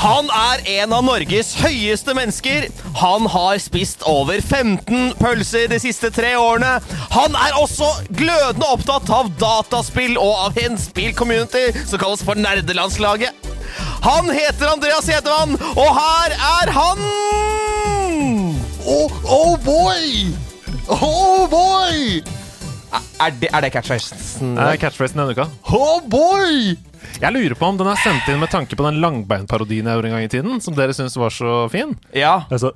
Han er en av Norges høyeste mennesker. Han har spist over 15 pølser de siste tre årene. Han er også glødende opptatt av dataspill og av en spillcommunity som kalles for Nerdelandslaget. Han heter Andreas Hedemann, og her er han! Oh, oh boy! Oh boy! Er det, er det catchphrasen? Catchphrasen denne uka. Oh boy! Jeg lurer på om den er sendt inn med tanke på den langbeinparodien jeg gjorde en gang i tiden, som dere syns var så fin. Ja. Altså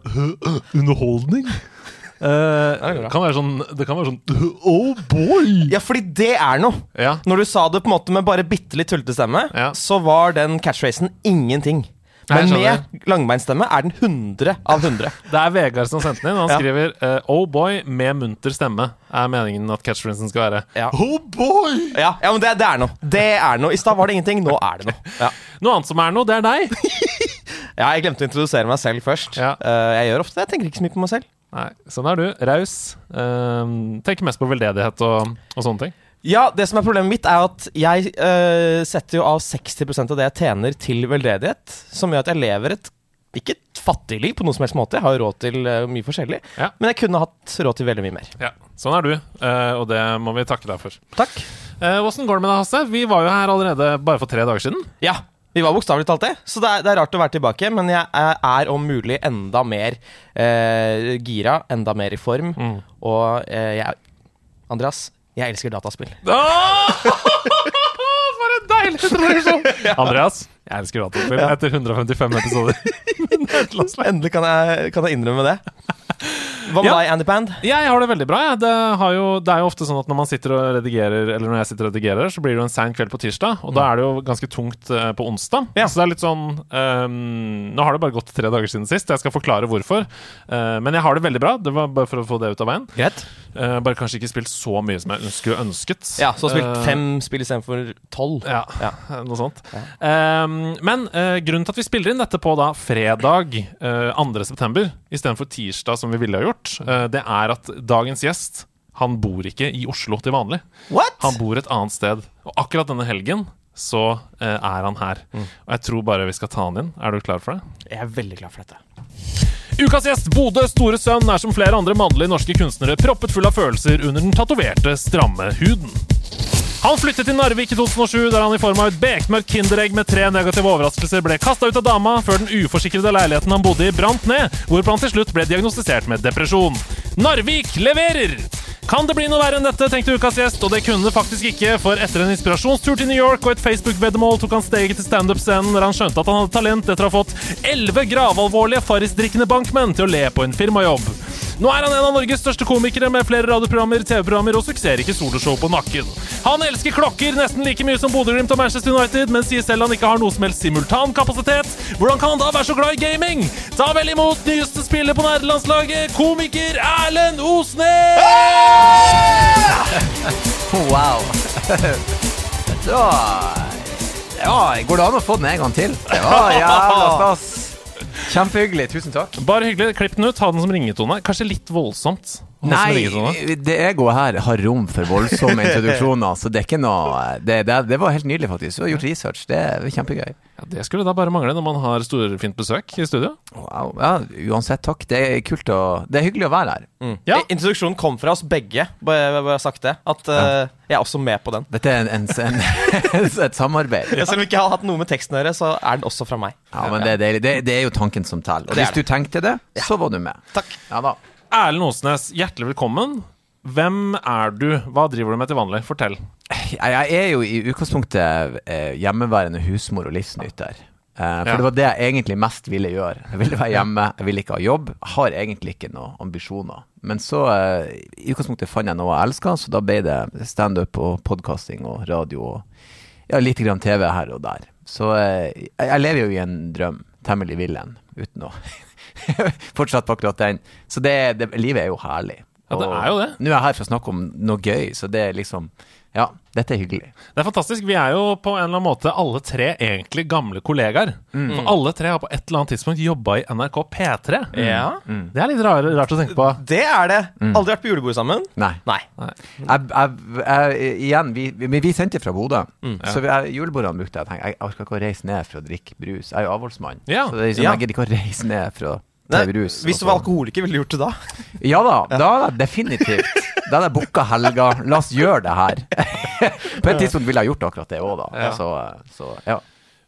underholdning? Uh, det, kan være sånn, det kan være sånn Oh boy! ja, fordi det er noe. Ja. Når du sa det på en måte med bare bitte litt tullete stemme, Ja. så var den catchphrasen ingenting. Men med langbeinstemme er den 100 av 100. Det er Vegard som sendte den inn. Han Ja. skriver uh, Oh boy med munter stemme er meningen at catchphrasen skal være. Ja. Oh boy! Ja, ja men det, det er noe. Det er noe. I stad var det ingenting, nå er det noe. Ja. Noe annet som er noe, det er deg. ja, Jeg glemte å introdusere meg selv først. Ja. Eh, jeg gjør ofte det. Jeg tenker ikke så mye på meg selv. Nei, Sånn er du. Raus. Uh, tenker mest på veldedighet og, og sånne ting. Ja, Det som er problemet mitt, er at jeg eh, setter jo av 60% av det jeg tjener, til veldedighet. Som gjør at jeg lever et ikke et fattigliv på noen som helst måte. Jeg har jo råd til eh, mye forskjellig. Ja. Men jeg kunne hatt råd til veldig mye mer. Ja, Sånn er du, eh, og det må vi takke deg for. Takk. Åssen går det med deg, Hasse? Vi var jo her allerede bare for tre dager siden. Ja, vi var bokstavelig talt det. Så det er, det er rart å være tilbake. Men jeg er, er om mulig enda mer eh, gira, enda mer i form. Mm. Og eh, jeg Andreas, jeg elsker dataspill. For en deilig introduksjon! Andreas, jeg elsker datafilm Ja. etter 155 episoder. Endelig kan jeg, kan jeg innrømme det. Hva med Ja. deg, Andy Pand? Jeg har det veldig bra. Det, har jo, det er jo ofte sånn at når man sitter og redigerer Eller når jeg sitter og redigerer, så blir det jo en sein kveld på tirsdag. Og da er det jo ganske tungt eh, på onsdag. Ja. Så det er litt sånn um, Nå har det bare gått tre dager siden sist. Jeg skal forklare hvorfor. Uh, men jeg har det veldig bra. Det var bare for å få det ut av veien. Eh, bare kanskje ikke spilt så mye som jeg skulle ønsket. Ja, så spilt fem spill istedenfor tolv. Ja, Ja. noe sånt. Ehm, men eh, grunnen til at vi spiller inn dette på da fredag uh, 2.9. istedenfor tirsdag, som vi ville ha gjort, eh, det er at dagens gjest han bor ikke i Oslo til vanlig. What?! Han bor et annet sted. Og akkurat denne helgen så eh, er han her. Og jeg tror bare vi skal ta han inn. Er du klar for det? Jeg er veldig klar for dette. Ukas gjest, Bodø store sønn, er som flere andre mannlige norske kunstnere proppet full av følelser under den tatoverte, stramme huden. Han flyttet til Narvik i 2007, der han i form av et bekmørkt kinderegg med tre negative overraskelser ble kasta ut av dama før den uforsikrede leiligheten han bodde i, brant ned, hvorpå han til slutt ble diagnostisert med depresjon. Narvik leverer! Kan det bli noe verre enn dette, tenkte ukas gjest, og det kunne det faktisk ikke, for etter en inspirasjonstur til New York og et Facebook-veddemål tok han steget til standup-scenen der han skjønte at han hadde talent etter å ha fått elleve gravalvorlige Farris-drikkende bankmenn til å le på en firmajobb. Nå er han en av Norges største komikere med flere radioprogrammer, TV-programmer og suksessrike soloshow på nakken. Han elsker klokker nesten like mye som Bodø-Glimt og Manchester United, men sier selv han ikke har noe som helst simultankapasitet. Hvordan kan han da være så glad i gaming? Ta vel imot nyeste spiller på nerdelandslaget, komiker Erlend Osnes! Wow. Da Ja, går det an å få den en gang til? Det var jævla stas. Kjempehyggelig. Tusen takk. Bare hyggelig. Klipp den ut. Ha den som ringetone. Kanskje litt voldsomt. Nei, det egoet her har rom for voldsomme introduksjoner, så det er ikke noe Det, det, det var helt nydelig, faktisk. Du har gjort research. Det er kjempegøy. Ja, det skulle da bare mangle når man har storfint besøk i studio. Wow. Ja, uansett, takk. Det er kult å Det er hyggelig å være her. Ja. Introduksjonen kom fra oss begge, bare, bare sagt det. At eh, jeg er også med på den. Dette er en, en, en, et samarbeid. Selv om vi ikke har hatt noe med teksten å gjøre, så er den også fra meg. Ja, men det er deilig. Det, det er jo tanken som teller. Og hvis du tenkte det, så var du med. Takk. Ja da. Erlend Osnes, hjertelig velkommen. Hvem er du? Hva driver du med til vanlig? Fortell. Jeg, jeg er jo i utgangspunktet eh, hjemmeværende husmor og livsnyter. Eh, for Ja. det var det jeg egentlig mest ville gjøre. Jeg ville være hjemme, jeg ville ikke ha jobb. Har egentlig ikke noen ambisjoner. Men så eh, i utgangspunktet fant jeg noe jeg elska, så da ble det standup og podkasting og radio. og ja, litt grann TV her og der. Så jeg, jeg lever jo i en drøm. Temmelig vill en, uten å fortsette på akkurat den. Så det, det, livet er jo herlig. Ja, det er jo det. Nå er jeg her for å snakke om noe gøy, så det er liksom Ja, dette er hyggelig. Det er fantastisk. Vi er jo på en eller annen måte alle tre egentlig gamle kollegaer. Mm. For alle tre har på et eller annet tidspunkt jobba i NRK P3. Ja. Det er litt rar, rart å tenke på. Det er det. Aldri vært på julebord sammen? Nei. Nei. Jeg, jeg, jeg, igjen, vi, vi, vi sendte fra Bodø. Mm, Så vi, jeg, julebordene brukte jeg å tenke Jeg orker ikke å reise ned for å drikke brus. Jeg er jo avholdsmann. Ja. Så det er liksom, Ja. jeg gidder ikke å reise ned for å Nei, ta. Hvis du var alkoholiker, ville du gjort det da? Ja da, da definitivt. Da hadde jeg booka helga. La oss gjøre det her. På et tidspunkt ville jeg gjort akkurat det òg, da. Ja. Så, så ja.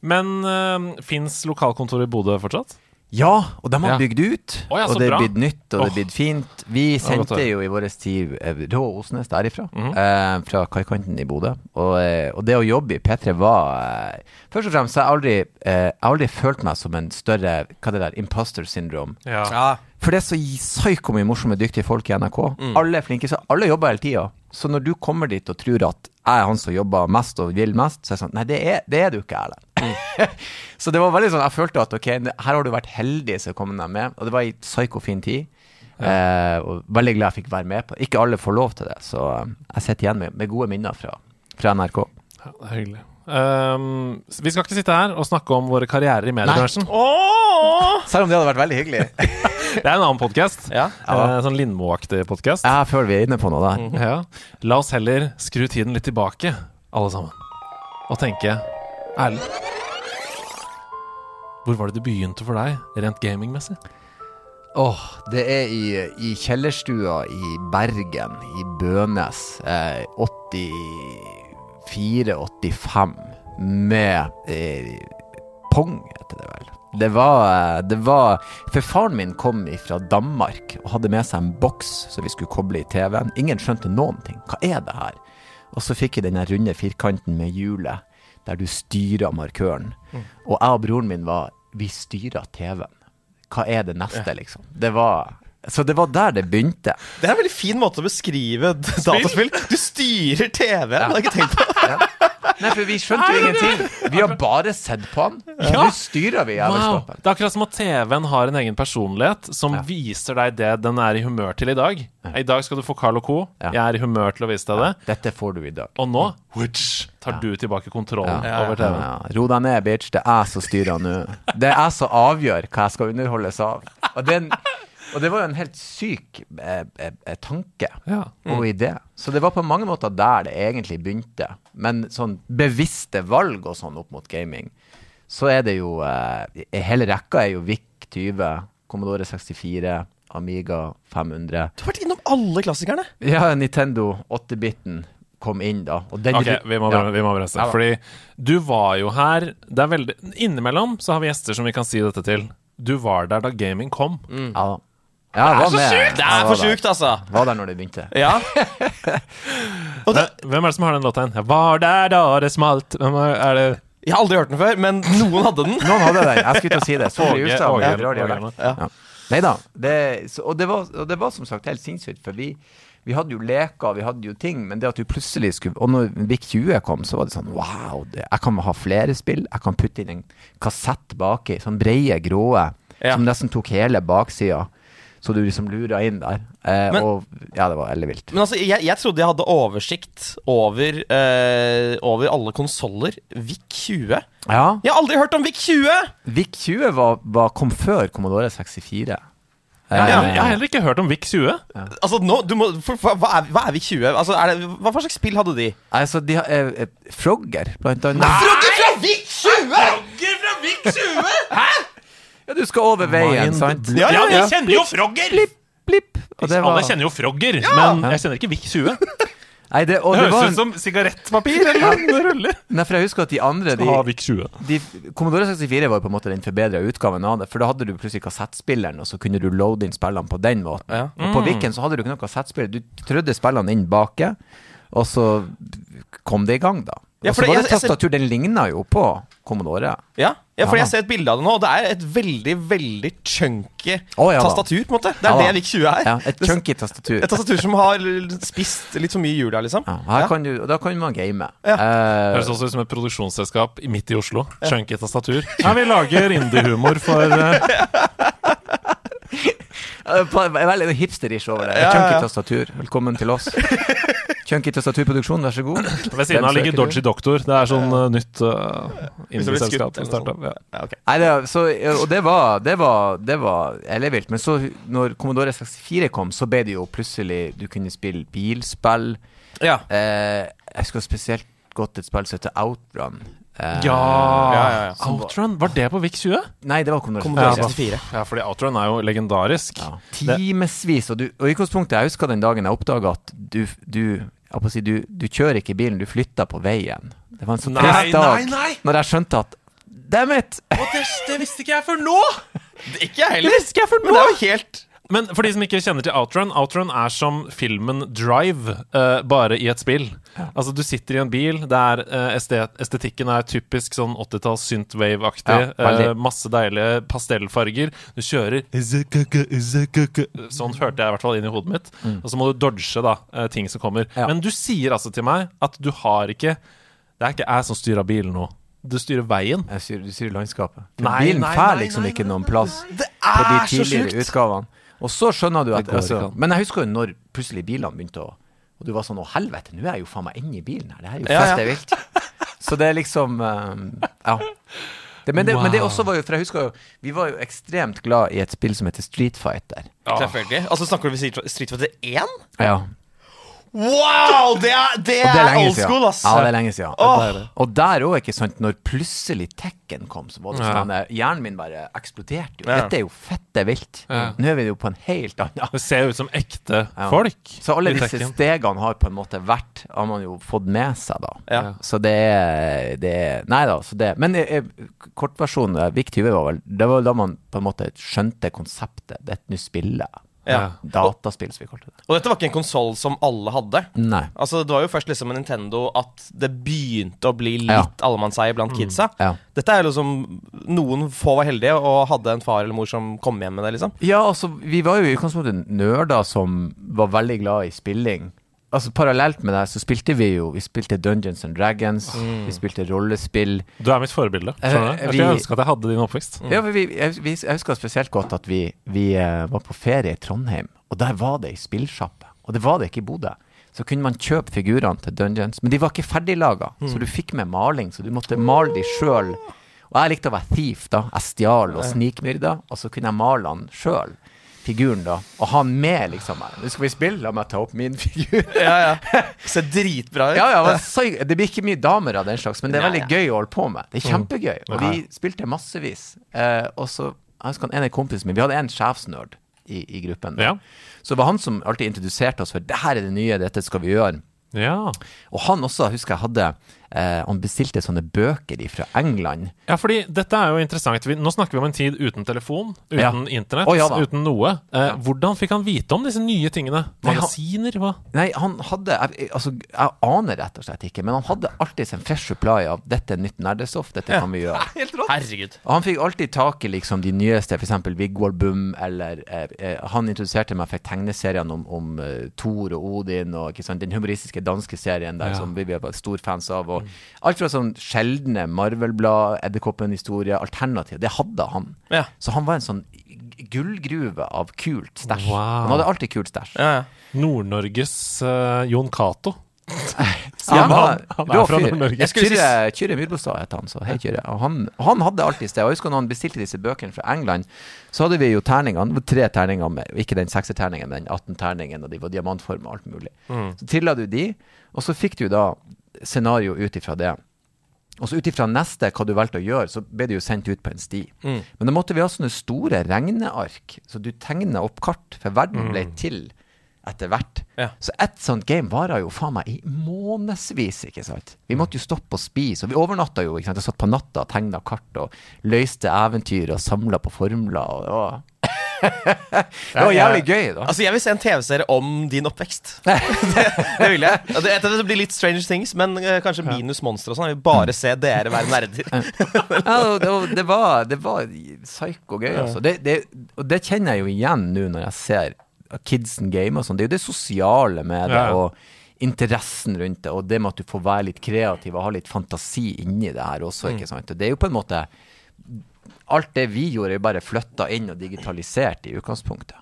Men uh, fins lokalkontoret i Bodø fortsatt? Ja, og de har Ja. bygd ut. Oh, ja, og det er blitt nytt, og det Åh. er blitt fint. Vi sendte jo i vår tid eh, rå Osnes derifra. Mhm. eh, fra kaikanten i Bodø. Og, eh, og det å jobbe i P3 var eh, Først og fremst har jeg aldri, eh, aldri følt meg som en større Hva det der, imposter syndrome. Ja. For det er så psyko mye morsomme, dyktige folk i NRK. Mm. Alle er flinke, så alle jobber hele tida. Så når du kommer dit og tror at jeg er han som jobber mest og vil mest, så er det sånn Nei, det er, det er du ikke, Erlend. Mm. så det var veldig sånn Jeg følte at ok, her har du vært heldig som kom deg med. Og det var ei psyko fin tid. Eh, og veldig glad jeg fikk være med på det. Ikke alle får lov til det, så eh, jeg sitter igjen med, med gode minner fra, fra NRK. Ja, det er hyggelig. Um, vi skal ikke sitte her og snakke om våre karrierer i mediebransjen. Selv om det hadde vært veldig hyggelig. Det er en annen podkast. Ja. sånn Lindmo-aktig podkast. Jeg føler vi er inne på noe der. Ja. La oss heller skru tiden litt tilbake, alle sammen, og tenke ærlig. Hvor var det det begynte for deg, rent gamingmessig? Åh, det er i, i kjellerstua i Bergen, i Bønes, eh, 84-85, med eh, Pong, heter det vel. Det var, eh, det var For faren min kom fra Danmark og hadde med seg en boks som vi skulle koble i TV-en. Ingen skjønte noen ting. Hva er det her? Og så fikk jeg den runde firkanten med hjulet, der du styrer markøren. Og jeg og broren min var Vi styrer TV-en. Hva er det neste, liksom? Det var Så det var der det begynte. Det er en veldig fin måte å beskrive dataspill. Du styrer TV, men det har ikke tenkt på det. Nei, for vi skjønte jo ingenting. Vi har bare sett på den. Nå styrer vi Wow. Det er akkurat som at TV-en har en egen personlighet som Ja. viser deg det den er i humør til i dag. I dag skal du få Carl og Co. Ja. Jeg er i humør til å vise deg det. Dette får du i dag. Og nå whoosh, tar du tilbake kontrollen Ja. over TV-en. Ja, ro deg ned, bitch. Det er jeg som styrer nå. Det er jeg som avgjør hva jeg skal underholdes av. Og, den, og det var jo en helt syk eh, eh, eh, tanke Ja. og idé. Så det var på mange måter der det egentlig begynte. Men sånn bevisste valg og sånn opp mot gaming, så er det jo eh, Hele rekka er jo VIC 20, Commodore 64, Amiga 500. Du har vært innom alle klassikerne. Ja, Nintendo 8-biten kom inn da. Og den Ok, vi må, ja. vi må bremse. Ja. Fordi du var jo her det er veldig, Innimellom så har vi gjester som vi kan si dette til. Du var der da gaming kom. Ja, da. det er så med. Det er for sjukt, altså. Var der når det begynte. Ja. Og det, Hvem er det som har den låta var der da det smalt. Hvem er, er det jeg har aldri hørt den før, men noen hadde den. Noen hadde den. Jeg skulle til å si det. Åge- Ja. Ja. Nei da. Det, så, og, det var, og det var som sagt helt sinnssykt, for vi, vi hadde jo leker, vi hadde jo ting, men det at du plutselig skulle Og når VIC 20 kom, så var det sånn wow, det, jeg kan ha flere spill. Jeg kan putte inn en kassett baki, sånn breie, gråe, Ja. som nesten tok hele baksida. Så du liksom lura inn der. Eh, Men- og ja, det var veldig vilt. Men altså, jeg, jeg trodde jeg hadde oversikt over, eh, over alle konsoller. VIC 20. Ja. Jeg har aldri hørt om VIC 20! VIC 20 var, var, kom før Commodore 64. Eh, jeg, jeg har heller ikke hørt om VIC 20. Altså, nå, du må, for, for, hva, er, hva er VIC 20? Altså, er det, hva, hva slags spill hadde de? Altså, de har eh, eh, Frogger, blant annet. Frogger fra VIC 20! Ja, du skal over veien, sant? Ja, ja, jeg kjenner jo Frogger! Blipp. Og det var Alle kjenner jo Frogger, men jeg kjenner ikke VIC 20. Nei, det, og Det det var høres en, ut som sigarettpapir eller noe ruller. Nei, for jeg husker at de andre de, Ha de, Commodore 64 var jo på en måte den forbedra utgaven av det. For da hadde du plutselig kassettspilleren, og så kunne du loade inn spillene på den måten. Ja. Og på Viken så hadde du ikke noe kassettspiller. Du trødde spillene inn baki, og så kom det i gang, da. Ja, og så var det jeg- jeg ser- tastatur. Den ligna jo på Commodore. Ja. Ja, for jeg ser et bilde av det nå, og det er et veldig, veldig chunky oh, ja tastatur, på en måte. Det er Ja det Vik20 er. Ja, et chunky tastatur. Et tastatur som har spist litt for mye i jula, liksom. Ja, her Ja. kan du, og da kan man game. Ja. Uh, Høres også ut som et produksjonsselskap midt i Oslo. Chunky tastatur. Ja, vi lager indie-humor for Eh, Veldig hipsterish over det. Ja, ja, Chunky tastatur. Velkommen til oss. Chunky tastaturproduksjon, vær så god. Ved siden av ligger. Dodgy Doctor. Det er sånn uh, nytt uh, indieselskap. blir indie-selskap. Ja. Ja, okay. Nei, det, så, og det var, det var, det var ellevilt. Men så, når Commodore 64 kom, så ble det jo plutselig Du kunne spille bilspill. ja. Eh, jeg husker spesielt godt et spill som heter Outrun. Uh, Ja, ja, ja. Outrun, var det på VIX20? Nei, det var Commodore Commodore 64. 64. Ja, fordi Outrun er jo legendarisk. Ja. Timevis. Og, du- og i utgangspunktet, jeg husker den dagen jeg oppdaga at du, du, jeg si, du, du kjører ikke bilen, du flytter på veien. Det var en sånn trist dag når jeg skjønte at Damn it! det, det visste ikke jeg før nå! Ikke jeg heller. Men det er jo helt Men for de som ikke kjenner til Outrun, Outrun er som filmen Drive, uh, bare i et spill. Altså, du sitter i en bil, der er, eh, estet, estetikken er typisk sånn 80-talls synthwave-aktig. Ja, eh, masse deilige pastellfarger. Du kjører Sånn hørte jeg i hvert fall inn i hodet mitt. Og så må du dodge da, ting som kommer. Ja. Men du sier altså til meg at du har ikke Det er ikke jeg som styrer bilen nå. Du styrer veien. Jeg sier, du styrer landskapet. Nei, bilen nei, får nei, liksom nei, ikke noen plass Det på de er så tidligere utgavene. Og så skjønner du at altså. Men jeg husker jo når plutselig bilene begynte å Og du var sånn Å, helvete, nå er jeg jo faen meg inne i bilen her. Det her er jo Ja, ja. er vilt. Så det er liksom um, Ja. Det, men, det, men det også var jo For jeg husker jo Vi var jo ekstremt glad i et spill som heter Street Fighter. Selvfølgelig. Altså Snakker du om Street Street Fighter 1? Ja. Wow! Det er, det er, det er old school, ass. Ja, det er lenge siden. Oh. Og der òg, ikke sant, når plutselig Tekken kom, så var det sånn at Hjernen min bare eksploderte jo. Ja. Dette er jo fette vilt. Ja. Nå er vi jo på en helt annen Det ser jo ut som ekte Ja. folk. Så alle disse Tekken. stegene har på en måte vært Har man jo fått med seg, da. Ja. Så det er, det er Nei da, så det Men eh, kortversjonen av Vik 20 var vel Det var da man på en måte skjønte konseptet. Det er et nytt spille. Ja. Dataspill, som vi kalte det. Og dette var ikke en konsoll som alle hadde. Nei. Altså Det var jo først liksom med Nintendo at det begynte å bli litt Ja. allemannseie blant kidsa. Ja. Dette er liksom Noen få var heldige og hadde en far eller mor som kom hjem med det, liksom. Ja, altså, vi var jo i utgangspunktet nerder som var veldig glad i spilling. Altså, Parallelt med det så spilte vi jo Vi spilte Dungeons and Dragons, vi spilte rollespill. Du er mitt forbilde. skjønner du? Eh, Jeg vi- skulle ønske at jeg hadde din oppvekst. Ja, vi, jeg, vi, jeg husker spesielt godt at vi, vi eh, var på ferie i Trondheim, og der var det ei spillsjappe. Og det var det ikke i Bodø. Så kunne man kjøpe figurene til Dungeons, men de var ikke ferdiglaga. Så du fikk med maling, så du måtte male de sjøl. Og jeg likte å være thief, da. Jeg stjal og snikmyrda, og så kunne jeg male han sjøl. Figuren, da. Og ha han med, liksom. Nå skal vi spille, la meg ta opp min figur. Ja, ja Ser dritbra ut. Ja, ja, så, det blir ikke mye damer av den slags, men det er Nei, veldig gøy å holde på med. Det er kjempegøy. Og vi spilte massevis. Eh, og så jeg husker han ene kompisen min Vi hadde en sjefsnerd i, i gruppen. Ja. Så det var han som alltid introduserte oss for det her er det nye, dette skal vi gjøre. Ja. Og han også, husker jeg hadde eh, Han bestilte sånne bøker fra England. ja, fordi dette er jo interessant. Vi, nå snakker vi om en tid uten telefon, uten Ja. internett, oh, ja uten noe. Eh, Hvordan fikk han vite om disse nye tingene? Magasiner? Hva? Nei, han hadde jeg, Altså, jeg aner rett og slett ikke, men han hadde alltid en fresh supply av 'dette er nytt nerdestoff, dette kan vi gjøre'. Helt rått. Herregud. Og han fikk alltid tak i liksom de nyeste, f.eks. Viggo Bum, eller eh, eh, Han introduserte meg for tegneseriene om, om uh, Thor og Odin, og ikke sant, den humoristiske danske serien der Ja. som vi vi var stor fans av. Og alt fra sånn sjeldne Marvel-blad, Edderkoppen-historie, alternativ, det hadde han. Ja. Så han var en sånn gullgruve av kult stæsj. Wow. Han hadde alltid kult stæsj. Ja, ja. Nord-Norges uh, Jon Cato. Ja, han, han rå er fra. Nord-Norge. Kyrre, Kyrre Myrbostad het han, så hei Kyrre. Og han, og han hadde alltid sted. Og jeg husker når han bestilte disse bøkene fra England, så hadde vi jo terningene. Tre terninger, med, ikke den sekserterningen, men den 18-terningen, og de var diamantforma og alt mulig. Så trilla du de, og så fikk du da scenario ut ifra det. Og så ut ifra neste, hva du valgte å gjøre, så ble det jo sendt ut på en sti. Men da måtte vi ha sånne store regneark, så du tegna opp kart, for verden ble til etter hvert. Ja. Så ett sånt game varer jo faen meg i månedsvis, ikke sant. Vi måtte jo stoppe og spise, og vi overnatta jo, ikke sant. Jeg satt på natta og tegna kart og løste eventyr og samla på formler og, og Det var jævlig gøy, da. Altså, Jeg vil se en TV-serie om din oppvekst. det, det vil jeg. Det, det blir litt Strange Things, men uh, kanskje minus monstre og sånn. Jeg vil bare se dere være nerder. Ja, det, var- det, var, var psyko gøy, altså. Det, det, og det kjenner jeg jo igjen nå når jeg ser kidsen game og sånn. Det er jo det sosiale med det, og interessen rundt det, og det med at du får være litt kreativ og ha litt fantasi inni det her også, ikke sant. Det er jo på en måte Alt det vi gjorde, er bare flytta inn og digitalisert i utgangspunktet.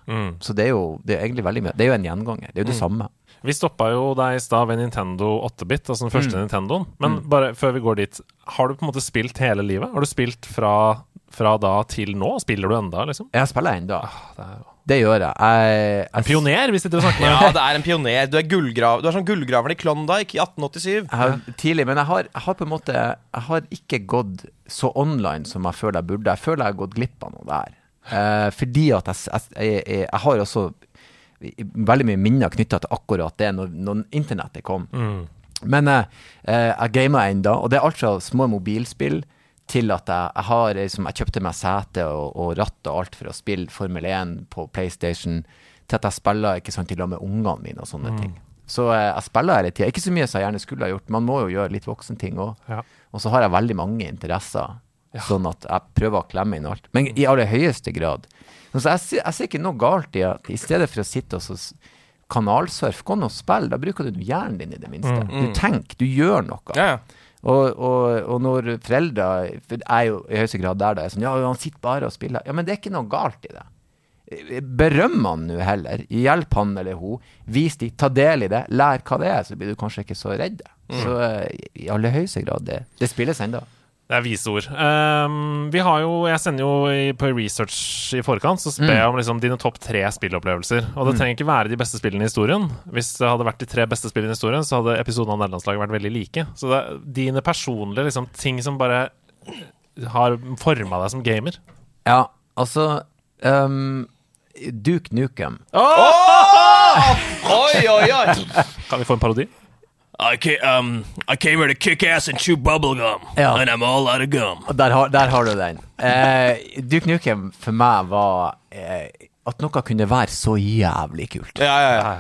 Så det er jo det er egentlig veldig mye Det er jo en gjenganger. Det er jo det samme. Vi stoppa jo deg i stad ved Nintendo 8-bit, altså den første Nintendoen. Men bare før vi går dit, har du på en måte spilt hele livet? Har du spilt fra, fra da til nå? Spiller du enda, liksom? Jeg spiller ennå. Det er jo Det gjør jeg. jeg, en pioner, hvis du snakker med Ja, det er en pioner. Du er, gullgrav, du er sånn gullgraveren i Klondyke i 1887. Jeg har, tidlig, men jeg har, jeg har på en måte Jeg har ikke gått så online som jeg føler jeg burde. Jeg føler jeg har gått glipp av noe der. Eh, fordi at jeg, jeg, jeg, jeg, jeg har også veldig mye minner knytta til akkurat det, når, når internettet kom. Men eh, eh, jeg gamer ennå, og det er alt fra små mobilspill til at jeg, jeg har liksom, Jeg kjøpte meg sete og, og ratt og alt for å spille Formel 1 på PlayStation, til at jeg spiller ikke sant, i lag med ungene mine og sånne ting. Så jeg, jeg spiller hele tida. Ikke så mye som jeg gjerne skulle ha gjort. Man må jo gjøre litt voksenting òg. Ja. Og så har jeg veldig mange interesser, sånn at jeg prøver å klemme inn alt. Men i aller høyeste grad. Så jeg, jeg ser ikke noe galt i at i stedet for å sitte og så kanalsurfe, gå nå og spill. Da bruker du hjernen din i det minste. Du tenker, du gjør noe. Ja, ja. Og, og, og når foreldre For jeg er jo i høyeste grad der da er sånn Ja, han sitter bare og spiller. Ja, men det er ikke noe galt i det. Berøm han nå heller. Hjelp han eller hun. Vis de, ta del i det. Lær hva det er, så blir du kanskje ikke så redd. Så eh, i aller høyeste grad, det, det spilles ennå. Det er vise ord. Um, vi har jo, jeg sender jo i, på research i forkant, så spør jeg om liksom dine topp tre spillopplevelser. Og det trenger ikke være de beste spillene i historien. Hvis det hadde vært de tre beste spillene i historien, så hadde episoden av nederlandslaget vært veldig like. Så det er dine personlige liksom, ting som bare har forma deg som gamer. Ja, altså um, Duke Nukem. Oi, oi, oi! Kan vi få en parodi? I, ca um, I came here to kick ass and chew bubblegum, Ja. and I'm all out of gum. Der har, der har du den. Eh, Duke Nukem for meg var eh, at noe kunne være så jævlig kult. Ja, ja, ja.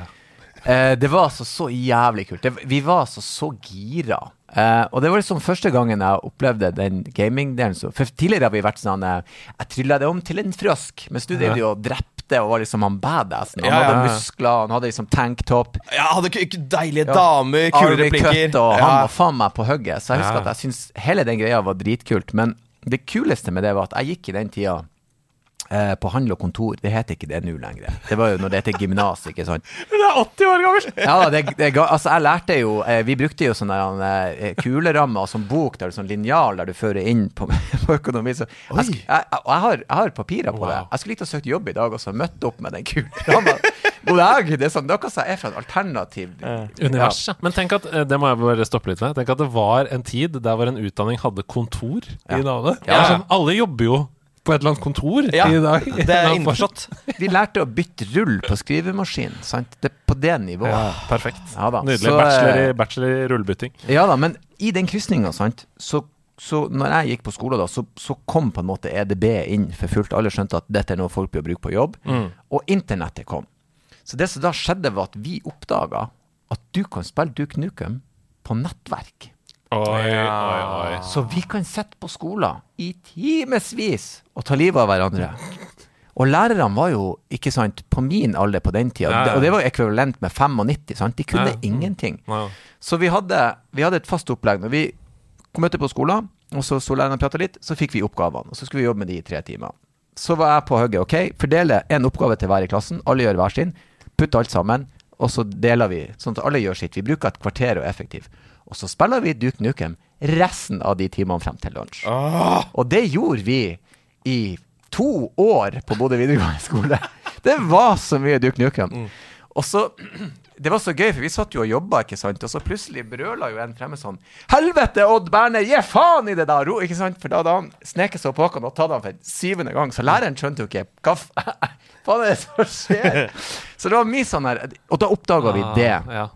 Eh, det var altså så jævlig kult. Det, vi var altså så gira. Eh, og det var liksom første gangen jeg opplevde den gamingdelen. For tidligere har vi vært sånn eh, Jeg trylla det om til en frøsk, mens du drev jo og drepte og var liksom han badassen. Han Ja, ja, hadde ja. muskler, han hadde liksom tanktop. Ja, hadde deilige damer, kule replikker. Cut, og han Ja. var faen meg på hugget. Så jeg husker Ja. at jeg syns hele den greia var dritkult. Men det kuleste med det var at jeg gikk i den tida eh, på handel og kontor. Det heter ikke det nå lenger. Det var jo når det heter gymnas, ikke sant. Du er 80 år gammel! Ja, det, det, altså jeg lærte jo eh, Vi brukte jo sånne eh, kulerammer som sånn bok der det er sånn linjal der du fører inn på, på økonomi. Så jeg, jeg, jeg, jeg, har, jeg har papirer på det. Jeg skulle likt å søkt jobb i dag og så møtt opp med den kuleramma. God dag! Det er sånn noe som er fra et alternativ Univers, ja. Men tenk at eh, det må jeg bare stoppe litt med. Tenk at det var en tid der hvor en utdanning hadde kontor i navnet. Ja. sånn, alle jobber jo på et eller annet kontor Ja, i dag. det er innforstått. Vi lærte å bytte rull på skrivemaskin. Sant? Det er på det nivået. Ja, perfekt. Ja da. Nydelig. Så, bachelor, i, eh, bachelor i rullebytting. Ja da, men i den krysninga, sant, så, så når jeg gikk på skole, da, så, så kom på en måte EDB inn for fullt. Alle skjønte at dette er noe folk bør bruke på jobb. Og internettet kom. Så det som da skjedde, var at vi oppdaga at du kan spille Duke Nukem på nettverk. Oi, oi, oi. Så vi kan sitte på skolen i timevis og ta livet av hverandre. Og lærerne var jo, ikke sant, på min alder på den tida, Ja, ja. og det var jo ekvivalent med 95, sant? De kunne Ja. ingenting. Ja. Så vi hadde, vi hadde et fast opplegg. Når vi kom ut på skolen, og så sto læreren og prata litt, så fikk vi oppgavene. Og så skulle vi jobbe med de i tre timer. Så var jeg på hugget. Ok, fordele en oppgave til hver i klassen. Alle gjør hver sin. Putt alt sammen. Og så deler vi, sånn at alle gjør sitt. Vi bruker et kvarter og er effektiv. Og så spiller vi Duke Nukem resten av de timene frem til lunsj. Og det gjorde vi i to år på Bodø videregående skole. Det var så mye Duke Nukem. Og så Det var så gøy, for vi satt jo og jobba, ikke sant, og så plutselig brøla jo en fremme sånn Helvete, Odd Berner, gi faen i det der! Ro, ikke sant? For da hadde han sneket seg på Håkon og tatt han for syvende gang, så læreren skjønte jo ikke hva faen er det som skjer? Så det var mye sånn her Og da oppdaga vi det. Ja.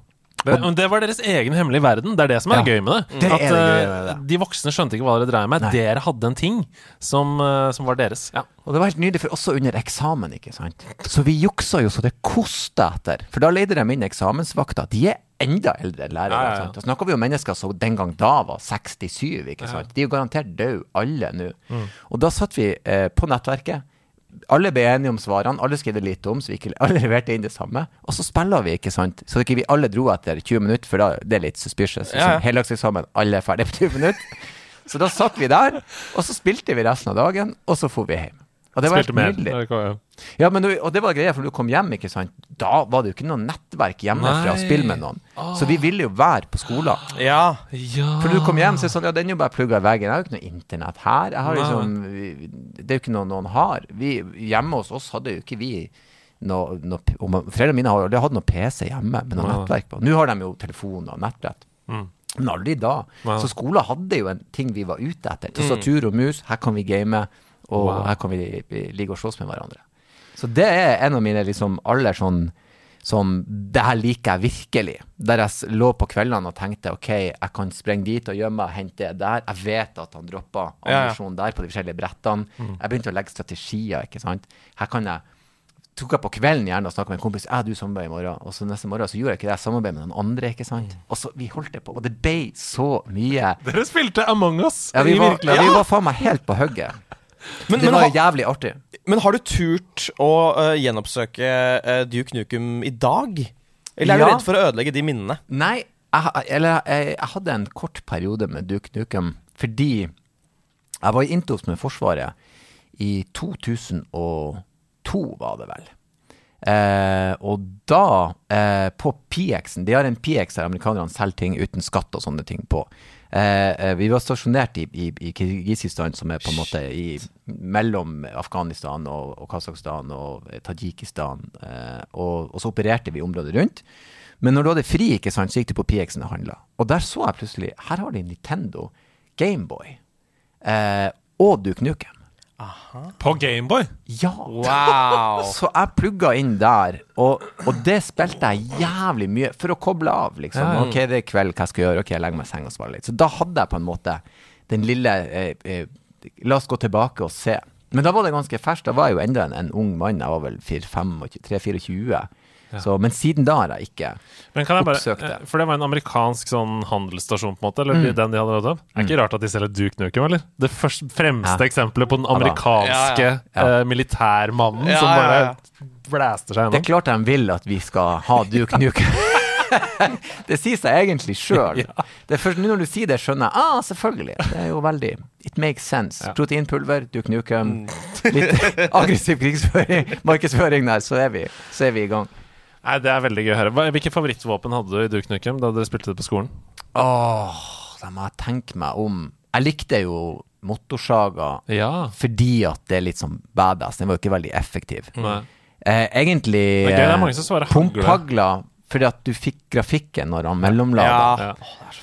Det, det var deres egen hemmelige verden. Det er det som er Ja. gøy med det. Det At det gøye eh, med. De voksne skjønte ikke hva dere dreier med. Nei. Dere hadde en ting som, eh, som var deres. Ja. Og det var helt nydelig, for også under eksamen, ikke sant. Så vi juksa jo så det kosta etter. For da leide de inn eksamensvakter. De er enda eldre lærere. Ja, ja. Da snakker vi om mennesker som den gang da var 67, ikke sant. De er jo garantert døde, alle nå. Mm. Og da satt vi eh, på nettverket. Alle ble enige om svarene, alle skrev det litt om, så vi ikke alle leverte inn det samme. Og så spiller vi, ikke sant. Så ikke vi alle dro etter 20 minutter, for da det er litt suspicious. Ja, ja. Liksom, Heldagseksamen, alle er ferdig på 20 minutter. Så da satt vi der, og så spilte vi resten av dagen, og så for vi hjem. Og det var Spilte helt nydelig. Ja, men, du- og det var greia, for når du kom hjem, ikke sant, da var det jo ikke noe nettverk hjemmefra å spille med noen. Så vi ville jo være på skolen. Ja. Ja. For når du kom hjem, så er det sånn, ja, den er jo bare plugga i veggen. Jeg har jo ikke noe internett her. Jeg har liksom, det er jo ikke noe noen har. Vi, hjemme hos oss hadde jo ikke vi noe, noe p- Foreldrene mine har aldri hatt noe PC hjemme med noe ja. nettverk på. Nå har de jo telefon og nettbrett. Men aldri da. Ja. Så skolen hadde jo en ting vi var ute etter. Tastatur og mus, her kan vi game, og Wow. her kan vi vi ligge og slåss med hverandre. Så det er en av mine liksom aller sånn som det her liker jeg virkelig. Der jeg lå på kveldene og tenkte ok, jeg kan sprenge dit og gjemme meg hente det der. Jeg vet at han droppa Ja, ja. der på de forskjellige brettene. Jeg begynte å legge strategier, ikke sant. Her kan jeg tok jeg på kvelden gjerne og snakka med en kompis. er du samarbeider i morgen. Og så neste morgen så gjorde jeg ikke det. Jeg samarbeidet med noen andre, ikke sant. Og så vi holdt det på. Og det ble så mye. Dere spilte Among us Ja, vi var, ja, vi var faen meg helt på hugget. Men, Det men, var ha, jævlig artig. men har du turt å uh, gjenoppsøke uh, Duke Nukem i dag? Eller er du redd for å ødelegge de minnene? Nei, jeg, eller jeg, jeg hadde en kort periode med Duke Nukem fordi jeg var i Intos med Forsvaret i 2002, var det vel. Eh, og da, eh, på PX-en De har en PX der amerikanerne selger ting uten skatt og sånne ting på. Eh, eh, vi var stasjonert i, i, i Kirgisistan, som er på en måte i, mellom Afghanistan og, og Kasakhstan og eh, Tadsjikistan. Eh, og, og så opererte vi området rundt. Men når du hadde fri, ikke sant, så gikk du på PX-en og handla. Og der så jeg plutselig Her har de Nintendo, Gameboy eh, og Duke Nukem. På Gameboy. Ja! Wow. Så jeg plugga inn der, og, og det spilte jeg jævlig mye for å koble av. liksom. Ja, ja. Ok, det er kveld, hva skal jeg gjøre? Ok, jeg legger meg i seng og spiller litt. Så da hadde jeg på en måte den lille eh, eh, La oss gå tilbake og se. Men da var det ganske ferskt. Da var jeg jo enda en, en ung mann. Jeg var vel 3-24. Så, men siden da har jeg ikke Men kan jeg bare, oppsøkt det. eh, For det var en amerikansk sånn handelsstasjon, på en måte? Eller Mm. den de hadde råd av? Er ikke rart at de selger Duke Nukem, eller? Det første, fremste Ja. eksempelet på den amerikanske Ja, ja. eh, militærmannen Ja, som bare ja. blæster seg Det er klart de vil at vi skal ha Duke Nukem. det sier seg egentlig sjøl. Det er først nå når du sier det, skjønner jeg. Ah, selvfølgelig. Det er jo veldig It makes sense. Ja. Proteinpulver, Duke Nukem, litt aggressiv krigsføring, markedsføring der, så er vi, så er vi i gang. Nei, Det er veldig gøy å høre. Hvilke favorittvåpen hadde du i Duke Nukem da dere spilte det på skolen? Åh, da må jeg tenke meg om. Jeg likte jo motorsaga Ja. fordi at det er litt sånn badass. Den var jo ikke veldig effektiv. Nei. Eh, egentlig Det er mange som svarer pumphagla fordi at du fikk grafikken når han mellomlada. Ja.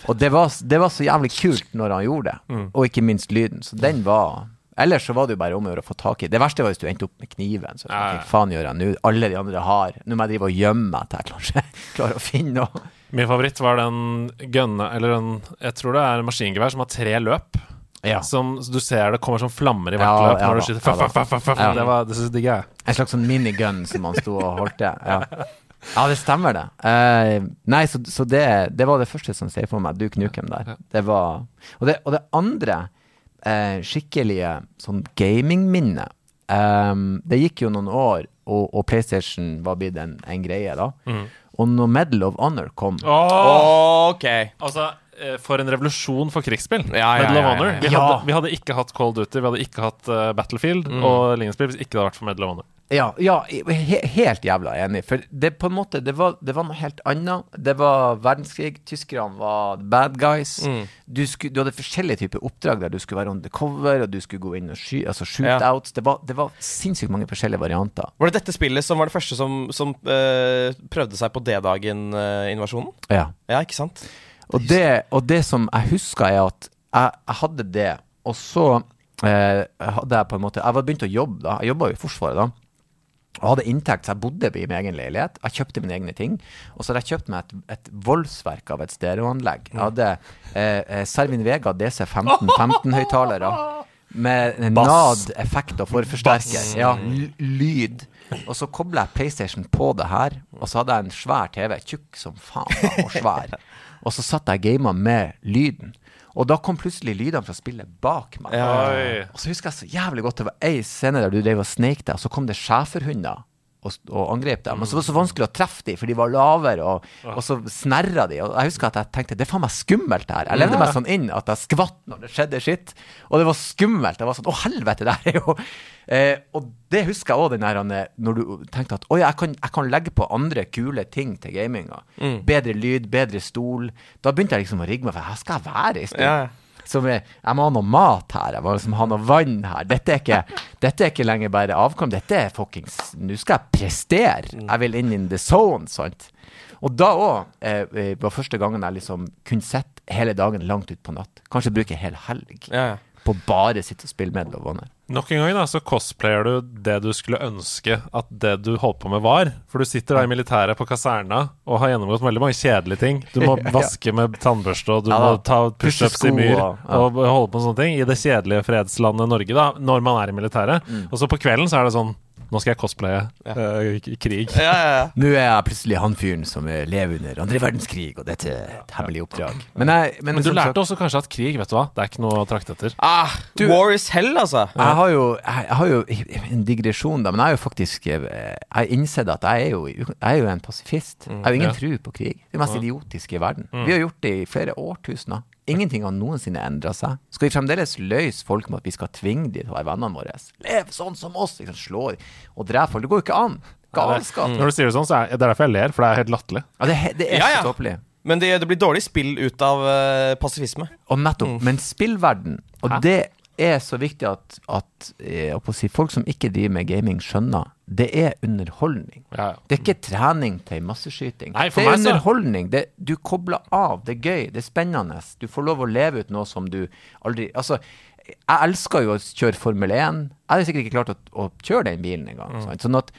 Og det var, det var så jævlig kult når han gjorde det, Mm. og ikke minst lyden. Så den var Ellers så var det jo bare om å gjøre å få tak i. Det verste var hvis du endte opp med kniven. Så hva faen gjør jeg nå? Alle de andre har. Nå må jeg drive og gjemme meg til jeg klarer, klarer å finne noe. Min favoritt var den gønne Eller den Jeg tror det er en maskingevær som har tre løp. Ja. Som du ser det kommer sånn flammer i hvert Ja, løp ja når du skyter. faff. Ja. Det, var, det synes jeg digger jeg. En slags sånn minigun som han sto og holdt det. Ja. ja, det stemmer det. Uh, nei, så, så det, det var det første som sier for meg. Du Knukem der. Det var Og det, og det andre eh, skikkelige sånn gamingminner. um, Det gikk jo noen år, og, og PlayStation var blitt en, en greie da. Og når Medal of Honor kom Ok. Altså, eh, for en revolusjon for krigsspill. Ja, ja, Medal of ja, ja, Honor. Vi, Ja. hadde, vi hadde ikke hatt Call of Duty, vi hadde ikke hatt eh, Battlefield og lignende spill hvis ikke det hadde vært for Medal of Honor. Ja, ja he, helt jævla enig. For det på en måte Det var, det var noe helt annet. Det var verdenskrig. Tyskerne var bad guys. Du, skulle, du hadde forskjellige typer oppdrag der du skulle være undercover, og du skulle gå inn og sky, altså shootouts. Det, var, det var sinnssykt mange forskjellige varianter. Var det dette spillet som var det første som, som uh, prøvde seg på D-dagen-invasjonen? Ja. ja, ikke sant? Og det, og det som jeg husker, er at jeg, jeg hadde det, og så eh, hadde jeg på en måte Jeg var begynt å jobbe da. Jeg jobba jo i Forsvaret da. Og hadde inntekt, så jeg bodde i min egen leilighet. Jeg kjøpte mine egne ting. Og så hadde jeg kjøpt meg et, et voldsverk av et stereoanlegg. Jeg hadde eh, eh, Servin Vega DC15 15-høyttalere med NAD effekt og forforsterker. Ja, lyd. Og så kobla jeg PlayStation på det her, og så hadde jeg en svær TV, tjukk som faen, og svær. Og så satt jeg og gama med lyden. Og da kom plutselig lydene fra spillet bak meg. Oi. Og så husker jeg så jævlig godt det var ei scene der du drev og sneik deg, og så kom det schæferhunder og, og angrep dem. Men så var det så vanskelig å treffe dem, for de var lavere, og, og så snerra de. Og jeg husker at jeg tenkte det er faen meg skummelt her. Jeg levde meg sånn inn at jeg skvatt når det skjedde skitt. Og det var skummelt. Jeg var sånn å helvete, det her er jo eh, Og det husker jeg òg, den der når du tenkte at å ja, jeg kan, jeg kan legge på andre kule ting til gaminga. Bedre lyd, bedre stol. Da begynte jeg liksom å rigge meg, for her skal jeg være i stol. Ja. Som er, jeg må ha noe mat her, jeg må liksom ha noe vann her. Dette er ikke, dette er ikke lenger bare avkom, dette er fuckings Nå skal jeg prestere. Jeg vil inn in the zone, sant. Og da òg eh, eh, var første gangen jeg liksom kunne sitte hele dagen langt utpå natt. Kanskje bruke en hel helg Ja, ja. På bare sitte og spille Medal of Honor. Nok en gang da, så cosplayer du det du skulle ønske at det du holdt på med var. For du sitter da i militæret på kaserna og har gjennomgått veldig mange kjedelige ting. Du må vaske med tannbørste, og du Ja må ta pushups i myr og- ja. og holde på med sånne ting. I det kjedelige fredslandet Norge, da, når man er i militæret. Mm. Og så på kvelden så er det sånn Nå skal jeg cosplaye k- krig. Ja, ja, ja. Nå er jeg plutselig han fyren som eh, lever under andre verdenskrig, og dette er et hemmelig oppdrag. Men, jeg, men, Men du lærte sagt- også kanskje at krig, vet du hva, det er ikke noe å trakte etter. Ah, war is hell, altså. Jeg har jo, jeg, har jo en digresjon, da, men jeg har jo faktisk eh, Jeg har innsett at jeg er jo, jeg er jo en pasifist. Jeg har jo ingen Ja. tro på krig. Det er mest idiotiske i verden. Vi har gjort det i flere årtusener. Ingenting har noensinne endra seg. Skal vi fremdeles løse folk med at vi skal tvinge de til å være vennene våre? Lev sånn som oss! Liksom, slå og drepe folk. Det går jo ikke an. Galskap. Når du sier det sånn, så er det er derfor jeg ler, for det er helt latterlig. Ja, det, det er Ja, ja. så tåpelig. Men det, det blir dårlig spill ut av uh, pasifisme. Og nettopp. Men spillverden, og Hæ? det er så viktig at, at eh, si, folk som ikke driver med gaming, skjønner. Det er underholdning. Ja, ja. Det er ikke trening til masseskyting. Nei, det er meg underholdning. Det, du kobler av. Det er gøy. Det er spennende. Du får lov å leve ut noe som du aldri Altså, jeg elsker jo å kjøre Formel 1. Jeg hadde sikkert ikke klart å, å kjøre den bilen engang. Mm. Sånn at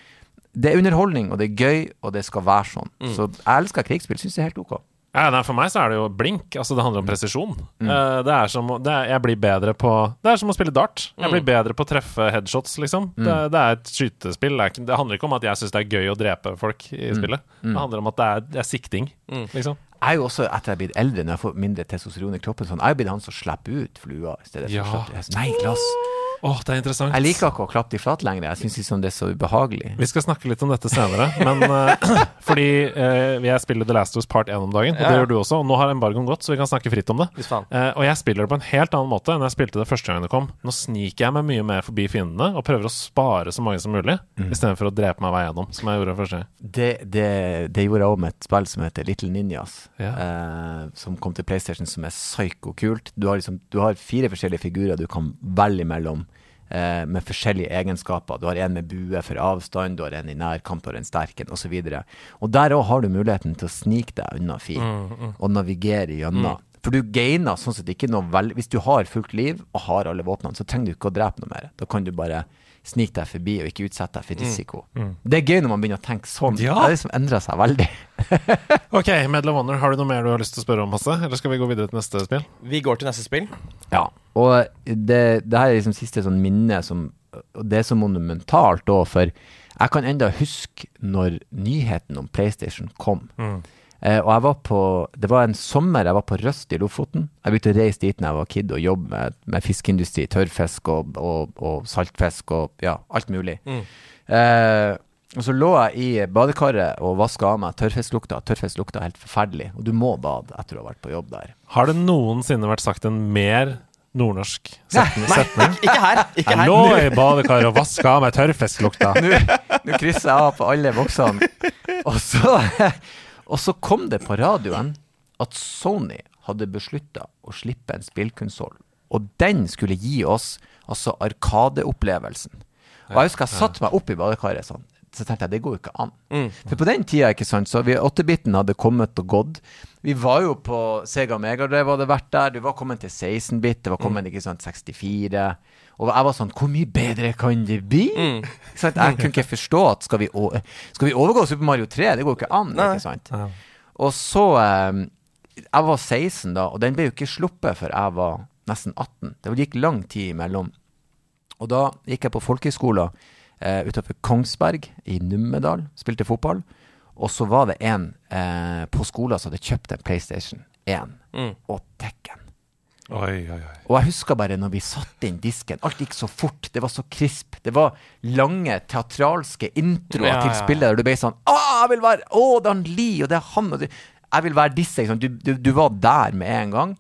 det er underholdning, og det er gøy, og det skal være sånn. Så jeg elsker krigsspill. Syns det er helt OK. Ja, nei, For meg så er det jo blink. Altså Det handler om presisjon. Mm. Uh, det er som det er, Jeg blir bedre på Det er som å spille dart. Jeg Mm. blir bedre på å treffe headshots, liksom. Det, det er et skytespill. Det, er, det handler ikke om at jeg syns det er gøy å drepe folk Mm. i spillet. Det handler om at det er, er sikting, liksom. Jeg er jo også, etter jeg er blitt eldre, når jeg får mindre testosteron i kroppen, sånn, jeg er blitt han som slipper ut flua i stedet for Ja. Nei, glass. Åh, det er interessant. Jeg liker ikke å klappe de flat lenger. Jeg syns liksom det er så ubehagelig. Vi skal snakke litt om dette senere, men uh, fordi uh, jeg spiller The Last of Us Part 1 om dagen, og Ja, det gjør du også. Og nå har embargoen gått, så vi kan snakke fritt om det. Eh, og jeg spiller det på en helt annen måte enn jeg spilte det første gang det kom. Nå sniker jeg meg mye mer forbi fiendene og prøver å spare så mange som mulig, Mm. istedenfor å drepe meg vei gjennom, som jeg gjorde første gang. Det, det, det gjorde jeg òg med et spill som heter Little Ninjas, Ja. eh, som kom til PlayStation, som er psyko-kult. Du, liksom, du har fire forskjellige figurer du kan velge mellom. Eh, med forskjellige egenskaper. Du har en med bue for avstand, du har en i nærkamp, du har en sterk en, osv. Og der òg har du muligheten til å snike deg unna fienden og navigere gjennom. For du gainer sånn sett ikke noe vel Hvis du har fullt liv og har alle våpnene, så trenger du ikke å drepe noe mer. Da kan du bare snike deg forbi og ikke utsette deg for risiko. Det er gøy når man begynner å tenke sånn. Ja. Det har liksom endrer seg veldig. Ok, Medal of Honor, har du noe mer du har lyst til å spørre om, Hasse? Eller skal vi gå videre til neste spill? Vi går til neste spill. Ja. Og det, det her er liksom siste sånn minne som Og det er så monumentalt òg, for jeg kan enda huske når nyheten om PlayStation kom. Eh, og jeg var på Det var en sommer jeg var på Røst i Lofoten. Jeg begynte å reise dit da jeg var kid og jobbe med, med fiskeindustri, tørrfisk og, og, og saltfisk og ja, alt mulig. Eh, og så lå jeg i badekaret og vaska av meg tørrfisklukta. Tørrfisk lukta helt forferdelig, og du må bade etter å ha vært på jobb der. Har det noensinne vært sagt en mer nordnorsk setning? Nei, Ikke her. Ikke Jeg lå i badekaret og vaska av meg tørrfisklukta. Nå nå krysser jeg av på alle boksene. Og så, og så kom det på radioen at Sony hadde beslutta å slippe en spillkonsoll. Og den skulle gi oss altså Arkadeopplevelsen. Og jeg husker jeg satte meg opp i badekaret sånn. Så tenkte jeg, det går jo ikke an. Mm. For på den tida, ikke sant, så vi 8-biten hadde kommet og gått. Vi var jo på Sega Megadrive hadde vært der. Du var kommet til 16-bit, det var kommet Mm. ikke sant, 64. Og jeg var sånn, hvor mye bedre kan det bli? Mm. Jeg kunne ikke forstå at skal vi, skal vi overgå Super Mario 3? Det går jo ikke an, Nei. ikke sant? Og så eh, Jeg var 16 da, og den ble jo ikke sluppet før jeg var nesten 18. Det gikk lang tid imellom. Og da gikk jeg på folkehøyskolen eh, utenfor Kongsberg i Numedal, spilte fotball. Og så var det en eh, på skolen som hadde kjøpt en PlayStation 1 Mm. og Tekken. Oi, oi, oi. Og jeg husker bare når vi satte inn disken, alt gikk så fort, det var så krisp. Det var lange teatralske introer Ja, til ja, spillet der du ble sånn Å, jeg vil være Å, det er han Lie, og det er han, og det Jeg vil være disse. Du, du, du var der med en gang.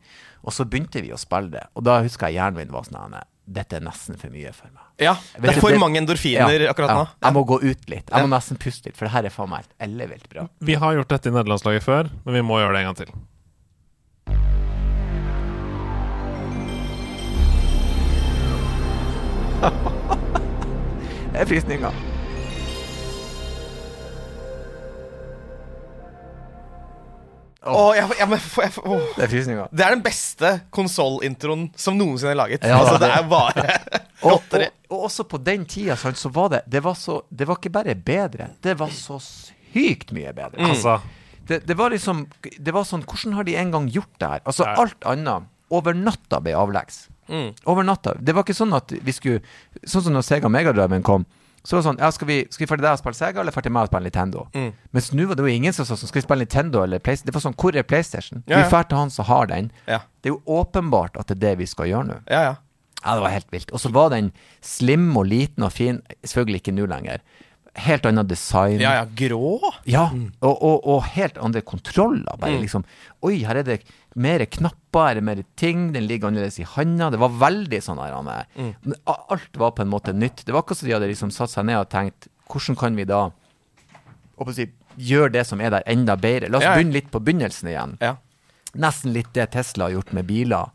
Og så begynte vi å spille det. Og da husker jeg hjernen min var sånn Dette er nesten for mye for meg. Ja, det er for det- mange endorfiner Ja, akkurat ja. nå. Jeg må gå ut litt. Jeg må nesten puste litt, for det her er faen meg helt ellevilt bra. Vi har gjort dette i nederlandslaget før, men vi må gjøre det en gang til. Det er frysninger. Oh. jeg, jeg, jeg, jeg, oh. Det er frysninger. Det er den beste konsollintroen som noensinne er laget. Ja, altså, det er bare Og, og, og også på den tida sant, så var det det var, så, det var ikke bare bedre, det var så sykt mye bedre. Altså, Det, det var liksom Det var sånn Hvordan har de en gang gjort det her? Altså, alt annet over natta ble avleggs. Mm. Over natta. Det var ikke sånn at vi skulle Sånn som når Sega Megadriven kom. Så var det sånn Ja, skal vi, skal vi deg og spille Sega, eller dra meg å spille Nintendo? Mm. Mens nå var det jo ingen som sa sånn Skal vi spille Nintendo eller PlayStation? Det var sånn Hvor er PlayStation? Ja, ja. Vi drar til han som har den. Ja, Det er jo åpenbart at det er det vi skal gjøre nå. ja. ja. Ja, det var helt vilt. Og så var den slim og liten og fin. Selvfølgelig ikke nå lenger. Helt annet design. Ja, ja, grå. Ja, og, og, og helt andre kontroller. Bare liksom Oi, her er det mer knapper, er mer ting, den ligger annerledes i handa. Det var veldig sånn her er. A- Alt var på en måte nytt. Det var akkurat som de hadde liksom satt seg ned og tenkt Hvordan kan vi da si, gjøre det som er der, enda bedre? La oss Ja, ja. begynne litt på begynnelsen igjen. Ja. Nesten litt det Tesla har gjort med biler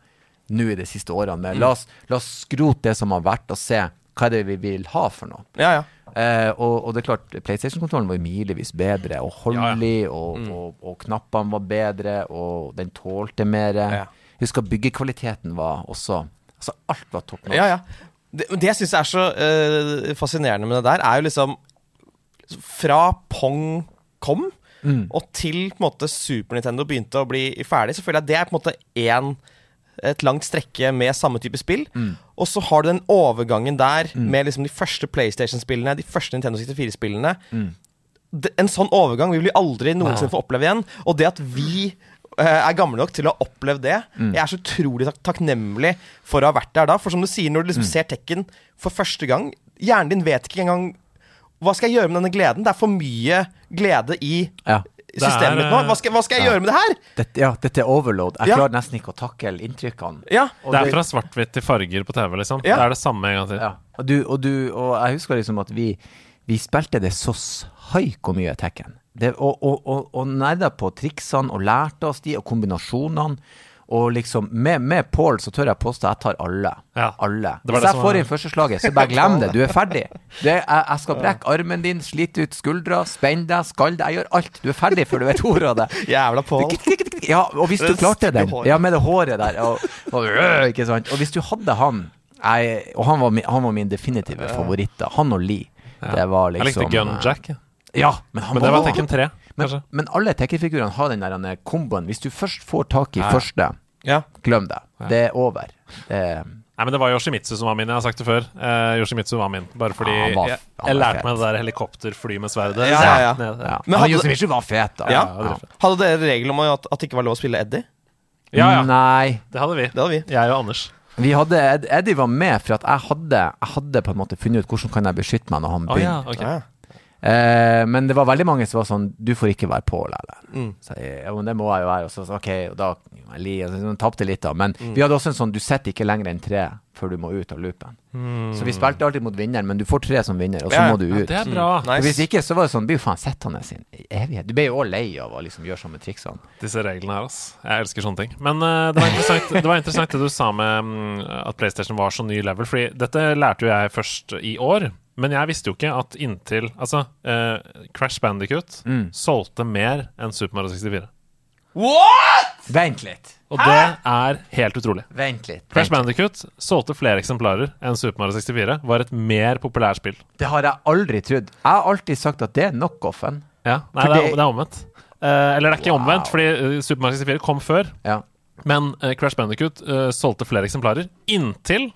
nå i de siste årene. Mm. La, oss, la oss skrote det som har vært, og se hva er det vi vil ha for noe. Ja, ja. Eh, og, og det er klart, PlayStation-kontrollen var jo milevis bedre, og holdelig, og, Mm. og, og knappene var bedre, og den tålte mer. Ja. Husker byggekvaliteten var også Altså, alt var topp nå. ja, ja. Det, det jeg syns er så uh, fascinerende med det der, er jo liksom Fra Pong kom, Mm. og til på en måte Super Nintendo begynte å bli ferdig, så føler jeg at det er på en måte én et langt strekke med samme type spill. Mm. Og så har du den overgangen der med liksom de første PlayStation-spillene, de første Nintendo 64-spillene. Mm. En sånn overgang vil vi aldri noensinne få oppleve igjen. Og det at vi uh, er gamle nok til å ha opplevd det Mm. Jeg er så utrolig tak takknemlig for å ha vært der da. For som du sier, når du Mm. liksom ser Tekken for første gang Hjernen din vet ikke engang Hva skal jeg gjøre med denne gleden? Det er for mye glede i Ja. Systemet mitt nå. Hva skal, hva skal jeg Ja. gjøre med det her? Dette, ja, dette er overload. Jeg Ja. klarer nesten ikke å takle inntrykkene. Ja. Og det er fra svart-hvitt til farger på TV, liksom. Ja. Det er det samme en gang til. Ja. Og, du, og, du, og jeg husker liksom at vi, vi spilte det så haiko mye Tekken. Det, og, og, og, og nerda på triksene og lærte oss de, og kombinasjonene. Og liksom, med, med Paul så tør jeg påstå at jeg tar alle. Ja. Alle. Var Hvis jeg får inn første slaget, så bare glem det. Du er ferdig. Det, jeg, jeg skal brekke armen din, slite ut skuldra, spenne deg, skalle deg. Jeg gjør alt. Du er ferdig før du vet ordet av det. Jævla Paul. Ja, og hvis du klarte den. Ja, med det håret der og, og, øh, Ikke sant Og hvis du hadde han jeg, Og han var, min, han var min definitive favoritt da. Han og Lee Det var liksom Jeg liksom likte Gunjack. ja. Ja, men han Men det var Tekken 3, men, men alle Tekken-figurene har den der komboen Hvis du først får tak i Ja. første Ja. Glem det Det er over det, Nei, men Det var Yoshimitsu som var min. Jeg har sagt det før. Uh, Yoshimitsu var min. Bare fordi Ja, han var- jeg, han jeg lærte meg det der helikopterfly med sverdet. Ja, ja, ja. Ja. Men Han hadde- Yoshimitsu var fet da Ja. det er. Hadde dere regel om at, at det ikke var lov å spille Eddie? ja, ja. Nei Det hadde vi. Det hadde vi. Jeg og Anders. Vi hadde, Eddie var med for at jeg hadde Jeg hadde på en måte funnet ut hvordan kan jeg beskytte meg når han Å Oh, ja, ok. Ja. Eh, men det var veldig mange som var sånn Du får ikke være Pål, eller? Mm. Så jeg, ja, men det må jeg jo være. Og så, så ok, og da Li, og tapte litt, da. Men Mm. vi hadde også en sånn Du sitter ikke lenger enn tre før du må ut av loopen. Så vi spilte alltid mot vinneren, men du får tre som vinner, og så Mm. Ja, ja. må du Ja, ut. det er bra. Nice. Hvis ikke, så var det sånn Blir jo faen sittende sin evighet. Du ble jo også lei av å liksom gjøre sånne triksene. Disse reglene her, ass. Jeg elsker sånne ting. Men uh, det, var det var interessant det du sa med um, at PlayStation var så ny level. Fordi dette lærte jo jeg først i år. Men jeg visste jo ikke at inntil Altså, eh, Crash Bandicut Mm. solgte mer enn Super Mario 64. What?! Vent litt. Og det er helt utrolig. Vent litt. Crash Vent litt. Bandicut solgte flere eksemplarer enn Super Mario 64. Var et mer populært spill. Det har jeg aldri trodd. Jeg har alltid sagt at det er knockoffen. Ja, Nei, det er, det- det er omvendt. Eh, eller det er ikke Wow. omvendt, fordi eh, Super Mario 64 kom før. Ja. Men eh, Crash Bandicut eh, solgte flere eksemplarer inntil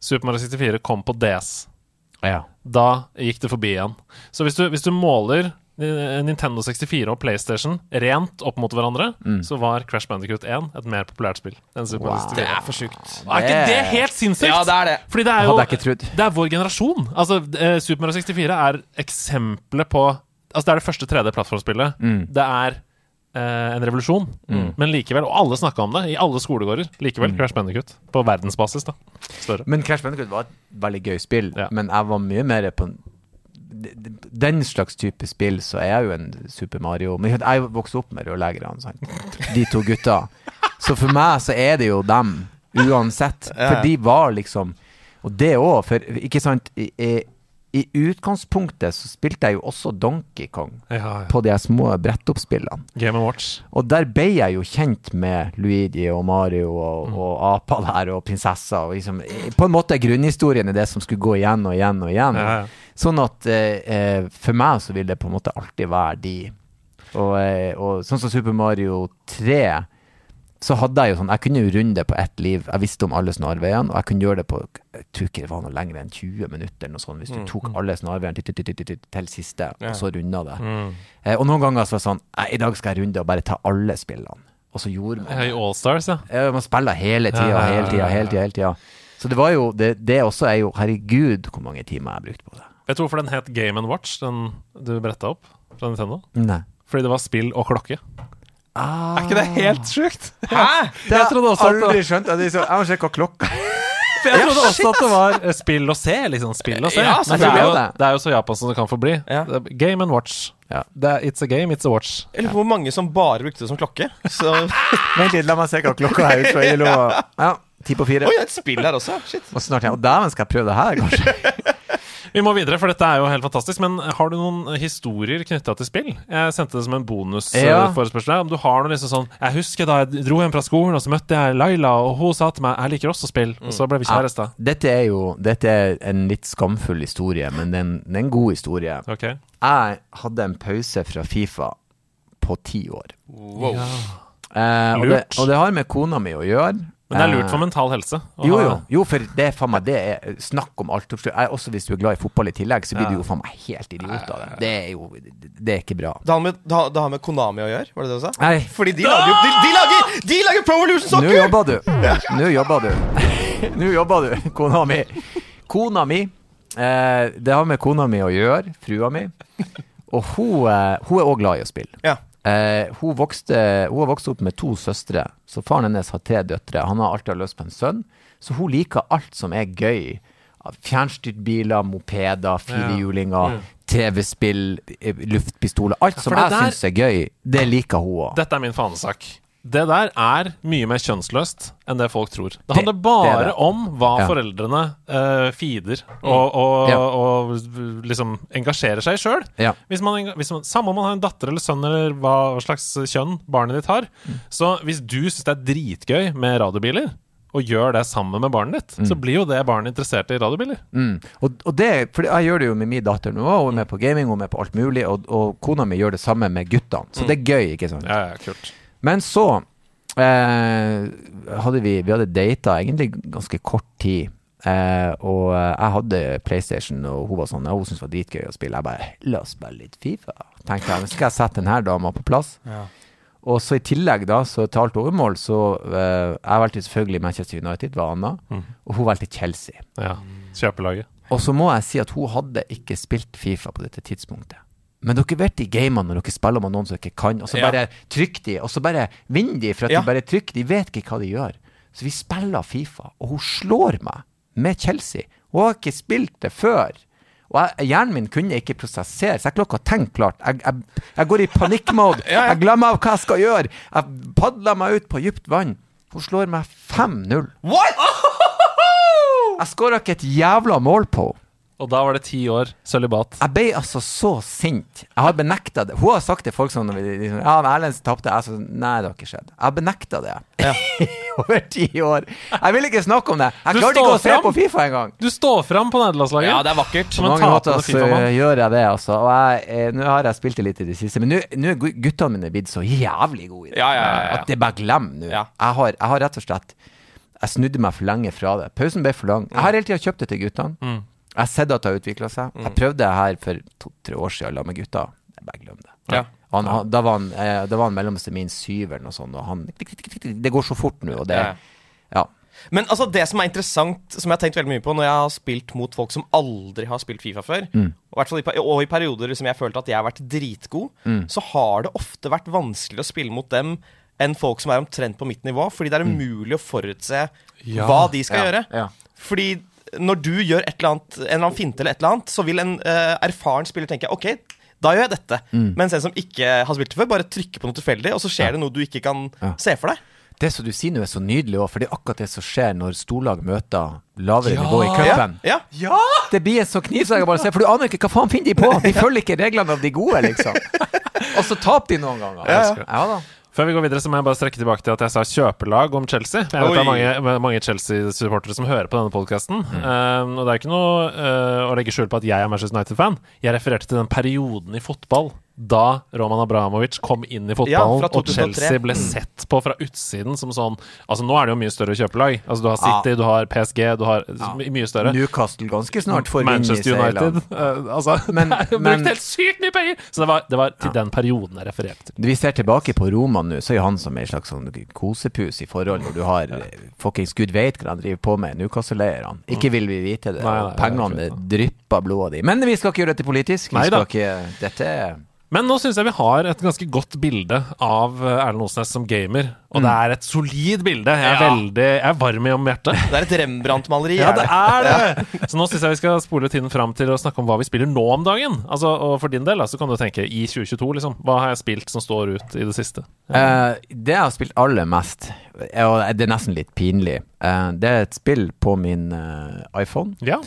Super Mario 64 kom på DS. ja. Da gikk det forbi igjen. Så hvis du, hvis du måler Nintendo 64 og PlayStation rent opp mot hverandre, så var Crash Bandicoot 1 et mer populært spill enn Super Wow. 64. Det er for sjukt. Er ikke det helt sinnssykt? Ja, det er det. Fordi det er jo det er. Det er vår generasjon. Altså, eh, Super Mario 64 er eksempelet på Altså, det er det første 3D-plattformspillet. Mm. Det er en revolusjon, men likevel Og alle snakka om det i alle skolegårder. Likevel Mm. Crash Bandicut. På verdensbasis, da. Større. Men Crash Bandicoot var et veldig gøy spill, Ja. men jeg var mye mer på den slags type spill, så er jeg jo en Super Mario Men jeg vokste opp med rørleggerne, sant. De to gutta. Så for meg så er det jo dem, uansett. For de var liksom Og det òg, for ikke sant i, i, utgangspunktet så spilte jeg jo også Donkey Kong Ja, ja. på de små brettoppspillene. Game Watch. Og der ble jeg jo kjent med Luigi og Mario og, Mm. og apa der og prinsessa. Og liksom, på en måte grunnhistorien er det som skulle gå igjen og igjen og igjen. Ja, ja. Sånn at eh, eh, for meg så vil det på en måte alltid være de. Og, eh, og sånn som Super Mario 3, så hadde jeg jo sånn Jeg kunne jo runde på ett liv. Jeg visste om alle snarveiene, og jeg kunne gjøre det på Jeg tror ikke det var noe lenger enn 20 minutter, noe sånt, hvis du tok alle snarveiene til, siste, og så runda det. Eh, og noen ganger så var det sånn i dag skal jeg runde og bare ta alle spillene. Og så gjorde man I Allstars, ja. Man spiller hele tida, hele tida, hele tida. Hele tida. Så det var jo det, det også er jo Herregud, hvor mange timer jeg brukte på det. Vet du hvorfor den het Game Watch, den du bretta opp fra Nintendo? Nei. Fordi det var spill og klokke. Ah, Er ikke det helt sjukt? Hæ? det har Jeg trodde også aldri skjønt. at Jeg må sjekke klokka For jeg trodde også at det var eh, spill og se. Liksom spill og se. Ja, Men det er, jo, det. det er jo så japansk som det kan få bli. Ja. Game and watch. Ja. Det er, it's a game, it's a watch. Eller hvor mange som bare brukte det som klokke. Så Vent litt, la meg se hva klokka er ut fra ILO. Ja, ti på fire. Oi, et spill der også. Shit. Og snart ja. Dæven, skal jeg prøve det her, kanskje? Vi må videre, for dette er jo helt fantastisk. Men har du noen historier knytta til spill? Jeg sendte det som en Ja. bonusforespørsel. Ja. Om du har noe liksom sånn Jeg husker da jeg dro hjem fra skolen, og så møtte jeg Laila, og hun sa til meg 'Jeg liker også spill', og så ble vi kjærester. Dette er jo Dette er en litt skamfull historie, men det er en, det er en god historie. Ok Jeg hadde en pause fra Fifa på ti år. Wow. Eh, og, det, og det har med kona mi å gjøre. Men det er lurt Eh, for mental helse. Jo, jo, jo, for det er faen meg Det er snakk om alt. Også hvis du er glad i fotball i tillegg, så blir du jo faen meg helt idiot av det. Det er jo Det er ikke bra. Det har, med, det, har, det har med Konami å gjøre, var det det du sa? Nei, Fordi de lager jo de, de, lager, de lager Pro Evolution nå jobber du. Nå jobber du. Nå jobber du, kona mi. Kona mi eh, Det har med kona mi å gjøre, frua mi. Og hun, eh, hun er òg glad i å spille. Ja. Eh, hun, vokste, hun har vokst opp med to søstre, så faren hennes har tre døtre. Han har alltid hatt lyst på en sønn, så hun liker alt som er gøy. Fjernstyrtbiler, mopeder, firehjulinger, TV-spill, eh, luftpistoler. Alt som jeg syns er gøy, det liker hun òg. Dette er min fanesak. Det der er mye mer kjønnsløst enn det folk tror. Det handler bare det det. om hva Ja. foreldrene uh, feeder og, og, Ja. og liksom engasjerer seg sjøl. Ja. Hvis man, hvis man, samme om man har en datter eller sønn eller hva slags kjønn barnet ditt har. Mm. Så hvis du syns det er dritgøy med radiobiler, og gjør det sammen med barnet ditt, så blir jo det barnet interessert i radiobiler. Mm. Og, og det, for jeg gjør det jo med min datter nå, hun er med på gaming, hun er med på alt mulig, og, og kona mi gjør det samme med guttene. Så det er gøy, ikke sant? Ja, ja, kult. Men så eh, hadde vi Vi hadde data egentlig ganske kort tid. Eh, og eh, jeg hadde PlayStation, og hun var sånn ja, Hun syntes det var dritgøy å spille. Jeg bare La oss spille litt Fifa. Tenkte jeg, men skal jeg sette denne dama på plass? Og så i tillegg, da, så til alt overmål, så eh, Jeg valgte selvfølgelig Manchester United, var Anna, og hun valgte Chelsea. Ja. Kjøpelaget. Og så må jeg si at hun hadde ikke spilt Fifa på dette tidspunktet. Men dere vet de gamene når dere spiller med noen som ikke kan, og så Ja. bare trykker de, og så bare vinner de, for at Ja. de bare trykker. De vet ikke hva de gjør. Så vi spiller Fifa, og hun slår meg med Chelsea. Hun har ikke spilt det før. Og jeg, hjernen min kunne ikke prosessere, så jeg klarte ikke å tenke klart. Jeg, jeg, jeg går i panikkmode. Ja, ja. Jeg glemmer av hva jeg skal gjøre. Jeg padler meg ut på dypt vann. Hun slår meg 5-0. What?! Jeg skåra ikke et jævla mål på henne. Og da var det ti år sølibat. Jeg ble altså så sint. Jeg har benekta det. Hun har sagt til folk sånn liksom, Ja, Erlend tapte. Jeg sa nei, det har ikke skjedd. Jeg har benekta det ja. over ti år. Jeg vil ikke snakke om det. Jeg Du klarte ikke å se på Fifa engang. Du står fram på nederlandslaget. Ja, det er vakkert. På mange måter så gjør jeg det, altså. Og jeg, eh, nå har jeg spilt det litt i det siste, men nå er guttene mine blitt så jævlig gode i det. Ja, ja, ja, ja. At det er bare glem nå. Ja. Jeg, har, jeg har rett og slett Jeg snudde meg for lenge fra det. Pausen ble for lang. Jeg har hele tida kjøpt det til guttene. Mm. Jeg har sett at det har utvikla seg. Jeg prøvde det her for to-tre år siden sammen med gutta. Jeg bare glem det. Ja. Han, han, da, var han, eh, da var han mellomste min syveren og sånn, og han Det går så fort nå, og det Ja. Men altså, det som er interessant, som jeg har tenkt veldig mye på når jeg har spilt mot folk som aldri har spilt Fifa før, Mm. og, i hvert fall i, og i perioder som jeg følte at jeg har vært dritgod, Mm. så har det ofte vært vanskeligere å spille mot dem enn folk som er omtrent på mitt nivå, fordi det er umulig å forutse Ja. hva de skal Mm. Ja, gjøre. ja. Fordi når du gjør et eller annet, en eller annen finte eller et eller annet, så vil en uh, erfaren spiller tenke OK, da gjør jeg dette. Mm. Mens en som ikke har spilt det før, bare trykker på noe tilfeldig, og så skjer det noe du ikke kan Ja. se for deg. Det som du sier nå er så nydelig òg, for det er akkurat det som skjer når storlag møter lavere Ja. nivå i cupen. Ja. Det blir så knivsegg å bare se, for du aner ikke hva faen finner de på! De følger ikke reglene av de gode, liksom. Og så taper de noen ganger. Ja, ja. ja da. Før vi går videre, så må jeg bare strekke tilbake til at jeg sa kjøpelag om Chelsea. Jeg vet det er mange, mange Chelsea-supportere som hører på denne podkasten. og det er ikke noe uh, å legge skjul på at jeg er Manchester United-fan. Jeg refererte til den perioden i fotball da Roman Abramovic kom inn i fotballen, ja, og Chelsea ble sett på fra utsiden som sånn Altså, nå er det jo mye større kjøpelag. Altså, du har City, du har PSG, du har ja. mye større. Newcastle ganske snart får Manchester United. eh, altså, Men- det er jo brukt helt sykt mye penger! Så det var, det var til den perioden jeg refererte til. Vi ser tilbake på Roma nå, så er han som en slags sånn kosepus i forhold når du har eh, fuckings gud veit hva han driver på med, Newcastle-eierne. Ikke vil vi vite det. Nei, nei, Pengene drypper blodet ditt. Men vi skal ikke gjøre dette politisk. Vi Nei da. skal ikke Dette er Men nå syns jeg vi har et ganske godt bilde av eh, Erlend Osnes som gamer. Og det er et solid bilde. Jeg er Ja. veldig Jeg er varm i om hjertet. Det er et Rembrandt-maleri. Ja, det er det! Så nå syns jeg vi skal spole tiden fram til å snakke om hva vi spiller nå om dagen. Altså, Og for din del så kan du tenke i 2022, liksom. Hva har jeg spilt som står ut i det siste? Uh, det jeg har spilt aller mest, og det er nesten litt pinlig, uh, det er et spill på min uh, iPhone. Ja.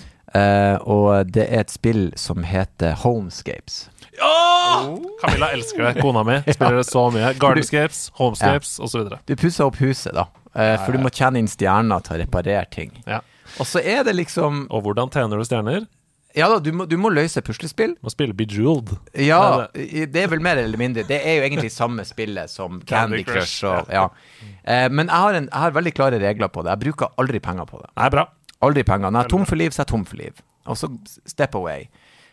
Og det er et spill som heter Homescapes. Camilla elsker det. Kona mi spiller det så mye. Gardenscapes, Homescapes og osv. Du pusser opp huset, da. Eh, for du må tjene inn stjerner til å reparere ting. Ja. Og så er det liksom Og hvordan tjener du stjerner? Ja da, du må, du må løse puslespill. Må spille Bejeweled. Ja, det er vel mer eller mindre. Det er jo egentlig samme spillet som Candy, Candy Crush. Crush, og, ja. Eh, men jeg har, en, jeg har veldig klare regler på det. Jeg bruker aldri penger på det. Nei, bra. Aldri penger. Når jeg er tom for liv, så er jeg tom for liv. Og så step away.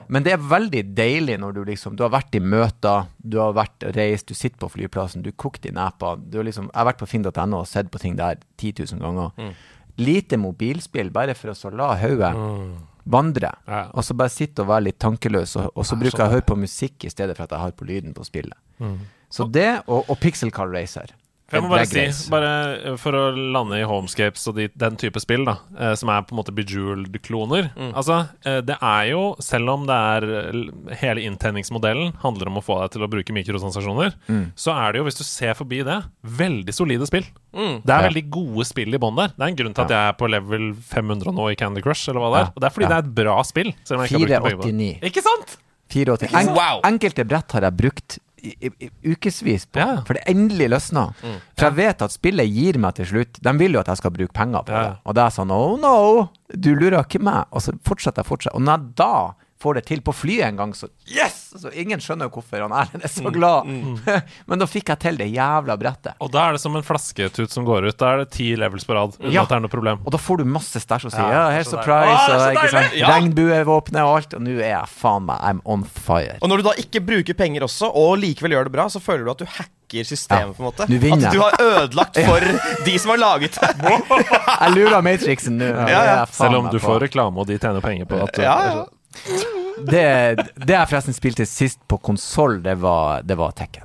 Men det er veldig deilig når du liksom Du har vært i møter, du har vært reist, du sitter på flyplassen, du kokt i nepa. Du har liksom, jeg har vært på finn.no og sett på ting der 10 000 ganger. Mm. Lite mobilspill, bare for å så la hodet vandre. Ja. Og så bare sitte og være litt tankeløs. Og, og så Ja, bruker sånn jeg å høre på musikk i stedet for at jeg har på lyden på spillet. Mm. Så det, og, og Pixel Car Racer. Jeg må bare si, bare eh, for å lande i Homescapes og de, den type spill, da, eh, som er på en måte Bejeweled-kloner Altså, eh, det er jo, selv om det er hele inntenningsmodellen handler om å få deg til å bruke mikrotransaksjoner, så er det jo, hvis du ser forbi det, veldig solide spill. Det er Ja. veldig gode spill i bånn der. Det er en grunn til at jeg er på level 500 nå i Candy Crush, eller hva det er. Og det er fordi Ja. det er et bra spill. Selv om jeg ikke har brukt penger 489. Ikke sant? 489. En, Wow. Enkelte brett har jeg brukt ukevis på, Ja. for det endelig løsna. For jeg vet at spillet gir meg til slutt De vil jo at jeg skal bruke penger på det. Og det er sånn Oh no! Du lurer ikke meg. Og så fortsetter jeg fortsatt. Og når jeg da får det til på flyet en gang, så yes! Så ingen skjønner jo hvorfor han Erlend er så glad. Men da fikk jeg til det jævla brettet. Og da er det som en flasketut som går ut. Da er det ti levels på rad uten Ja. at det er noe problem. Og da får du masse stæsj og sier Ja, ja, her er så surprise, Å, det er og ikke sant! Ja. regnbuevåpenet og alt. Og nå er jeg faen meg I'm on fire. Og når du da ikke bruker penger også, og likevel gjør det bra, så føler du at du hacker systemet. Ja. på en måte. At du har ødelagt for de som har laget det. Jeg lurer Matrixen nå. Ja, ja. Selv om du får reklame, og de tjener penger på at du Ja, ja. Det, det jeg forresten spilte sist på konsoll, det, var- det var Tekken.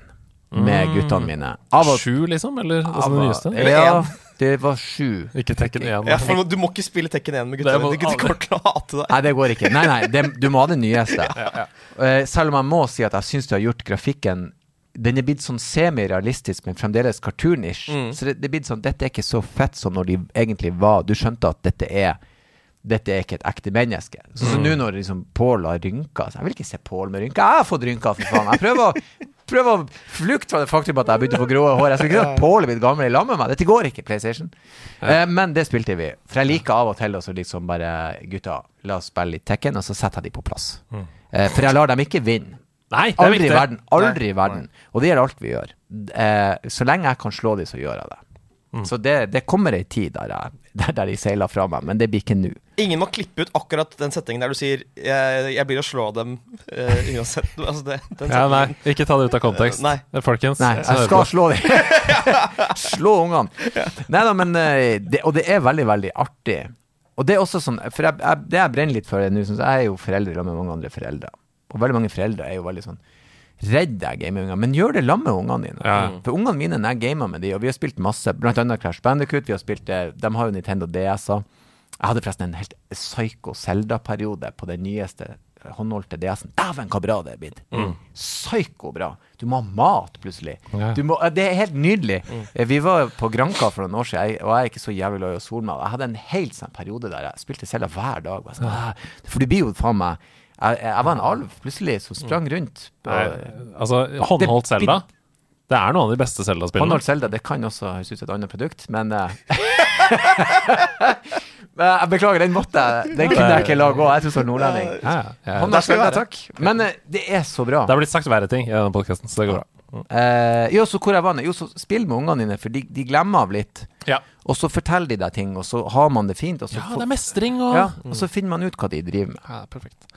Med Mm. guttene mine. Av og Sju, liksom? Eller altså, av- det nyeste? Eller Ja, det var sju. Ikke Tekken 1. Ja, for Du må ikke spille Tekken 1 med guttene dine. De kommer til å hate deg. Nei, det går ikke. Nei, nei, det, du må ha det nyeste. Eh, selv om jeg må si at jeg syns du har gjort grafikken Den er blitt sånn semi-realistisk, men fremdeles cartoonish. Mm. Så det, det er blitt sånn Dette er ikke så fett som når de egentlig var Du skjønte at dette er dette er ikke et ekte menneske. Så, så nå når liksom Pål har rynker så Jeg vil ikke se Pål med rynker. Jeg har fått rynker, for faen. Jeg prøver å, prøver å flukte fra det faktum at jeg begynte å få grå hår. Jeg skulle ikke si at Pål er blitt gammel i lag med meg. Dette går ikke, PlayStation. Eh, men det spilte vi. For jeg liker av og til også liksom bare Gutta, la oss spille litt Tekken, og så setter jeg de på plass. Eh, for jeg lar dem ikke vinne. Nei, det Aldri i verden. Aldri i verden. Og det gjelder alt vi gjør. Eh, så lenge jeg kan slå de, så gjør jeg det. Mm. Så det, det kommer ei tid der, jeg, der, der de seiler fra meg, men det blir ikke nå. Ingen må klippe ut akkurat den settingen der du sier 'jeg, jeg blir å slå dem uh, uansett'. Altså det, den Ja, nei, ikke ta det ut av kontekst. Nei. Eh, Folkens. Nei, jeg skal slå dem. slå ungene. Nei da, men eh, det, Og det er veldig, veldig artig. Og det er også sånn For jeg, jeg, det jeg brenner litt for nå, jeg er jo foreldre sammen med mange andre foreldre. Og veldig mange foreldre er jo veldig sånn Redd deg gaminga, men gjør det sammen med ungene dine. Ja. For ungene mine, når jeg gamer med de, og vi har spilt masse, blant annet Crash Bandicoot, vi har spilt eh, De har jo Nintendo DS-er. Jeg hadde forresten en helt psycho Zelda-periode på den nyeste håndholdte DS-en. Dæven, hva bra det er blitt! Psyko bra. Du må ha mat, plutselig. Du må, eh, det er helt nydelig. Mm. Vi var på Granka for noen år siden, og jeg er ikke så jævlig glad i å sole meg. Jeg hadde en helt sånn periode der jeg spilte Zelda hver dag. Sånn, For du blir jo faen meg jeg, jeg var en alv plutselig som sprang rundt. på- Nei, altså, håndholdt Selda? Det er noen av de beste Zelda-spillene. Håndholdt Zelda, det kan også høres ut som et annet produkt, men eh, Jeg beklager, den måtte jeg Den kunne jeg ikke la gå. Jeg tror så nordlending. Ja, ja, ja. Håndholdt Zelda, takk. Men eh, det er så bra. Det har blitt sagt verre ting i denne podkasten, så det går bra. Uh, jo, så hvor jeg var nå? Jo, så spill med ungene dine, for de, de glemmer av litt. Ja. Og så forteller de deg ting, og så har man det fint. Og så, ja, det er mestring og ja, og så finner man ut hva de driver med. Ja, perfekt.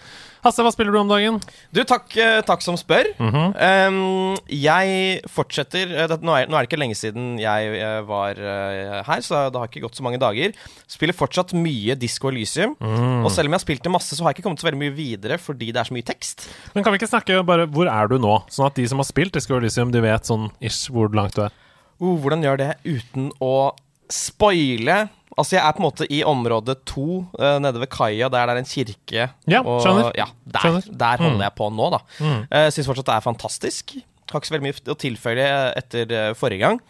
Hasse, hva spiller du om dagen? Du, takk, eh, takk som spør. Mm -hmm. um, jeg fortsetter eh, det, nå, er, nå er det ikke lenge siden jeg eh, var uh, her, så det har ikke gått så mange dager. Spiller fortsatt mye Disco Elysium. Mm. Og selv om jeg har spilt det masse, så har jeg ikke kommet så veldig mye videre fordi det er så mye tekst. Men kan vi ikke snakke bare Hvor er du nå? Sånn at de som har spilt Disco Elysium, de vet sånn ish hvor langt du er. Uh, hvordan gjør det uten å spoile? Altså, jeg er på en måte i område to, uh, nede ved kaia, der det er en kirke. Ja, og, skjønner. Ja, der, Skjønner. der holder Mm. jeg på nå, da. Mm. Uh, Syns fortsatt det er fantastisk. Har ikke så veldig mye å tilføye etter uh, forrige gang.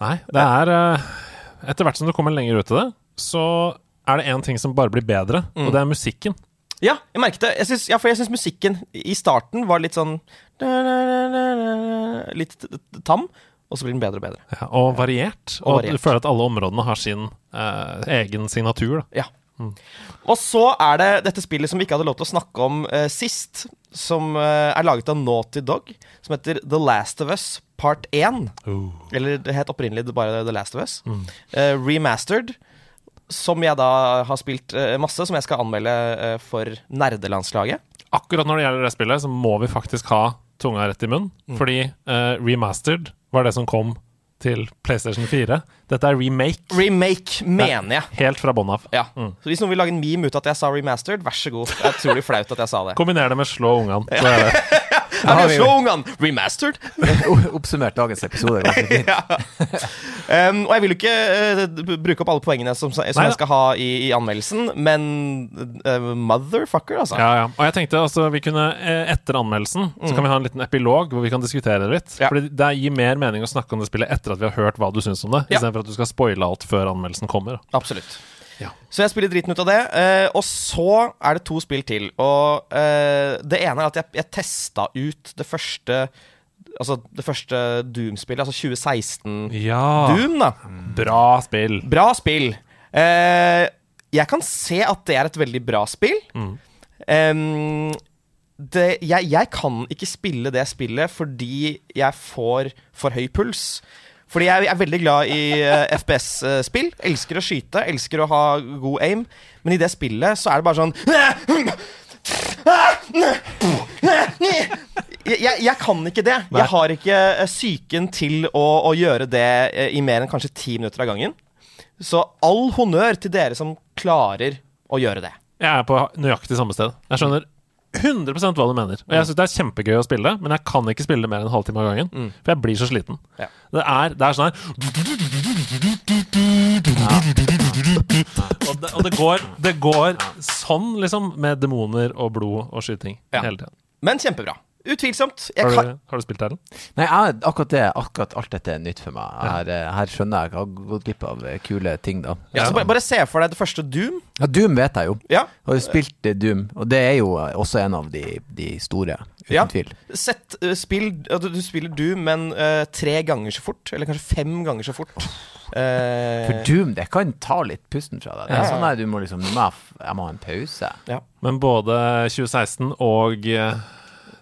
Nei, det er eh, Etter hvert som du kommer lenger ut i det, så er det én ting som bare blir bedre, Mm. og det er musikken. Ja, jeg merket det. Jeg synes, ja, for jeg syns musikken i starten var litt sånn Litt tam, og så blir den bedre og bedre. Ja, og variert. Og Og, variert. du føler at alle områdene har sin eh, egen signatur. Da. Ja. Og så er det dette spillet som vi ikke hadde lov til å snakke om eh, sist, som eh, er laget av Naughty Dog, som heter The Last of Us Part 1. Eller det het opprinnelig bare The Last of Us. Eh, remastered. Som jeg da har spilt eh, masse, som jeg skal anmelde eh, for nerdelandslaget. Akkurat når det gjelder det spillet, så må vi faktisk ha tunga rett i munnen. Mm. Fordi uh, remastered var det som kom til PlayStation 4. Dette er remake. Remake, mener jeg. Helt fra bånn av. Ja. Så hvis noen vil lage en meme ut av at jeg sa remastered, vær så god. Det er utrolig flaut at jeg sa det. Kombiner det med slå ungene. Så er det. Jeg vil se ungene! Remastered? Oppsummert dagens episode ja. Um, og jeg vil jo ikke uh, bruke opp alle poengene som, som jeg skal ha i, i anmeldelsen, men uh, motherfucker, altså. Ja, ja. Og jeg tenkte altså, vi kunne, eh, etter anmeldelsen, så kan vi ha en liten epilog hvor vi kan diskutere det litt. Mm. Ja. Fordi det gir mer mening å snakke om det spillet etter at vi har hørt hva du syns om det, Ja. istedenfor at du skal spoile alt før anmeldelsen kommer. Absolutt. Ja. Så jeg spiller driten ut av det. eh, og så er det to spill til. Og eh, det ene er at jeg, jeg testa ut det første Altså det første Doom-spillet, altså 2016 Ja. Doom, da. Bra spill. Bra spill. Eh, jeg kan se at det er et veldig bra spill. Em, det, jeg, jeg kan ikke spille det spillet fordi jeg får for høy puls. Fordi jeg er veldig glad i uh, FPS-spill. Elsker å skyte, elsker å ha god aim. Men i det spillet så er det bare sånn jeg, jeg, jeg kan ikke det. Jeg har ikke eh, psyken til å, å gjøre det eh, i mer enn kanskje ti minutter av gangen. Så all honnør til dere som klarer å gjøre det. Jeg er på nøyaktig samme sted. Jeg skjønner 100 hva du mener. Og jeg syns det er kjempegøy å spille, men jeg kan ikke spille det mer enn en halvtime av gangen. For jeg blir så sliten. Ja. Det, er, det er sånn her og, det, og det, går, det går sånn, liksom, med demoner og blod og skyting hele tiden. Men kjempebra. Utvilsomt. Jeg Har du, har du spilt Erlend? Nei, jeg, akkurat det, akkurat alt dette er nytt for meg. Her, eh, her skjønner jeg jeg har gått glipp av eh, kule ting, da. ja, så bare, bare se for deg det første Doom. Ja, Doom vet jeg jo. Ja. Har jo spilt eh, Doom, og det er jo også en av de, de store, uten Ja. tvil. Sett, spill, ja, du, du spiller Doom, men uh, tre ganger så fort. Eller kanskje fem ganger så fort. Eh, For Doom, det kan ta litt pusten fra deg. Det er ja. sånn at du må liksom jeg, må ha en pause. Men både 2016 og eh,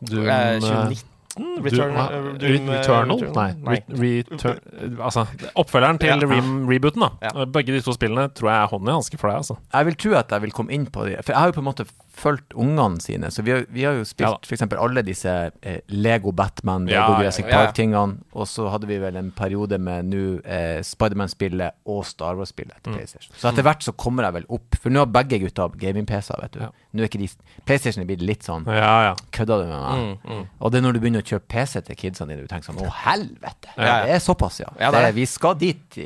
Doom eh, eh, 2019? Return, Doom, eh, Doom, Returnal? Returnal? Nei. Nei. Re return, altså, oppfølgeren til Ja. re rebooten, da. Ja. Begge de to spillene tror jeg er hånd i hanske for deg, altså. Jeg vil tro at jeg vil komme inn på det, for jeg har jo på en måte fulgt ungene sine. Så vi har, vi har jo spilt ja. eksempel alle disse eh, Lego Batman, Lego ja, Jurassic. Park-tingene. Og så hadde vi vel en periode med nå eh, Spiderman-spillet og Star Wars-spillet Mm. PlayStation. Så etter hvert så kommer jeg vel opp, for nå har begge gutta gaming-PC-er, vet du. Ja. Nå er ikke de PlayStation er blitt litt sånn Ja, ja. Kødda du med meg? Mm, Og det er når du begynner å kjøpe PC til kidsene dine, du tenker sånn Å, helvete! Det er såpass, ja. Ja, det. Vi skal dit.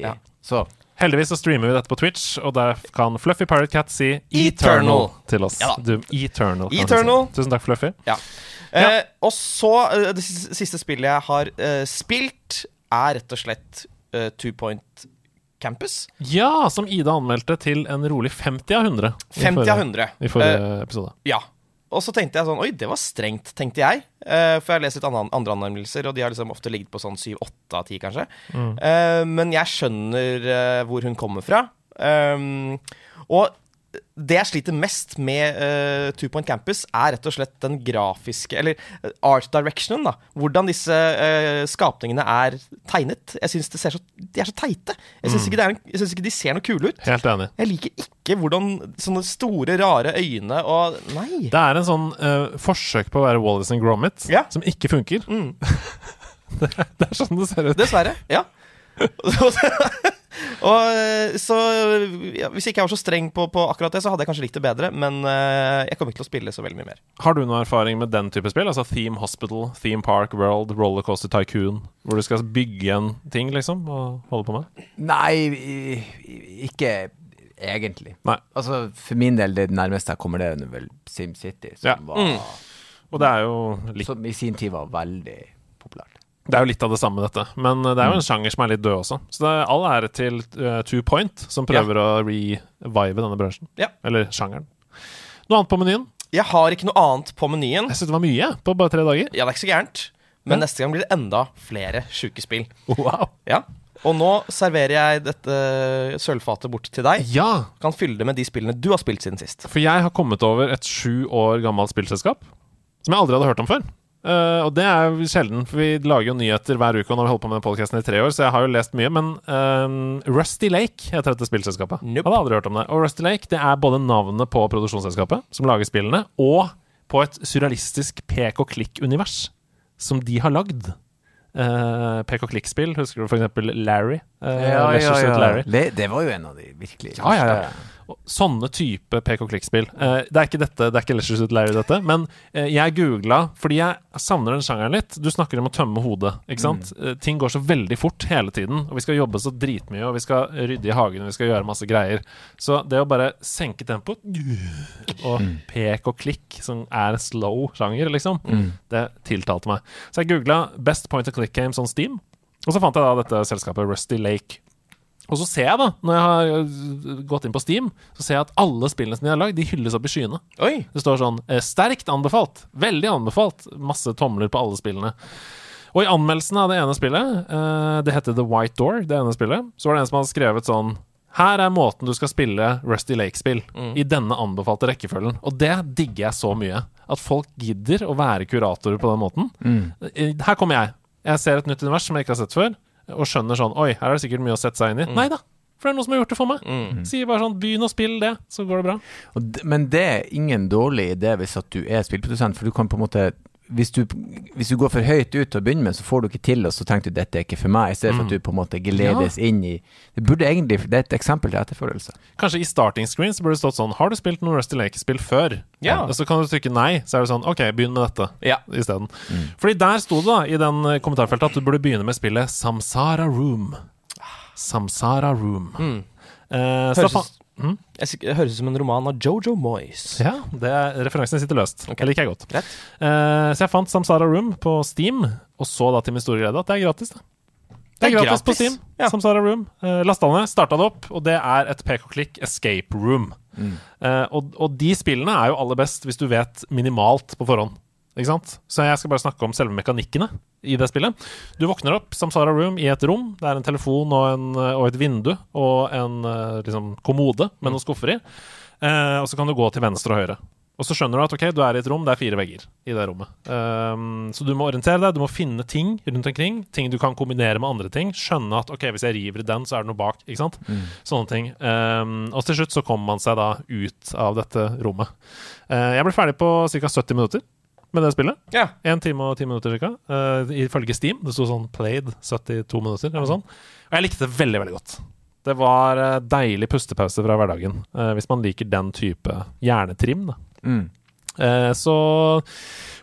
Så Heldigvis så streamer vi dette på Twitch, og der kan Fluffy Pirate Cat si Eternal. til oss. Ja Du, Eternal. Eternal. Si. Tusen takk, Fluffy. Ja. Eh, og så, eh, det siste, spillet jeg har eh, spilt, er rett og slett eh, Two Point Campus. Ja, som Ida anmeldte til en rolig 50 av 100. i 50 forrige- av 100. I forrige episode. Ja. Og så tenkte jeg sånn Oi, det var strengt, tenkte jeg. Uh, for jeg har lest litt andre, andre anmeldelser, og de har liksom ofte ligget på sånn 7-8 av 10, kanskje. Eh, men jeg skjønner uh, hvor hun kommer fra. Um, og det jeg sliter mest med uh, Two Point Campus, er rett og slett den grafiske Eller eh, art directionen, da. Hvordan disse uh, skapningene er tegnet. Jeg syns så, de er så teite. Jeg syns ikke, det er jeg synes ikke de ser noe kule ut. Helt enig. Jeg liker ikke hvordan sånne store, rare øyne og Nei. Det er en sånn uh, forsøk på å være Wallis and Gromit Ja. som ikke funker. Mm. det, det er sånn det ser ut. Dessverre. Ja. og eh, så ja, Hvis ikke jeg var så streng på, på akkurat det, så hadde jeg kanskje likt det bedre. Men uh, jeg kommer ikke til å spille så veldig mye mer. Har du noe erfaring med den type spill? Altså Theme Hospital, Theme Park World, Rollercoaster Tycoon? Hvor du skal bygge en ting, liksom, og holde på med? Nei, ikke egentlig. Nei. Altså, for min del, det nærmeste jeg kommer det, er vel SimCity, som, Ja. var, Og det er jo litt, som i sin tid var veldig. Det er jo litt av det samme, dette. Men eh, det er jo en sjanger som er litt død også. Så det er all ære til uh, Two Point, som prøver å revive denne bransjen. Ja. Eller sjangeren. Noe annet på menyen? Jeg har ikke noe annet på menyen. Jeg synes det var mye på bare tre dager. Ja, det er ikke så gærent. Men Ja. neste gang blir det enda flere sjuke spill. Wow. Ja. Og nå serverer jeg dette sølvfatet bort til deg. Ja, Kan fylle det med de spillene du har spilt siden sist. For jeg har kommet over et sju år gammelt spillselskap som jeg aldri hadde hørt om før. Eh, og det er jo sjelden, for vi lager jo nyheter hver uke, og nå har vi holdt på med den podcasten i tre år, så jeg har jo lest mye. Men eh, Rusty Lake heter dette spillselskapet. Nope. Hadde aldri hørt om det. Og Rusty Lake det er både navnet på produksjonsselskapet, som lager spillene, og på et surrealistisk pek og klikk-univers som de har lagd. Uh, pek og klikk-spill, husker du f.eks. Larry? Uh, ja, ja, Larry. Det, det var jo en av de virkelig Ja, ja, ja. Sånne type pek og klikk-spill. Eh, det er ikke dette, det er ikke Leisure Suit Larry, dette. Men eh, jeg googla fordi jeg savner den sjangeren litt. Du snakker om å tømme hodet. ikke sant? Eh, ting går så veldig fort hele tiden. Og vi skal jobbe så dritmye, og vi skal rydde i hagen, og vi skal gjøre masse greier. Så det å bare senke tempoet og pek og klikk, som er slow sjanger, liksom, det tiltalte meg. Så jeg googla Best Point of Click Games on Steam. Og så fant jeg da dette selskapet Rusty Lake. Og så ser jeg, da, når jeg har øh, gått inn på Steam, så ser jeg at alle spillene som de har lagd, de hylles opp i skyene. Oi! Det står sånn eh, 'sterkt anbefalt', 'veldig anbefalt', masse tomler på alle spillene. Og i anmeldelsen av det ene spillet, eh, det heter The White Door, det ene spillet, så var det en som hadde skrevet sånn her er måten du skal spille Rusty Lake-spill, i denne anbefalte rekkefølgen. Og det digger jeg så mye. At folk gidder å være kuratorer på den måten. Mm. Her kommer jeg. Jeg ser et nytt univers som jeg ikke har sett før, og skjønner sånn Oi, her er det sikkert mye å sette seg inn i. Nei da, for det er noen som har gjort det for meg. Sier bare sånn Begynn å spille det, så går det bra. Men det er ingen dårlig idé hvis at du er spillprodusent, for du kan på en måte hvis du, hvis du går for høyt ut til å begynne med, så får du ikke til, og så tenker du dette er ikke for meg, i stedet for at du på en måte geledes inn i Det burde egentlig Det er et eksempel til etterfølgelse. Kanskje i starting screen så burde det stått sånn Har du spilt noe Rusty Lake-spill før? Ja. Og så kan du trykke nei, så er det sånn Ok, begynn med dette Ja. isteden. Fordi der sto det da i den eh, kommentarfeltet at du burde begynne med spillet Samsara Room. Samsara Room. Eh, så da Høres, fa- Jeg Det høres ut som en roman av Jojo Moyes. Ja, det er, referansen sitter løst. Okay. Det liker jeg godt. Eh, så jeg fant Samsara Room på Steam, og så da til min store glede at det er gratis. da Det er, gratis, på Steam. Ja. Samsara Room. Uh, Lasta ned, starta det opp, og det er et pek og klikk escape room. Eh, og, og de spillene er jo aller best hvis du vet minimalt på forhånd. Ikke sant? Så jeg skal bare snakke om selve mekanikkene i det spillet. Du våkner opp Samsara Room i et rom. Det er en telefon og, en, og et vindu og en eh, liksom, kommode med noen skuffer i. Eh, og så kan du gå til venstre og høyre. Og så skjønner du at ok, du er i et rom, det er fire vegger i det rommet. Um, så du må orientere deg, du må finne ting rundt omkring. Ting du kan kombinere med andre ting. Skjønne at ok, hvis jeg river i den, så er det noe bak. ikke sant? Sånne ting. Um, og til slutt så kommer man seg da ut av dette rommet. Uh, jeg ble ferdig på ca. 70 minutter med det spillet. Ja. Én time og ti minutter ca. Uh, ifølge Steam. Det sto sånn 'played 72 minutter', eller noe sånt. Og jeg likte det veldig, veldig godt. Det var uh, deilig pustepause fra hverdagen, Uh, hvis man liker den type hjernetrim. Da. Mm. Eh, så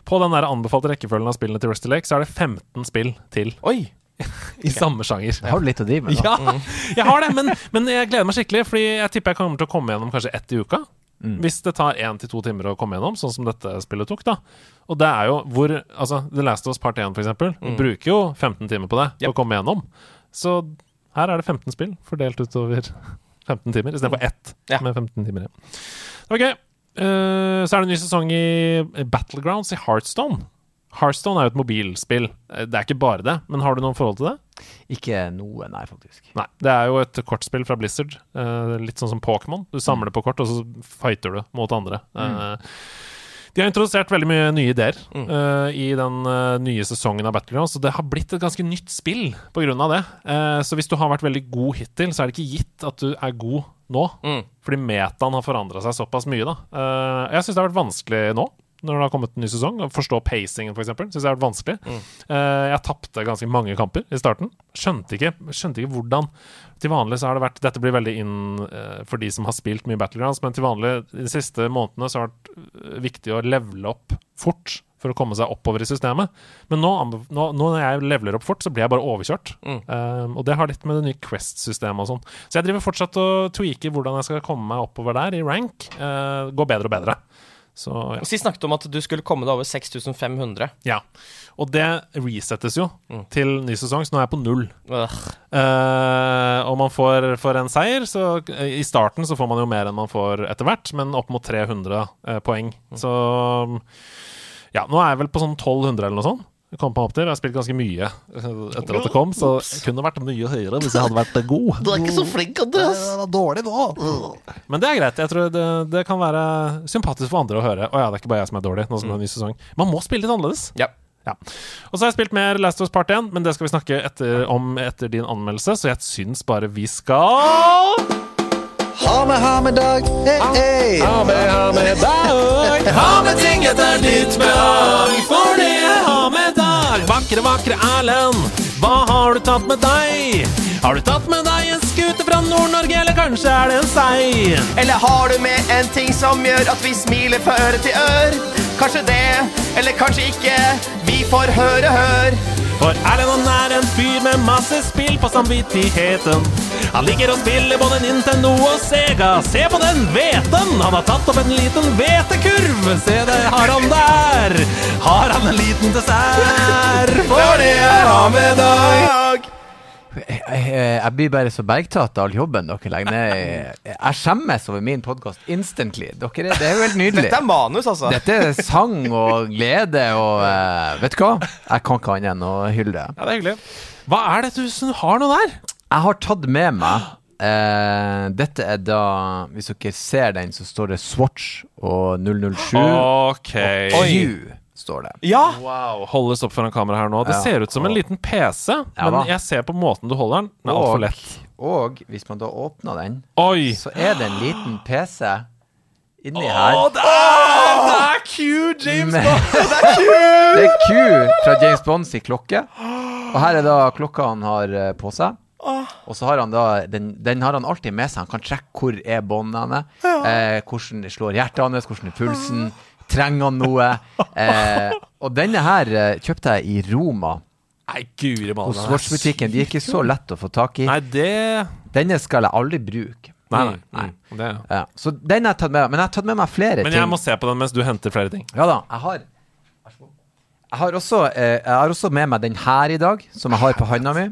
på den der anbefalte rekkefølgen av spillene til Rusty Lake, så er det 15 spill til Oi! i samme sjanger. Har du litt å drive med, da? Ja, jeg har det, men, men jeg gleder meg skikkelig, Fordi jeg tipper jeg kommer til å komme gjennom kanskje ett i uka. Hvis det tar én til to timer å komme gjennom, sånn som dette spillet tok. da Og det er jo hvor Altså, The Last of Us Part 1, for eksempel, bruker jo 15 timer på det Yep. å komme gjennom. Så her er det 15 spill fordelt utover 15 timer, istedenfor ett Ja. med 15 timer. Ja. Ok, Uh, så er det en ny sesong i Battlegrounds i Heartstone. Heartstone er jo et mobilspill. Eh, Det er ikke bare det, men har du noen forhold til det? Ikke noe, nei, faktisk. Nei. Det er jo et kortspill fra Blizzard. eh, litt sånn som Pokémon. Du samler på kort, og så fighter du mot andre. Eh, de har introdusert veldig mye nye ideer eh, i den nye sesongen av Battlegrounds, og det har blitt et ganske nytt spill av det. Så hvis du har vært veldig god hittil, så er det ikke gitt at du er god nå. Mm. Fordi metaen har forandra seg såpass mye, da. Jeg syns det har vært vanskelig nå. Når det har kommet en ny sesong. Å forstå pacingen, f.eks. Syns jeg har vært vanskelig. Eh, jeg tapte ganske mange kamper i starten. Skjønte ikke, skjønte ikke hvordan. Til vanlig så har det vært Dette blir veldig inn uh, for de som har spilt mye Battlegrounds, men til vanlig de siste månedene så har det vært viktig å levele opp fort for å komme seg oppover i systemet. Men nå, nå, nå når jeg leveler opp fort, så blir jeg bare overkjørt. Eh, og det har litt med det nye Quest-systemet og sånn. Så jeg driver fortsatt og tweaker hvordan jeg skal komme meg oppover der i rank. Uh, gå bedre og bedre. Så ja. Sist snakket du om at du skulle komme deg over 6500. Ja, og det resettes jo til ny sesong, så nå er jeg på null. Eh, og man får for en seier, så uh, i starten så får man jo mer enn man får etter hvert, men opp mot 300 uh, poeng. Så ja, nå er jeg vel på sånn 1200 eller noe sånt. Kom på til, jeg har spilt ganske mye eh, etter at det kom, så jeg kunne vært mye høyere hvis jeg hadde vært god. Du er ikke så flink, Andreas. Det er dårlig nå. Men det er greit. Jeg tror det, det kan være sympatisk for andre å høre. Å ja, det er ikke bare jeg som er dårlig, nå som det er en ny sesong. Man må spille litt annerledes. Ja. Ja. Og så har jeg spilt mer Last of Us Part 1, men det skal vi snakke etter, om etter din anmeldelse, så jeg syns bare vi skal Ha med, ha med dag. Hey, hey. Ha med, ha med dag. Ha med ting etter ditt behag, for det er ha med dag. Vakre, vakre Erlend, hva har du tatt med deg? Har du tatt med deg en skute fra Nord-Norge, eller kanskje er det en sei? Eller har du med en ting som gjør at vi smiler fra øre til ør? Kanskje det, eller kanskje ikke. Vi får høre, hør. For Erlend er en fyr med masse spill på samvittigheten. Han liker å spille både Nintendo og Sega. Se på den hveten! Han har tatt opp en liten hvetekurv. Se, det har han der. Har han en liten dessert? For det er han med dag. Jeg, jeg, jeg blir bare så bergtatt av all jobben dere legger ned. Jeg skjemmes over min podkast instantly. Dere, er- det er jo helt nydelig. Dette er manus, altså. Dette er sang og glede og uh, Vet du hva? Jeg kan ikke annet enn å hylle det. Ja, det er hyggelig. Hva er det du som har noe der? Jeg har tatt med meg Uh, Dette er da Hvis dere ser den, så står det Swatch og 007. Ok. Q står det. Ja! Wow. Holdes opp foran kamera her nå. Det Ja. ser ut som en liten PC, Ja, men da. jeg ser på måten du holder den. Den er altfor lett. og hvis man da åpner den, Oi! så er det en liten PC inni her. Å, det er, det er Q, James Men- Bond! Det er Q fra James Bonds i klokke. Og her er da klokka han har eh, på seg. Og så har han da den, den har han alltid med seg. Han kan trekke hvor er båndene, eh, hvordan slår hjertet hans, hvordan er pulsen. Trenger han noe? Eh, og denne her eh, kjøpte jeg i Roma, Nei, guri malla. hos Swatch-butikken. De er ikke så lett å få tak i. Nei, det Denne skal jeg aldri bruke. Nei, nei. Nei. Mm, det, Ja, så den har jeg tatt med meg. Men jeg har tatt med meg flere ting. men ting. jeg må se på den mens du henter flere ting. Ja da, jeg har. Jeg har også, eh, jeg har også med meg den her i dag, som jeg har på hånda mi.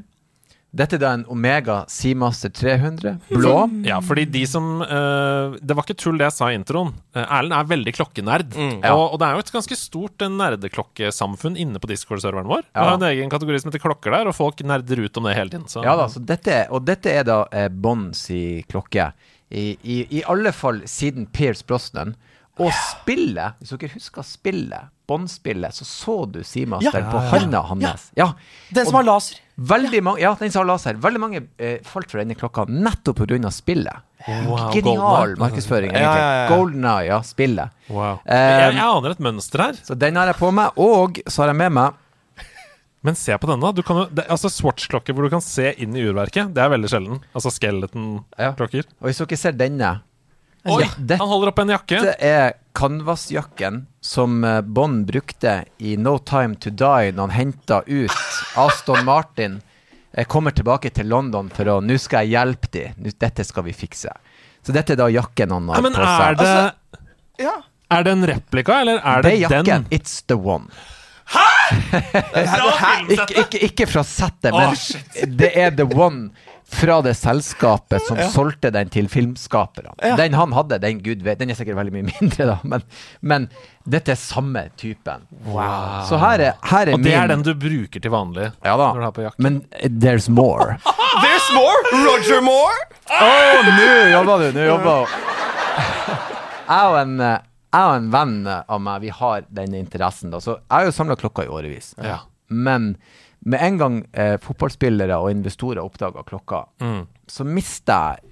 Dette er da en Omega Seamaster 300, blå. Ja, fordi de som eh, Det var ikke tull det jeg sa i introen. Eh, Erlend er veldig klokkenerd. Ja. Og, og det er jo et ganske stort eh, nerdeklokkesamfunn inne på Discord-serveren vår. Vi har en egen kategori som heter klokker der, og folk nerder ut om det hele tiden. Så. Ja da, så dette, er- og dette er da eh, Bond klokke. I, i, I alle fall siden Pierce Brosnan. Og spillet, hvis dere husker spillet, Bond-spillet, så så du Seamasteren Ja. på handa hans. Ja. Den som har laser. Veldig mange, ja, den som har laser. Veldig mange eh, falt for denne klokka nettopp pga. spillet. Wow, Genial markedsføring, Ja, egentlig. ja. Golden Eye, ja, spillet. Wow. Um, jeg, jeg aner et mønster her. Så den har jeg på meg, og så har jeg med meg Men se på denne. Du kan jo, det, altså Swatch-klokker hvor du kan se inn i urverket, det er veldig sjelden. Altså skeleton-klokker. Og hvis dere ser denne Oi! Ja, det- Han holder opp en jakke. Dette er canvasjakken som eh, Bond brukte i No Time To Die når han henta ut Aston Martin. Jeg kommer tilbake til London for å Nå skal jeg hjelpe dem. Dette skal vi fikse. Så dette er da jakken han Ja, har men på seg. er det Ja. Er det en replika, eller er det det, er jakken. den? It's the one. Hæ? Ikke, ikke, ikke fra settet, men men det er the one fra det selskapet som solgte den til filmskaperne. Den han hadde, den gud vet, den er sikkert veldig mye mindre, da, men, men dette er samme typen. Så her er, her er Og det er den du bruker til vanlig. Ja da. Når du har på. Men eh, there's more. There's more! Roger Moore! Å, nå jobber du! Nå jobber hun. Jeg og en eh, jeg og en venn av meg, vi har den interessen. Da. Så jeg har jo samla klokka i årevis. Ja. Men med en gang eh, fotballspillere og investorer oppdaga klokka, så mista jeg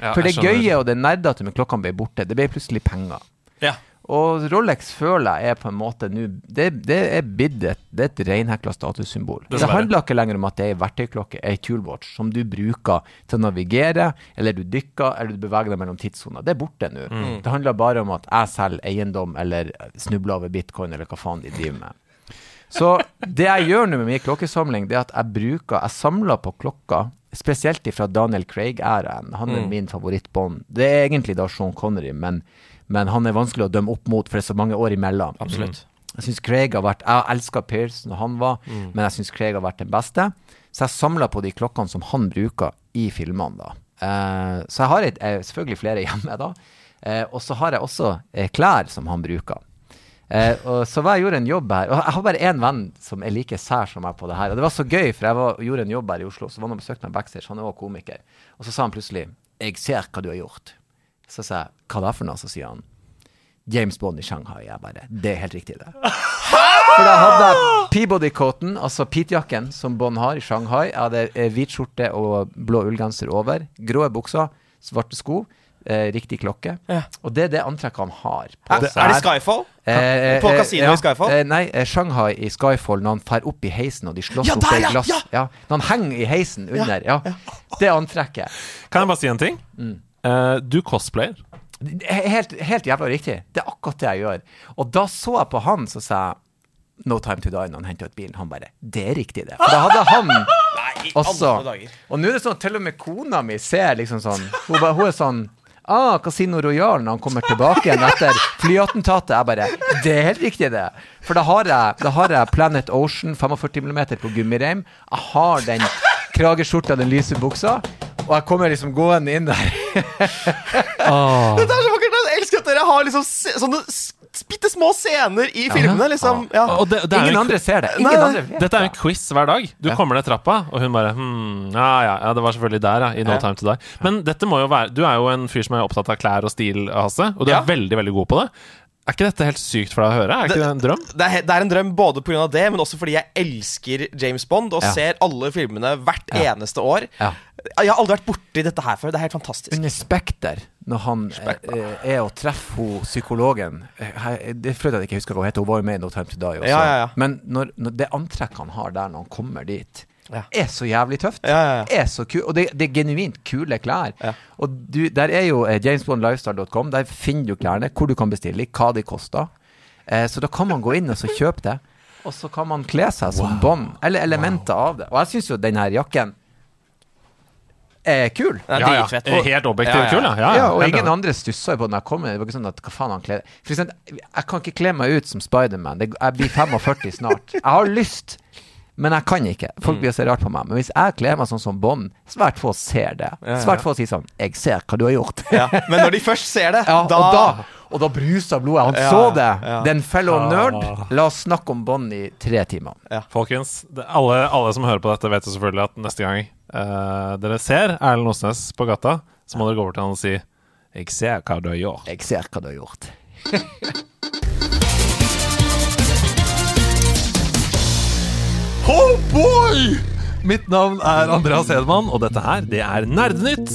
Ja, For det jeg gøye og det nerdete med klokkene ble borte. Det ble plutselig penger. Ja. Og Rolex føler jeg er på en måte nå det, det er bidd et, det er et reinhekla statussymbol. Det handler ikke lenger om at det er ei verktøyklokke, ei toolwatch, som du bruker til å navigere, eller du dykker, eller du beveger deg mellom tidssoner. Det er borte nå. Det handler bare om at jeg selger eiendom, eller snubler over bitcoin, eller hva faen de driver med. Så det jeg gjør nå med min klokkesamling, det er at jeg bruker Jeg samler på klokka, spesielt fra Daniel Craig-æraen. Han er min favorittbånd. Det er egentlig da Sean Connery, men, men han er vanskelig å dømme opp mot, for det er så mange år imellom. Absolutt. Jeg synes Craig har vært Jeg elska Pierce når han var, men jeg syns Craig har vært den beste. Så jeg samler på de klokkene som han bruker i filmene, da. Uh, så jeg har et, eh, selvfølgelig flere hjemme, da. Uh, og så har jeg også uh, klær som han bruker. Eh, og så var jeg gjorde en jobb her, og jeg har bare én venn som er like sær som meg på det her. Og det var så gøy, for jeg var, gjorde en jobb her i Oslo, så var han og besøkte meg backstage, han er òg komiker. Og så sa han plutselig 'Jeg ser hva du har gjort'. Så sa jeg 'Hva da for noe?' Så sier han James Bond i Shanghai. Jeg bare Det er helt riktig, det. For da hadde jeg Peabody-coaten, altså Pete-jakken, som Bond har i Shanghai. Jeg hadde eh, hvit skjorte og blå ullgenser over. Grå bukser, svarte sko, eh, riktig klokke. Ja. Og det er det antrekket han har. på Er, seg er det. Skyfall? Eh, På eh, ja, i Skyfall? Eh, nei, eh, Shanghai i Skyfall, når han fer opp i heisen og de slåss Ja, opp i ja, glass. ja. Når han henger i heisen under. Ja, Det antrekket. Kan jeg bare si en ting? Mm. Eh, du cosplayer. Er Helt, helt jævla riktig. Det er akkurat det jeg gjør. Og da så jeg på han, så sa jeg No time to die når han henta ut bilen. Han bare Det er riktig, det. For da hadde han i også. Og nå er det sånn til og med kona mi ser liksom sånn Hun, bare, hun er sånn Ah, Casino Royal når han kommer tilbake igjen etter flyattentatet. Jeg bare Det er helt riktig, det. For da har jeg, da har jeg Planet Ocean 45 mm på gummireim. Jeg har den krageskjorta, den lyse buksa. Og jeg kommer liksom gående inn der. Det er så vakkert! Jeg elsker at dere har liksom sånne bitte små scener i filmene. liksom ja. Og det, det er Ingen en andre ser det. Ingen Nei, nei. andre vet Dette er jo en quiz hver dag. Du kommer ned trappa, og hun bare hmm, ja, ja, ja, det var selvfølgelig der, ja. I No Ja. Time To Die. Men dette må jo være Du er jo en fyr som er opptatt av klær og stil, Hasse, og du Ja. er veldig, veldig god på det. Er ikke dette helt sykt for deg å høre? Er ikke det en drøm? Det er, det er en drøm både pga. det, men også fordi jeg elsker James Bond og Ja. ser alle filmene hvert Ja. eneste år. Ja. Jeg har aldri vært borti dette her før. Det er helt fantastisk. Under Spekter, når han eh, er og treffer hun psykologen eh, Det er jeg ikke husker hva hun heter, hun var jo med i No Time To Die også. Ja, ja, ja. Men når, når det antrekket han har der når han kommer dit, Ja. er så jævlig tøft. Ja, ja, ja. Er så kul, og det, det er genuint kule klær. Ja. Og du, der er jo eh, jamesbondlifestyle.com. Der finner du klærne, hvor du kan bestille, hva de koster. Eh, så da kan man gå inn og så kjøpe det. Og så kan man kle seg som Bond, eller elementer av det. Og jeg syns jo den her jakken er kul. Ja, ja. Helt objektivt Ja, ja. kul, ja. ja, Ja, og ingen andre stussa jo på den jeg kom med. Det var ikke sånn at hva faen han kler For eksempel, jeg kan ikke kle meg ut som Spiderman. Det- Jeg blir 45 snart. Jeg har lyst, men jeg kan ikke. Folk Mm. blir å se rart på meg. Men hvis jeg kler meg sånn som Bond, svært få ser det. Svært få sier sånn 'Jeg ser hva du har gjort'. Ja. Men når de først ser det, Ja, da, og da Og da brusa blodet. Han Ja, så det. ja. Den fellow Ah. nerd. La oss snakke om Bond i tre timer. Folkens, det, alle, alle som hører på dette, vet jo selvfølgelig at neste gang uh, dere ser Erlend Osnes på gata, så må dere gå over til han og si 'Jeg ser hva du har gjort'. Jeg ser hva du har gjort. Oh boy! Mitt navn er Andreas Hedman, og dette her, det er Nerdenytt.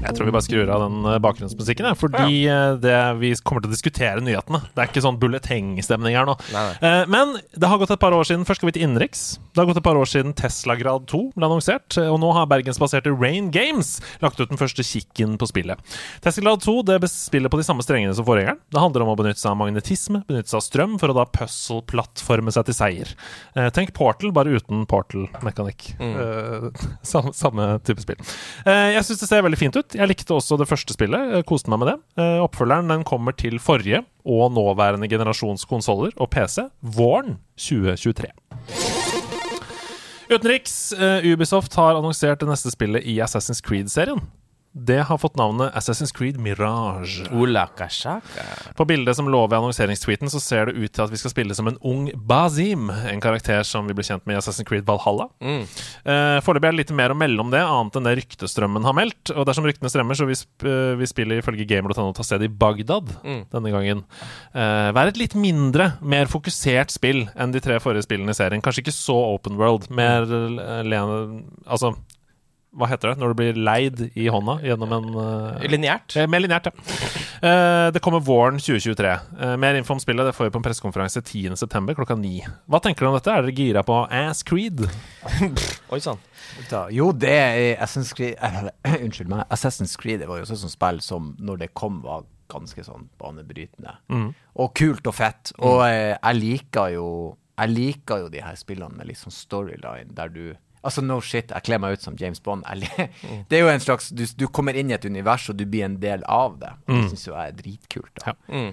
Jeg tror vi bare skrur av den eh, bakgrunnsmusikken, ja, fordi ja. det, vi kommer til å diskutere nyhetene. Det er ikke sånn bulleteng-stemning her nå. Nei, Eh, Men det har gått et par år siden Først skal vi til innenriks. Det har gått et par år siden Tesla Grad 2 ble annonsert, eh, og nå har bergensbaserte Rain Games lagt ut den første kikken på spillet. Tesla Grad 2 det spiller på de samme strengene som forgjengeren. Det handler om å benytte seg av magnetisme, benytte seg av strøm, for å da puzzle-plattforme seg til seier. Eh, tenk Portal, bare uten Portal-mekanikk. Eh, samme, type spill. Eh, jeg syns det ser veldig fint ut. Jeg likte også det første spillet. Koste meg med det. Eh, oppfølgeren den kommer til forrige og nåværende generasjons konsoller og PC våren 2023. Utenriks. eh, Ubisoft har annonsert det neste spillet i Assassin's Creed-serien. Det har fått navnet Assassin's Creed Mirage. Ula, På bildet som lå ved annonseringstweeten, så ser det ut til at vi skal spille som en ung Bazim. En karakter som vi ble kjent med i Assassin's Creed Valhalla. Mm. Eh, Foreløpig er det litt mer å melde om det, annet enn det ryktestrømmen har meldt. Og dersom ryktene strømmer, så vil sp eh, vi spille ifølge gamer.no ta sted i Bagdad Mm. denne gangen. Eh, være et litt mindre, mer fokusert spill enn de tre forrige spillene i serien. Kanskje ikke så open world. Mer eh, lene Altså hva heter det når du blir leid i hånda gjennom en uh, Lineært. Eh, Mer lineært, ja. Uh, det kommer våren 2023. Uh, mer info om spillet det får vi på en pressekonferanse 10.9. klokka 9. Hva tenker du om dette? Er dere gira på Ass Creed? Oi sann. Jo, det er Assassin's Creed eh, Unnskyld meg. Assassin's Creed var jo også sånn spill som når det kom, var ganske sånn banebrytende. Og kult og fett. Og eh, jeg liker jo Jeg liker jo de her spillene med litt sånn storyline der du Altså, no shit, jeg kler meg ut som James Bond. Det er jo en slags du, du kommer inn i et univers, og du blir en del av det. Det syns jo jeg er dritkult. da. Ja.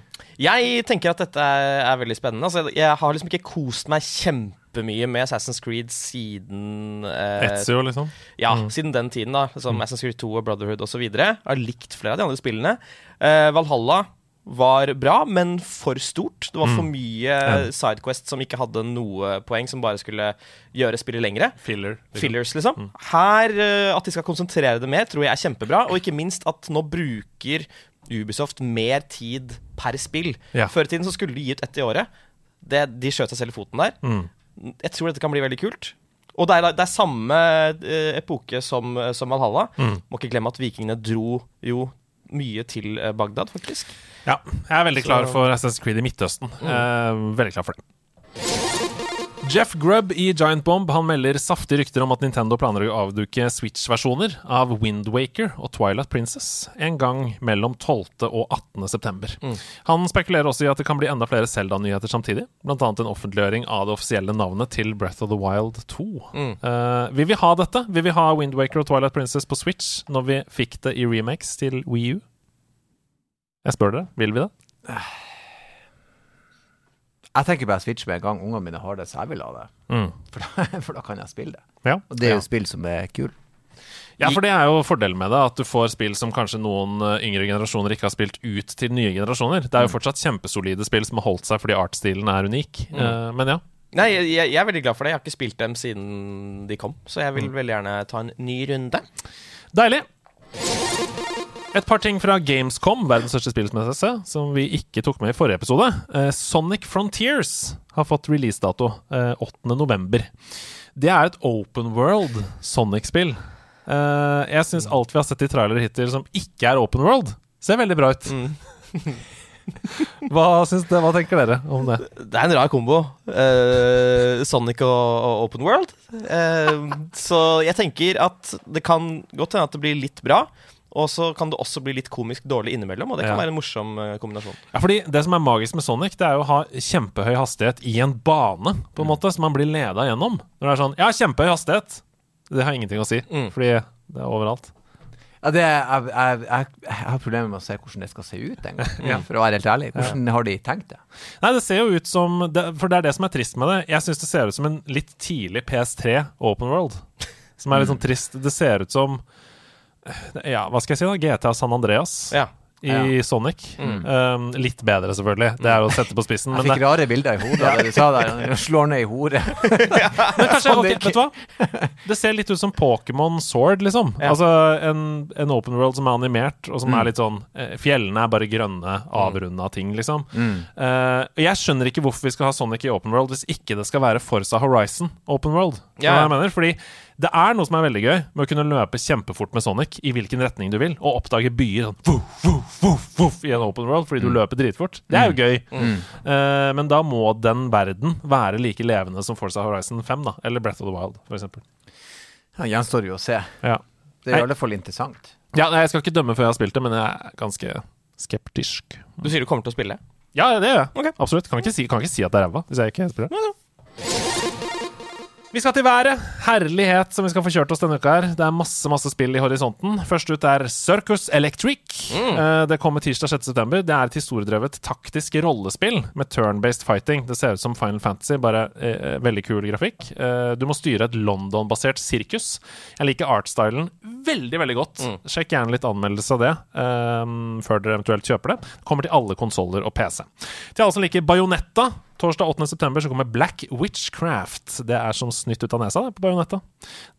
Jeg tenker at dette er, er veldig spennende. Altså, jeg har liksom ikke kost meg kjempemye med Assassin's Creed siden eh, Ezio, liksom? Ja, siden den tiden, da. Som Assassin's Creed 2 og Brotherhood osv. Har likt flere av de andre spillene. Eh, Valhalla var bra, men for stort. Det var for mye Sidequest som ikke hadde noe poeng, som bare skulle gjøre spillet lengre. Filler. liksom. Fillers, liksom. Her, eh, at de skal konsentrere det mer, tror jeg er kjempebra. Og ikke minst at nå bruker Ubisoft mer tid per spill. Ja. Før i tiden så skulle de gi ut ett i året. Det, de skjøt seg selv i foten der. Mm. Jeg tror dette kan bli veldig kult. Og det er, det er samme eh, epoke som, som Valhalla. Mm. Må ikke glemme at vikingene dro jo mye til eh, Bagdad, faktisk. Ja, jeg er veldig klar for Assassin's Creed i Midtøsten. Eh, veldig klar for det. Jeff Grubb i Giant Bomb han melder saftige rykter om at Nintendo planer å avduke Switch-versjoner av Windwaker og Twilight Princess en gang mellom 12. og 18. september. Han spekulerer også i at det kan bli enda flere Zelda-nyheter samtidig, annet en offentliggjøring av det offisielle navnet til Breath of the Wild 2. Eh, vil vi ha dette? Vil vi ha Windwaker og Twilight Princess på Switch når vi fikk det i remakes til Wii U? Jeg spør dere, vil vi det? Jeg tenker bare Switch med en gang ungene mine har det, så jeg vil ha det. Mm. For da, for da kan jeg spille det. Ja. Og det er jo spill som er kul. Ja, for det er jo fordelen med det, at du får spill som kanskje noen eh, yngre generasjoner ikke har spilt ut til nye generasjoner. Det er jo fortsatt kjempesolide spill som har holdt seg fordi artstilen er unik. mm. men ja. Nei, jeg, jeg jeg er veldig glad for det. Jeg har ikke spilt dem siden de kom, så jeg vil veldig gjerne ta en ny runde. Deilig. Et par ting fra Gamescom, verdens største spillmesse, som vi ikke tok med i forrige episode. Eh, Sonic Frontiers har fått releasedato eh, 8. november. Det er et open world Sonic-spill. Eh, jeg syns alt vi har sett i trailere hittil som ikke er open world, ser veldig bra ut. hva, det, hva tenker dere om det? Det er en rar kombo. eh, Sonic og, og Open World. Eh, så jeg tenker at det kan godt hende at det blir litt bra. Og så kan det også bli litt komisk dårlig innimellom, og det kan Ja. være en morsom eh, kombinasjon. Ja, fordi Det som er magisk med Sonic, det er jo å ha kjempehøy hastighet i en bane, på en måte, som man blir leda gjennom. Når det er sånn Ja, kjempehøy hastighet. Det har ingenting å si, Mm. fordi det er overalt. Ja, det, jeg, jeg, jeg, jeg har problemer med å se hvordan det skal se ut en gang, for å være helt ærlig. Hvordan har de tenkt det? Nei, det ser jo ut som det, For det er det som er trist med det. Jeg syns det ser ut som en litt tidlig PS3 Open World. Som er litt sånn trist. Det ser ut som Ja, hva skal jeg si, da? GTA San Andreas Ja. i Sonic. Um, litt bedre, selvfølgelig. Det er å sette på spissen. Jeg Men, fikk det, rare bilder i hodet da du sa det. Slår ned i hodet. men kanskje Sånn Vet du hva? Det ser litt ut som Pokémon Sword, liksom. Ja. Altså en, en open world som er animert, og som er litt sånn eh, Fjellene er bare grønne, avrunda ting, liksom. Eh, jeg skjønner ikke hvorfor vi skal ha Sonic i open world hvis ikke det skal være Forza Horizon open world. Ja, ja. jeg mener? Fordi det er noe som er veldig gøy med å kunne løpe kjempefort med Sonic i hvilken retning du vil, og oppdage byer sånn vuff, vuff, vuff, vuff, i en open world fordi du løper dritfort. Det er jo gøy. Eh, men da må den verden være like levende som Forza Horizon 5, da. Eller Breath of the Wild, for eksempel. Det gjenstår jo å se. Ja. Det er i hvert fall interessant. ja, nei, jeg skal ikke dømme før jeg har spilt det, men jeg er ganske skeptisk. Du sier du kommer til å spille? Ja, det gjør jeg. Okay. Absolutt. Kan ikke, si, kan ikke si at det er ræva hvis jeg ikke spiller. Vi skal til været. Herlighet som vi skal få kjørt oss denne uka her. Det er masse masse spill i horisonten. Først ut er Circus Electric. Mm. Det kommer tirsdag 6.9. Det er et historiedrevet taktisk rollespill med turn-based fighting. Det ser ut som Final Fantasy, bare eh, veldig kul grafikk. Eh, du må styre et London-basert sirkus. Jeg liker artstylen veldig, veldig godt. Sjekk gjerne litt anmeldelse av det eh, før dere eventuelt kjøper det. Kommer til alle konsoller og PC. Til alle som liker Bajonetta, Torsdag 8. september så kommer Black Witchcraft. Det er som snytt ut av nesa det, på Bajonetta.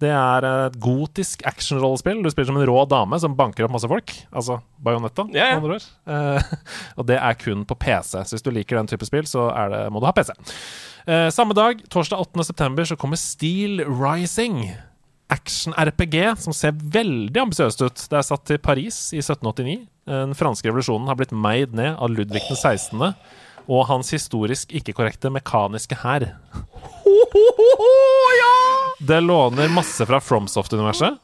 Det er et gotisk actionrollespill. Du spiller som en rå dame som banker opp masse folk. Altså Bajonetta, Ja, ja. Eh, og det er kun på PC. Så hvis du liker den type spill, så det, må du ha PC. Uh, samme dag, torsdag 8. september, så kommer Steel Rising. Action-RPG som ser veldig ambisiøst ut. Det er satt til Paris i 1789. Den franske revolusjonen har blitt meid ned av Ludvig den 16. og hans historisk ikke-korrekte mekaniske hær. Det låner masse fra FromSoft-universet,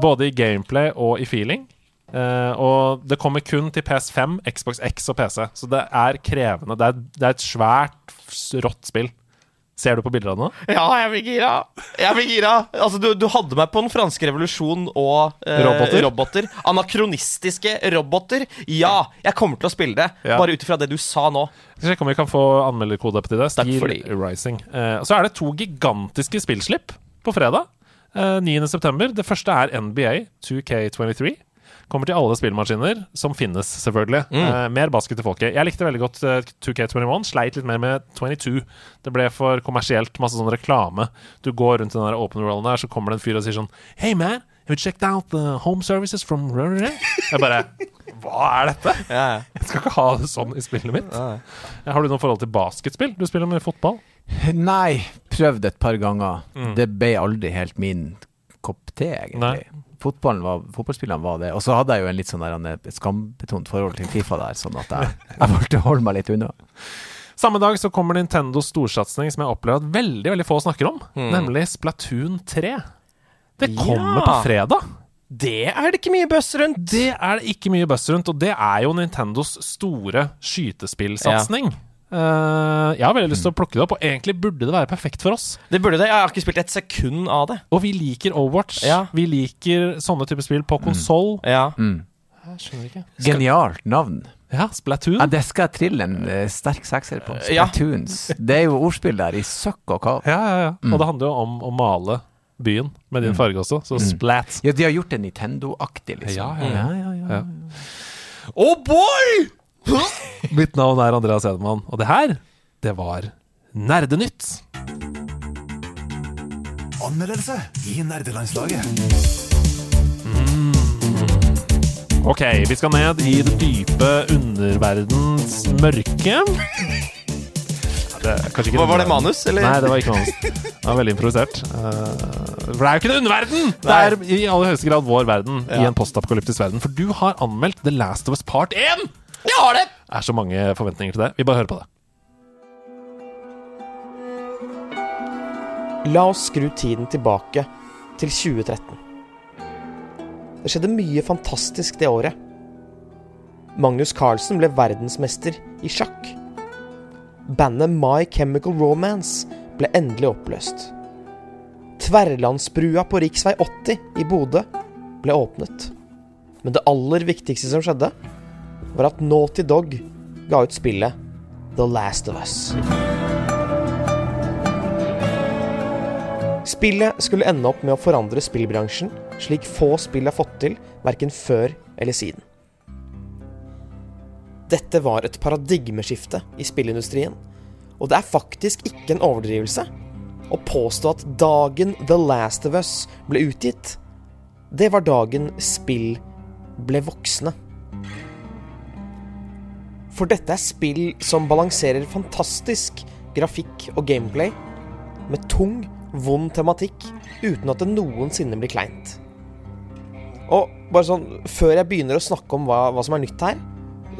både i gameplay og i feeling. Uh, og det kommer kun til PS5, Xbox X og PC, så det er krevende. Det er, det er et svært, rått spill. Ser du på bilder av det nå? Ja, jeg blir gira. Jeg blir gira. Altså, du, du hadde meg på den franske revolusjon og eh, Roboter. roboter. Anakronistiske roboter. Ja, jeg kommer til å spille det. Ja. Bare ut ifra det du sa nå. Skal sjekke om vi kan få anmelderkode til det. Steel. Rising. Eh, så er det to gigantiske spillslipp på fredag. Eh, 9. september. Det første er NBA 2K23. Kommer til alle spillmaskiner som finnes, selvfølgelig. Mm. Eh, mer basket til folket. Jeg likte veldig godt eh, 2K21. Sleit litt mer med 22. Det ble for kommersielt, masse sånn reklame. Du går rundt i den der open worlden der, så kommer det en fyr og sier sånn Hey man, have you checked out the home services from Jeg bare Hva er dette? Ja, ja. Jeg skal ikke ha det sånn i spillet mitt. Har du noe forhold til basketspill? Du spiller med fotball? Nei, prøvd et par ganger. Mm. Det ble aldri helt min kopp te, egentlig. Fotballen var, fotballspillene var det. Og så hadde jeg jo en litt sånn der, en, et skambetont forhold til Fifa der, sånn at jeg, jeg valgte å holde meg litt unna. Samme dag så kommer Nintendos storsatsing som jeg opplever at veldig veldig få snakker om, nemlig Splatoon 3. Det kommer Ja. på fredag! Det er det ikke mye bøss rundt. Det er det ikke mye buzz rundt, og det er jo Nintendos store skytespillsatsing. Eh, jeg har veldig lyst til å plukke det opp, og egentlig burde det være perfekt for oss. Det burde det. Jeg har ikke spilt et sekund av det. Og vi liker Overwatch. Ja. Vi liker sånne typer spill på konsoll. Ja. Jeg skjønner ikke. Genialt navn. Ja, Splatoon. Ja, det skal jeg trille en uh, sterk sekser på. Ja. Splatoons. Det er jo ordspill der i søkk og kav. Ja, ja, ja. Og det handler jo om å male byen med din farge også, så splat. Ja, de har gjort det Nintendo-aktig, liksom. Ja, ja, ja, ja, ja. Ja. Oh boy! Mitt navn er Andreas Edemann og det her, det var Nerdenytt. Anmeldelse i nerdelandslaget. Ok, vi skal ned i det dype underverdens mørke. Det ikke Hva, var det manus, eller? Nei, det var ikke manus. Det var veldig improvisert. Eh, for det er jo ikke en underverden! Det er i aller høyeste grad vår verden i en postapokalyptisk verden. For du har anmeldt The Last of Us Part 1! Jeg har det! Det er så mange forventninger til det. Vi bare hører på det. La oss skru tiden tilbake til 2013. Det skjedde mye fantastisk det året. Magnus Carlsen ble verdensmester i sjakk. Bandet My Chemical Romance ble endelig oppløst. Tverrlandsbrua på rv. 80 i Bodø ble åpnet. Men det aller viktigste som skjedde, var at Naughty Dog ga ut spillet The Last of Us. Spillet skulle ende opp med å forandre spillbransjen, slik få spill har fått til, verken før eller siden. Dette var et paradigmeskifte i spillindustrien, og det er faktisk ikke en overdrivelse å påstå at dagen The Last of Us ble utgitt, det var dagen spill ble voksne. For dette er spill som balanserer fantastisk grafikk og gameplay med tung, vond tematikk uten at det noensinne blir kleint. Og bare sånn, før jeg begynner å snakke om hva, hva som er nytt her,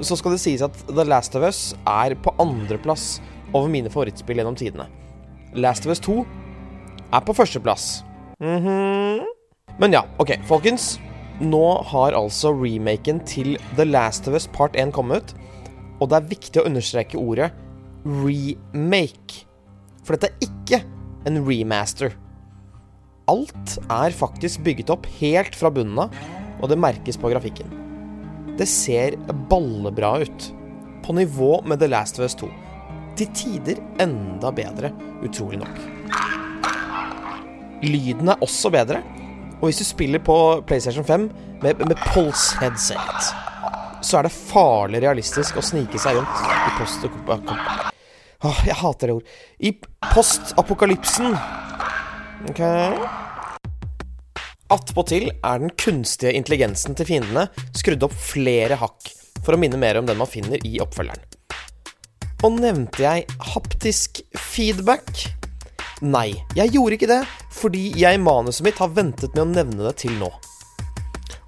så skal det sies at The Last of Us er på andreplass over mine favorittspill gjennom tidene. Last of Us 2 er på førsteplass. Mhm. Men ja, OK, folkens. Nå har altså remaken til The Last of Us Part 1 kommet. Og det er viktig å understreke ordet remake. For dette er ikke en remaster. Alt er faktisk bygget opp helt fra bunnen av, og det merkes på grafikken. Det ser ballebra ut. På nivå med The Last of Us 2. Til tider enda bedre, utrolig nok. Lyden er også bedre, og hvis du spiller på PlayStation 5 med, med pulse headset, så er det farlig realistisk å snike seg rundt i post... Åh, jeg hater det ord. I postapokalypsen. Ok Attpåtil er den kunstige intelligensen til fiendene skrudd opp flere hakk for å minne mer om den man finner i oppfølgeren. Og nevnte jeg haptisk feedback? Nei, jeg gjorde ikke det, fordi jeg i manuset mitt har ventet med å nevne det til nå.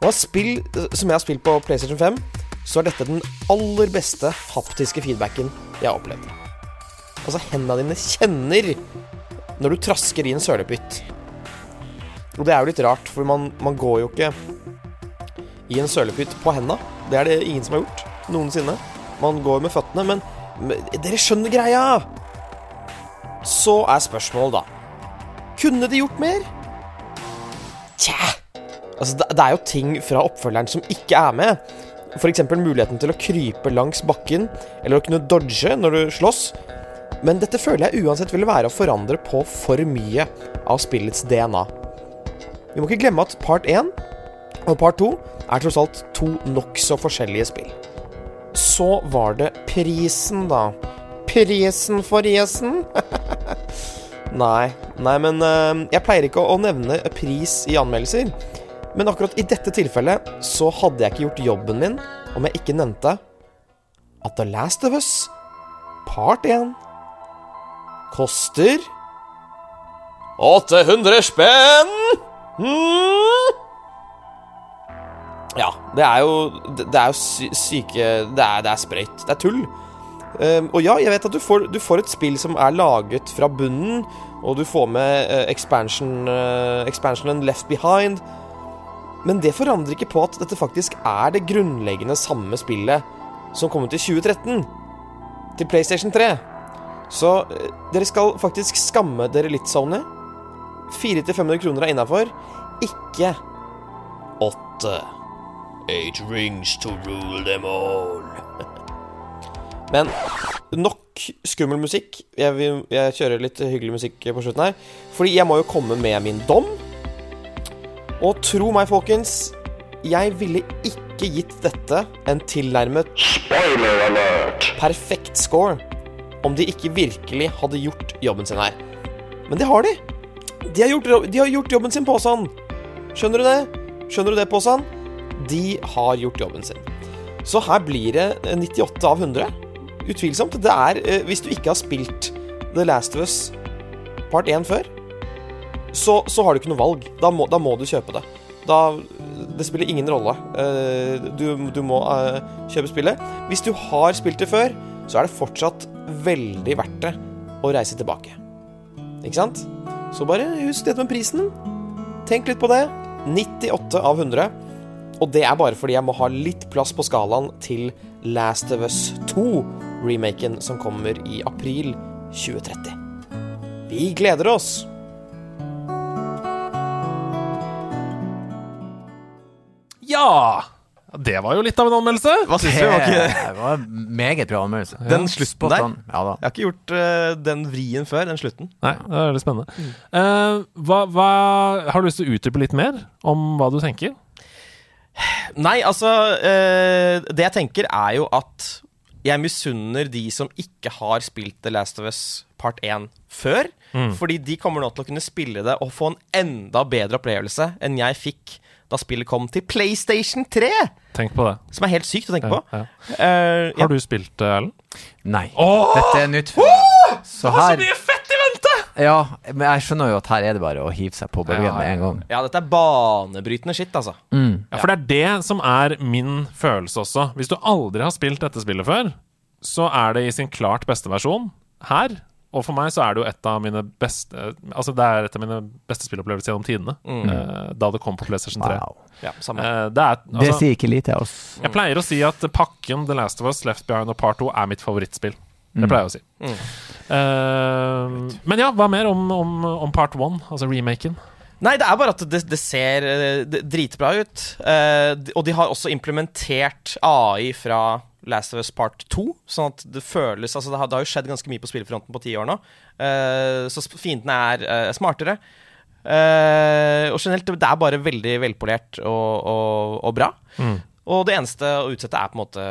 Og spill som jeg har spilt på PlayStation 5, så er dette den aller beste haptiske feedbacken jeg har opplevd. Altså, hendene dine kjenner når du trasker i en sølepytt. Og det er jo litt rart, for man, man går jo ikke i en sølepytt på henda. Det er det ingen som har gjort noensinne. Man går med føttene, men, men dere skjønner greia! Så er spørsmålet, da Kunne de gjort mer? Tja Altså, det, det er jo ting fra oppfølgeren som ikke er med. F.eks. muligheten til å krype langs bakken, eller å kunne dodge når du slåss. Men dette føler jeg uansett ville være å forandre på for mye av spillets DNA. Vi må ikke glemme at part 1 og part 2 er tross alt to nokså forskjellige spill. Så var det prisen, da. Prisen for Jesen? nei, nei, men uh, jeg pleier ikke å nevne pris i anmeldelser. Men akkurat i dette tilfellet så hadde jeg ikke gjort jobben min om jeg ikke nevnte at The Last of Us part 1 koster 800 spenn! Mm. Ja, det er jo Det er jo syke Det er, det er sprøyt. Det er tull. Um, og ja, jeg vet at du får, du får, et spill som er laget fra bunnen, og du får med uh, expansion, uh, expansionen Left Behind. Men det forandrer ikke på at dette faktisk er det grunnleggende samme spillet som kom ut i 2013, til PlayStation 3. Så uh, dere skal faktisk skamme dere litt, Sony. 400-500 kroner er innafor. Ikke åtte. Eight rings to rule them all. Men nok skummel musikk. Jeg, jeg, kjører litt hyggelig musikk på slutten her. Fordi jeg må jo komme med min dom. Og tro meg, folkens. Jeg ville ikke gitt dette en tilnærmet perfekt score om de ikke virkelig hadde gjort jobben sin her. Men det har de. De har gjort, de har gjort jobben sin, Påsan. Skjønner du det? Skjønner du det, Påsan? De har gjort jobben sin. Så her blir det 98 av 100. Utvilsomt. Det er eh, Hvis du ikke har spilt The Last of Us part 1 før, så, så har du ikke noe valg. Da må, da må, du kjøpe det. Da Det spiller ingen rolle. Eh, du, du må eh, kjøpe spillet. Hvis du har spilt det før, så er det fortsatt veldig verdt det å reise tilbake. Ikke sant? Så bare husk dette med prisen. Tenk litt på det. 98 av 100. Og det er bare fordi jeg må ha litt plass på skalaen til Last of Us 2-remaken som kommer i april 2030. Vi gleder oss! Ja! Det var jo litt av en anmeldelse. Hva syns du? Var ikke Det var en meget bra anmeldelse. Den slutten der? Sånn. Ja da. Jeg har ikke gjort uh, den vrien før, den slutten. Nei, det er veldig spennende. Eh, hva, hva, har du lyst til å utdype litt mer om hva du tenker? Nei, altså uh, Det jeg tenker, er jo at jeg misunner de som ikke har spilt The Last of Us Part 1 før. Fordi de kommer nå til å kunne spille det og få en enda bedre opplevelse enn jeg fikk da spillet kom til PlayStation 3. Tenk på det. Som er helt sykt å tenke Ja, på. ja. Eh, ja. Har du spilt det, Erlend? Nei. Åh! Dette er nytt for meg. Så her mye fett i vente! Ja, men jeg skjønner jo at her er det bare å hive seg på bølgen Ja, med ja. en gang. ja, dette er banebrytende shit, altså. Ja, For det er det som er min følelse også. Hvis du aldri har spilt dette spillet før, så er det i sin klart beste versjon her. Og for meg så er det jo et av mine beste Altså det er et av mine beste spillopplevelser gjennom tidene. eh, da det kom på PlayStation 3. Wow. Ja, samme. Eh, det er, Det altså, sier ikke lite, oss. jeg pleier å si at pakken The Last of Us, Left Behind og Part 2 er mitt favorittspill. Det pleier jeg å si. Eh, men ja, hva mer om, om, om Part 1, altså remaken? Nei, det er bare at det, det ser dritbra ut. Eh, og de har også implementert AI fra Last of Us Part 2, sånn at det føles Altså, det har, det har jo skjedd ganske mye på spillefronten på ti år nå, Uh, så fiendene er uh, smartere. Uh, og generelt, det er bare veldig velpolert og, og, og bra. Og det eneste å utsette er på en måte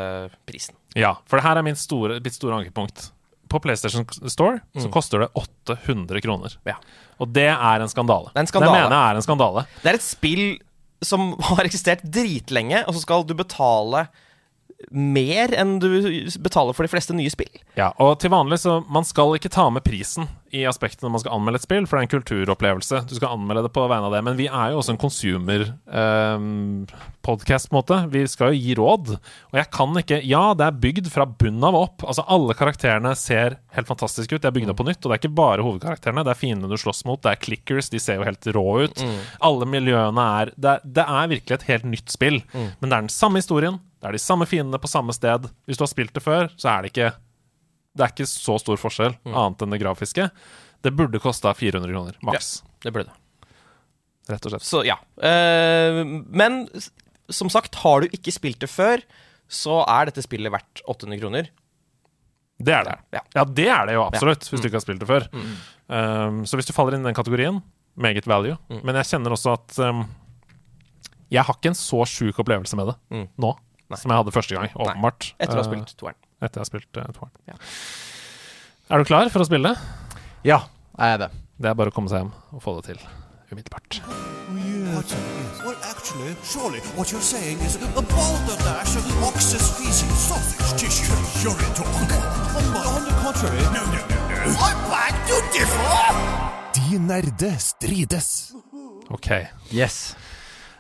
prisen. Ja, for det her er min store, mitt store ankepunkt. På PlayStation Store så koster det 800 kroner. Ja. Og det er en skandale. Det er en skandale. Det mener jeg er en skandale. Det er et spill som har eksistert dritlenge, og så skal du betale mer enn du betaler for de fleste nye spill. Ja, og til vanlig så Man skal ikke ta med prisen i aspektet når man skal anmelde et spill, for det er en kulturopplevelse. Du skal anmelde det på vegne av det. Men vi er jo også en consumer-podkast, på en måte. Vi skal jo gi råd. Og jeg kan ikke Ja, det er bygd fra bunnen av opp. Altså Alle karakterene ser helt fantastiske ut. De er bygd opp på nytt. Og det er ikke bare hovedkarakterene. Det er fiendene du slåss mot. Det er clickers. De ser jo helt rå ut. Alle miljøene er det, er det er virkelig et helt nytt spill. Men det er den samme historien. Det er de samme fiendene på samme sted. Hvis du har spilt det før, så er det ikke det er ikke så stor forskjell, annet enn det grafiske. Det burde kosta 400 kroner, maks. Det burde. Rett og slett. Så ja. Uh, men som sagt, har du ikke spilt det før, så er dette spillet verdt 800 kroner. Det er det. Ja. Ja, det er det jo absolutt, hvis du ikke har spilt det før. Um, så hvis du faller inn i den kategorien, meget value. Men jeg kjenner også at um, jeg har ikke en så sjuk opplevelse med det nå som jeg hadde første gang, åpenbart. Etter å ha Uh, spilt toeren. etter jeg har spilt uh, toeren. Ja. Er du klar for å spille? Ja, jeg er det. Det er bare å komme seg hjem og få det til umiddelbart. What? Well, actually, surely what you're saying is a balderdash of ox's feces, sausage tissue, urine talk. On, on the contrary, no, no, no, no. I beg to differ! De nerde strides. Ok. Yes.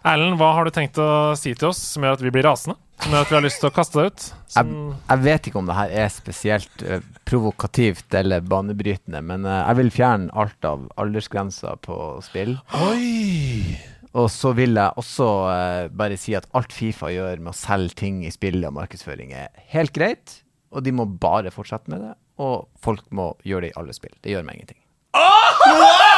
Erlend, hva har du tenkt å si til oss som gjør at vi blir rasende? Som gjør at vi har lyst til å kaste deg ut? Jeg, jeg vet ikke om det her er spesielt eh, provokativt eller banebrytende, men eh, jeg vil fjerne alt av aldersgrenser på spill. Oi! Og så vil jeg også uh, bare si at alt Fifa gjør med å selge ting i spillet og markedsføring, er helt greit. Og de må bare fortsette med det. Og folk må gjøre det i alle spill. Det gjør meg ingenting. Ok,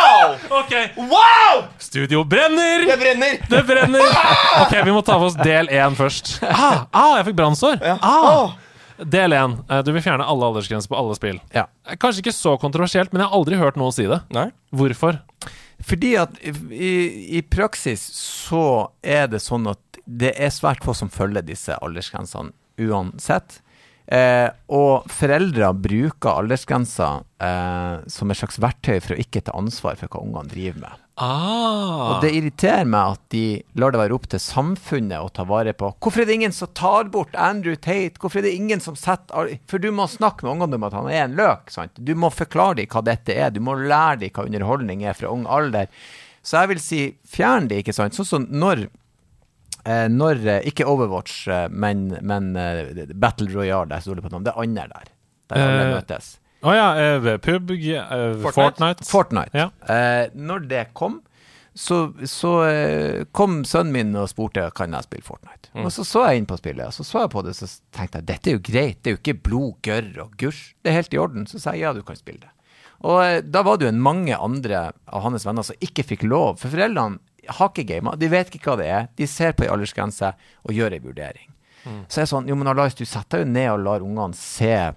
Wow! studio brenner! Det brenner! Det brenner! Ok, vi må ta for oss del én først. Ah, ah jeg fikk brannsår! Ah. Del én. Eh, Du vil fjerne alle aldersgrenser på alle spill. Ja. Eh, Kanskje ikke så kontroversielt, men jeg har aldri hørt noen si det. Nei. Hvorfor? Fordi at i, i praksis så er det sånn at det er svært få som følger disse aldersgrensene uansett. Eh, og foreldre bruker aldersgrenser eh, som et slags verktøy for å ikke ta ansvar for hva ungene driver med. Ah. Og det irriterer meg at de lar det være opp til samfunnet å ta vare på. Hvorfor er det ingen som tar bort Andrew Tate? Hvorfor er det ingen som setter For du må snakke med ungene om at han er en løk. sant? Du må forklare dem hva dette er. Du må lære dem hva underholdning er fra ung alder. Så jeg vil si fjern det, ikke sant. Sånn som når når, eh, Ikke Overwatch, eh, men, men eh, Battle Royale, der står det på navn. Det andre der. Der alle Eh, møtes. Å ja, eh, PUBG, eh, Fortnite? Fortnite. Fortnite. Ja. Eh, når det kom, så, så eh, kom sønnen min og spurte kan jeg spille Fortnite. Og så så jeg inn på spillet, og så så jeg på det, så tenkte jeg dette er jo greit. Det er jo ikke blod, gørr og gusj. Det er helt i orden. Så sa jeg ja, du kan spille det. Og eh, da var det jo en mange andre av hans venner som ikke fikk lov. For foreldrene har ikke gama. de vet ikke hva det er. De ser på ei aldersgrense og gjør ei vurdering. Så er det sånn, jo men Lars, du setter jo ned og lar ungene se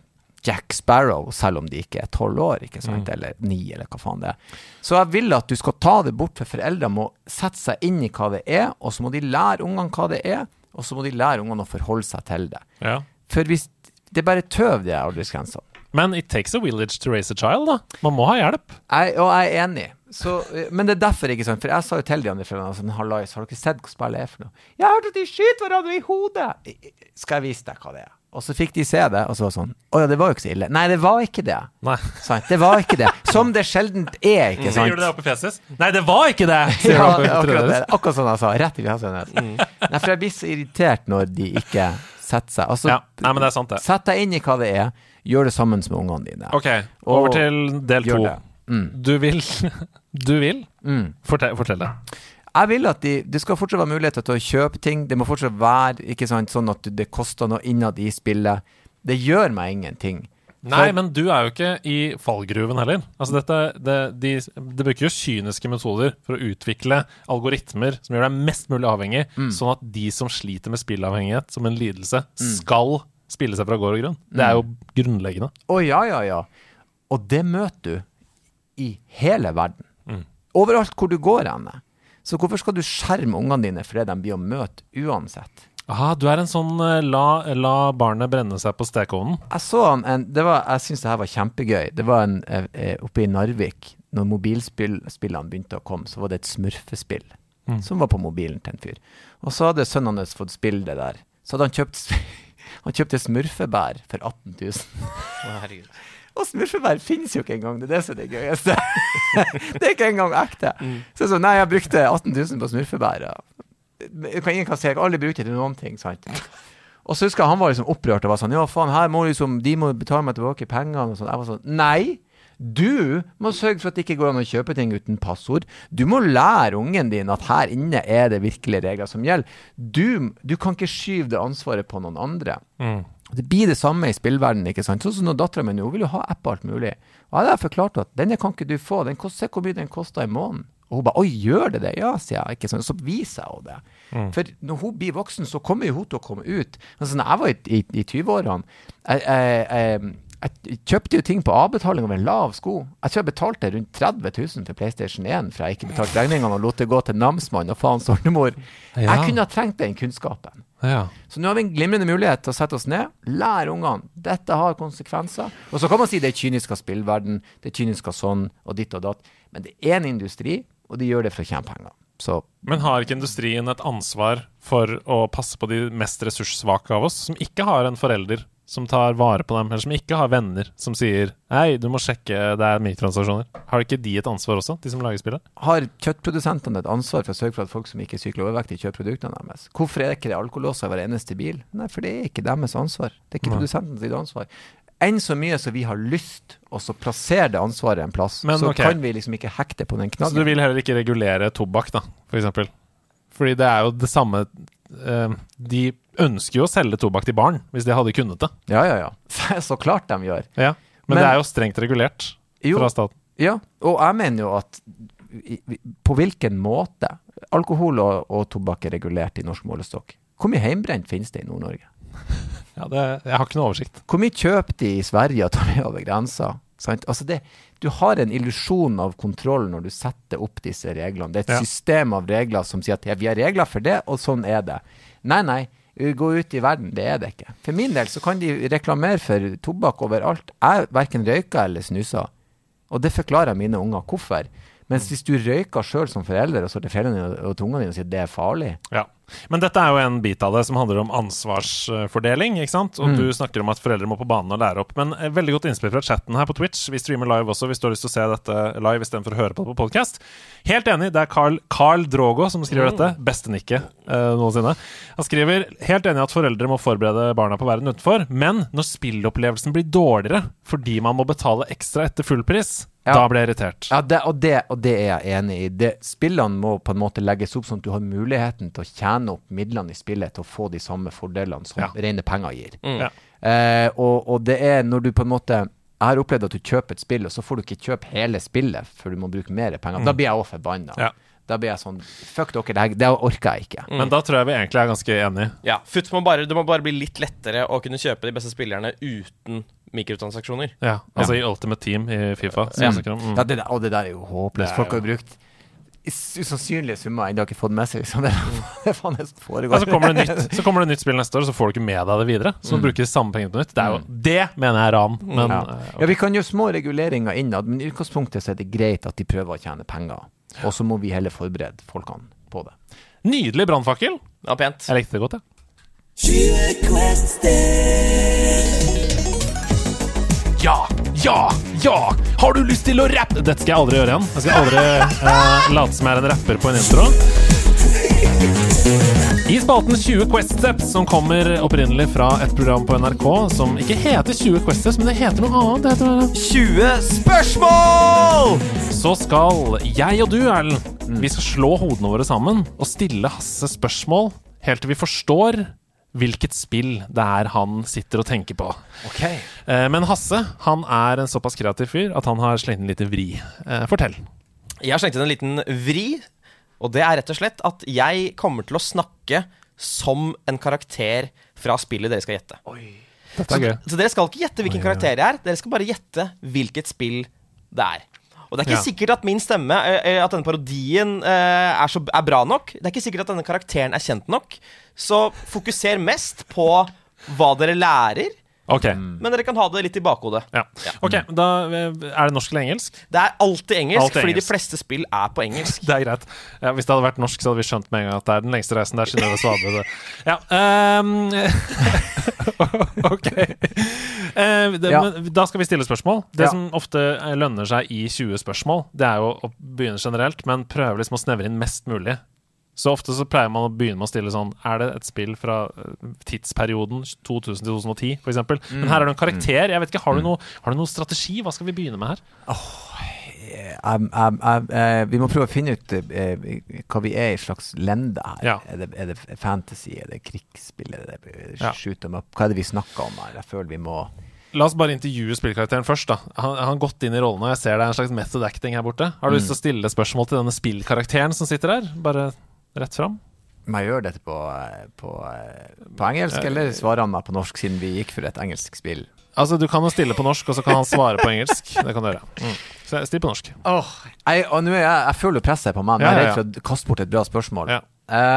Jack Sparrow, selv om de ikke er tolv år, ikke sant, eller ni, eller hva faen det er. Så jeg vil at du skal ta det bort, for foreldre må sette seg inn i hva det er, og så må de lære ungene hva det er, og så må de lære ungene å forholde seg til det. Ja. For hvis det er bare tøv, de aldersgrensene. Men it takes a village to raise a child, da. Man må ha hjelp. Jeg, og jeg er enig. Så, eh, men det er derfor, ikke sant? For jeg sa jo til de andre foreldrene sånn, Hallais, har dere sett hva spillet er for noe? Jeg har hørt at de skyter hverandre i hodet! Skal jeg vise deg hva det er? Og så fikk de se det, og så var det sånn Å ja, det var jo ikke så ille. Nei, det var ikke det. Nei. Det var ikke det. Som det sjeldent er, ikke sant? Sier du det oppi fjeset? Nei, det var ikke det! Sier Ja, akkurat, det. akkurat sånn jeg sa. Rett i fjeset hennes. Nei, for jeg blir så irritert når de ikke setter seg. Altså, Ja, nei, men det er sant, det. Sett deg inn i hva det er. Gjør det sammen med ungene dine. Ok, over Og til del to. Mm. Du vil Du vil? Mm. Fortell, fortell det. Jeg vil at de, Det skal fortsatt være muligheter til å kjøpe ting. Det må fortsatt være ikke sant, sånn at det koster noe innad i spillet. Det gjør meg ingenting. Nei, men du er jo ikke i fallgruven heller. Altså dette, det, de, de bruker jo kyniske metoder for å utvikle algoritmer som gjør deg mest mulig avhengig, Mm. sånn at de som sliter med spillavhengighet som en lidelse, skal spille seg fra gård og grunn. Det er jo Mm. grunnleggende. Å ja, ja, ja. Og det møter du i hele verden. Mm. Overalt hvor du går henne. Så hvorfor skal du skjerme ungene dine for det de blir å møte uansett? Aha, du er en sånn eh, la, la barnet brenne seg på stekeovnen. Jeg så han en det var, Jeg syns det her var kjempegøy. Det var en eh, eh, oppe i Narvik. Når mobilspillene begynte å komme, så var det et smurfespill som var på mobilen til en fyr. Og så hadde sønnen hans fått spille det der. Så hadde han kjøpt Han kjøpte smurfebær for 18 000. Og smurfebær finnes jo ikke engang. Det er det som er det gøyeste. det er ikke engang ekte. Så jeg sa, nei, jeg brukte 18 000 på smurfebær. Jeg kan ingen kan si jeg har aldri brukt det til noen ting. sant? Og så husker jeg han var liksom opprørt og var sånn Ja, faen, her må liksom De må betale meg tilbake pengene og sånn. Jeg var sånn Nei! Du må sørge for at det ikke går an å kjøpe ting uten passord. Du må lære ungen din at her inne er det virkelige regler som gjelder. Du, du kan ikke skyve det ansvaret på noen andre. Det blir det samme i spillverdenen. ikke sant? Sånn som når dattera mi nå vil jo ha app og alt mulig. Og jeg har forklart at denne kan ikke du få. Den Se hvor mye den koster i måneden. Og hun bare Oi, gjør det det? Ja, sier jeg. ikke sant? Så viser jeg henne det. For når hun blir voksen, så kommer jo hun til å komme ut. Altså, når jeg var i, i, i 20-årene jeg, jeg, jeg, jeg kjøpte jo ting på avbetaling over en lav sko. Jeg tror jeg betalte rundt 30 000 for PlayStation 1 for jeg ikke betalte regningene og lot det gå til namsmann og faens oldemor. Ja. Jeg kunne ha trengt den kunnskapen. Ja. Så nå har vi en glimrende mulighet til å sette oss ned, lære ungene. Dette har konsekvenser. Og så kan man si det er kynisk av spillverden, det er kynisk av sånn og ditt og datt. Men det er en industri, og de gjør det for å tjene penger. Så Men har ikke industrien et ansvar for å passe på de mest ressurssvake av oss, som ikke har en forelder som tar vare på dem, eller som ikke har venner som sier Hei, du må sjekke, det er mikrotransaksjoner. Har ikke de et ansvar også, de som lager spillet? har kjøttprodusentene et ansvar for å sørge for at folk som ikke er syke eller overvektige, kjøper produktene deres? Hvorfor er det ikke det alkolåser i hver eneste bil? Nei, for det er ikke deres ansvar. Det er ikke produsentens sitt ansvar. Enn så mye som vi har lyst å så plassere det ansvaret en plass, Men, så okay. kan vi liksom ikke hekte på den Så du vil heller ikke regulere tobakk, da, for eksempel? Fordi det er jo det samme De ønsker jo å selge tobakk til barn, hvis de hadde kunnet det. Ja, ja, ja. Så klart de gjør. Ja. Men, Men- det er jo strengt regulert Jo, fra staten. Ja, og jeg mener jo at på hvilken måte alkohol og, og tobakk er regulert i norsk målestokk. Hvor mye heimbrent finnes det i Nord-Norge? Ja, det, jeg har ikke noe oversikt. Hvor mye kjøper de i Sverige og tar med over grensa? Sant? Altså det, du har en illusjon av kontroll når du setter opp disse reglene. Det er et Ja. system av regler som sier at ja, vi har regler for det, og sånn er det. Nei, nei. Gå ut i verden, det er det ikke. For min del så kan de reklamere for tobakk overalt. Jeg verken røyker eller snuser. Og det forklarer mine unger hvorfor. Mens hvis du røyker sjøl som forelder og så til foreldrene dine og tungene ungene dine og sier det er farlig Ja. Men dette er jo en bit av det som handler om ansvarsfordeling. ikke sant? Og du snakker om at foreldre må på banen og lære opp. Men eh, veldig godt innspill fra chatten her på Twitch. Vi streamer live også hvis du har lyst til å se dette live istedenfor å høre på det på podcast. Helt enig. Det er Carl, Carl Drogo som skriver dette. Beste nikket eh, noensinne. Han skriver helt enig at foreldre må forberede barna på verden utenfor. Men når spillopplevelsen blir dårligere fordi man må betale ekstra etter fullpris, Ja. da blir jeg irritert. Ja, det, og, det, og det er jeg enig i. Det, spillene må på en måte legges opp sånn at du har muligheten til å tjene opp midlene i spillet til å få de samme fordelene som Ja. rene penger gir. Ja. Eh, og, og det er når du på en måte Jeg har opplevd at du kjøper et spill, og så får du ikke kjøpe hele spillet før du må bruke mer penger. Da blir jeg òg forbanna. Ja. Da blir jeg sånn Fuck dere, det, her- det orker jeg ikke. Men da tror jeg vi egentlig er ganske enige. Ja, Futt må bare, det må bare bli litt lettere å kunne kjøpe de beste spillerne uten mikrotransaksjoner. Ja, altså i Ultimate Team i Fifa. Ja. om. Mm. Ja, det der, og det der er jo håpløst. Folk har jo brukt usannsynlige summer ennå ikke fått med seg. Liksom. Det, det er faen det som foregår. Ja, så, kommer det nytt, så kommer det nytt spill neste år, så får du ikke med deg det videre. Så du bruker samme pengene på nytt. Det, er jo, det mener jeg er ran. Men ja. Okay. ja, vi kan gjøre små reguleringer innad, men i utgangspunktet så er det greit at de prøver å tjene penger. Og så må vi heller forberede folkene på det. Nydelig brannfakkel. Ja, pent. Jeg likte det godt, jeg. Ja, ja, ja! Ja! Har du lyst til å rappe? Dette skal jeg aldri gjøre igjen. Jeg skal aldri eh, late som jeg er en rapper på en intro. I spalten 20 Quest Steps, som kommer opprinnelig fra et program på NRK som ikke heter 20 Quest Steps, men det heter noe annet. Heter 20 spørsmål! så skal jeg og du, Erlend, vi skal slå hodene våre sammen og stille Hasse spørsmål helt til vi forstår hvilket spill det er han sitter og tenker på. Eh, Men Hasse han er en såpass kreativ fyr at han har slengt inn en liten vri. Eh, Fortell. Jeg har slengt inn en liten vri, og det er rett og slett at jeg kommer til å snakke som en karakter fra spillet dere skal gjette. Dette er gøy. Så dere skal ikke gjette hvilken karakter jeg er, dere skal bare gjette hvilket spill det er. Og det er ikke Ja. sikkert at min stemme, eh, eh, at denne parodien eh, er, så, er bra nok. Det er ikke sikkert at denne karakteren er kjent nok. Så fokuser mest på hva dere lærer, Ok. men dere kan ha det litt i bakhodet. Ja. Ok, da eh, Er det norsk eller engelsk? Det er alltid engelsk, Alltid fordi de fleste spill er på engelsk. Det er greit. Ja, hvis det hadde vært norsk, så hadde vi skjønt med en gang at det er den lengste reisen. Det er Synnøve Svabø. Ja. Um, ok. Uh, det, Ja. men da skal vi stille spørsmål. Det Ja. som ofte eh, lønner seg i 20 spørsmål, det er jo å begynne generelt, men prøve liksom å snevre inn mest mulig. Så ofte så pleier man å begynne med å stille sånn Er det et spill fra eh, tidsperioden 2000-2010, f.eks.? eksempel Men her er det en karakter. Jeg vet ikke, Har du noe, har du noe strategi? Hva skal vi begynne med her? Oh, um, um, um, uh, vi må prøve å finne ut uh, hva vi er i slags lende her. Ja. Er, det, er det fantasy, er det krigsspill, er det Ja. shoot them up? Hva er det vi snakker om her? Jeg føler vi må La oss bare intervjue spillkarakteren først. da Han har gått inn i rollen, og jeg ser det er en slags method acting her borte. Har du lyst til å stille spørsmål til denne spillkarakteren som sitter der? Bare rett fram. Må jeg gjøre dette på, på, på engelsk, eller svarer han meg på norsk, siden vi gikk for et engelsk spill? Altså, Du kan jo stille på norsk, og så kan han svare på engelsk. Det kan du gjøre. Mm. Så still på norsk. Jeg, og nå er jeg, jeg føler presset på meg, men Ja, jeg er redd for å kaste bort et bra spørsmål. Ja.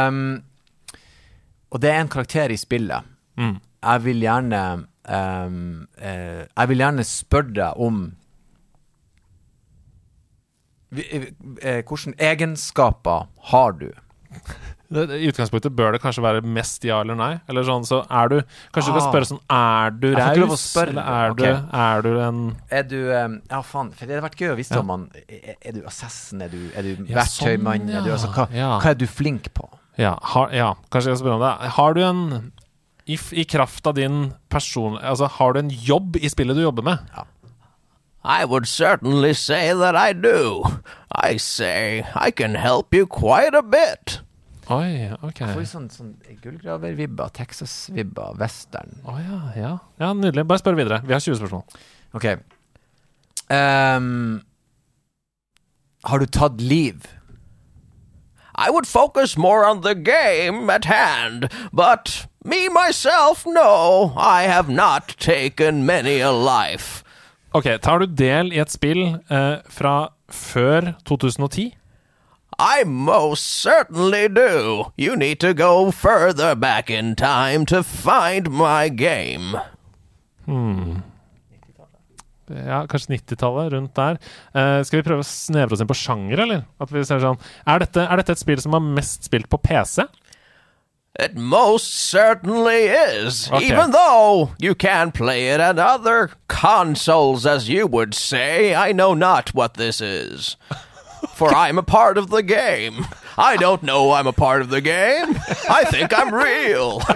Um, og det er en karakter i spillet. Mm. Jeg vil gjerne um, uh, Jeg vil gjerne spørre deg om eh, Hvilke egenskaper har du? I utgangspunktet bør det kanskje være mest ja eller nei. Eller sånn, så er du Kanskje du kan Ah. spørre sånn Er du raus? Eller er, okay. du, er du en Er du um, Ja, faen, for det hadde vært gøy å vite Ja. om man Er, er du assassin? Er du, er du Ja, verktøymann? sånn, ja. altså, hva, ja. hva er du flink på? Ja, har, ja kanskje jeg skal spørre om det. Har du en i, I kraft av din person Altså, har du en jobb i spillet du jobber med? I would certainly say that I do. I say I can help you quite a bit. Oi, ok. Jeg får sånn, sånn gullgraver-vibber, Texas-vibber, western. Å ja, ja. ja, nydelig. Bare spør videre. Vi har 20 spørsmål. Ok. Um, har du tatt liv? I would focus more on the game at hand, but me myself, no, I have not taken many a life. Ok, Tar du del i et spill eh, fra før 2010? I most certainly do. You need to go further back in time to find my game. Ja, Kanskje 90-tallet, rundt der. Uh, skal vi prøve å snevre oss inn på sjanger, eller? At vi ser sånn er dette, er dette et spill som er mest spilt på PC? It most certainly is, Okay. even though you can play it on other consoles, as you would say. I know not what this is. For I'm a part of the game. I don't know I'm a part of the game. I think I'm real.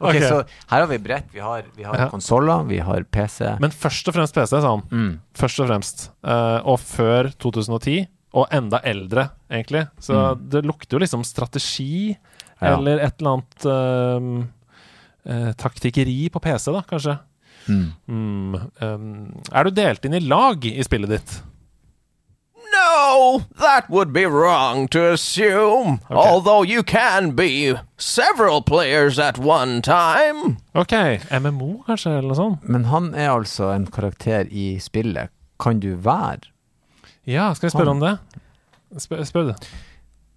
Okay, okay, Så her har vi bredt. Vi har, vi har Ja. konsoller, vi har PC. Men først og fremst PC, sa han. Først og fremst. Uh, og før 2010. Og enda eldre, egentlig. Så det lukter jo liksom strategi, Ja. eller et eller annet uh, uh, taktikkeri på PC, da, kanskje. Mm, ehm, er du delt inn i lag i spillet ditt? No, that would be wrong to assume. Although you can be several players at one time. Ok, MMO kanskje, eller noe sånt? Men han er altså en karakter i spillet. Kan du være? Ja, skal vi spørre om det? Spør, spør du.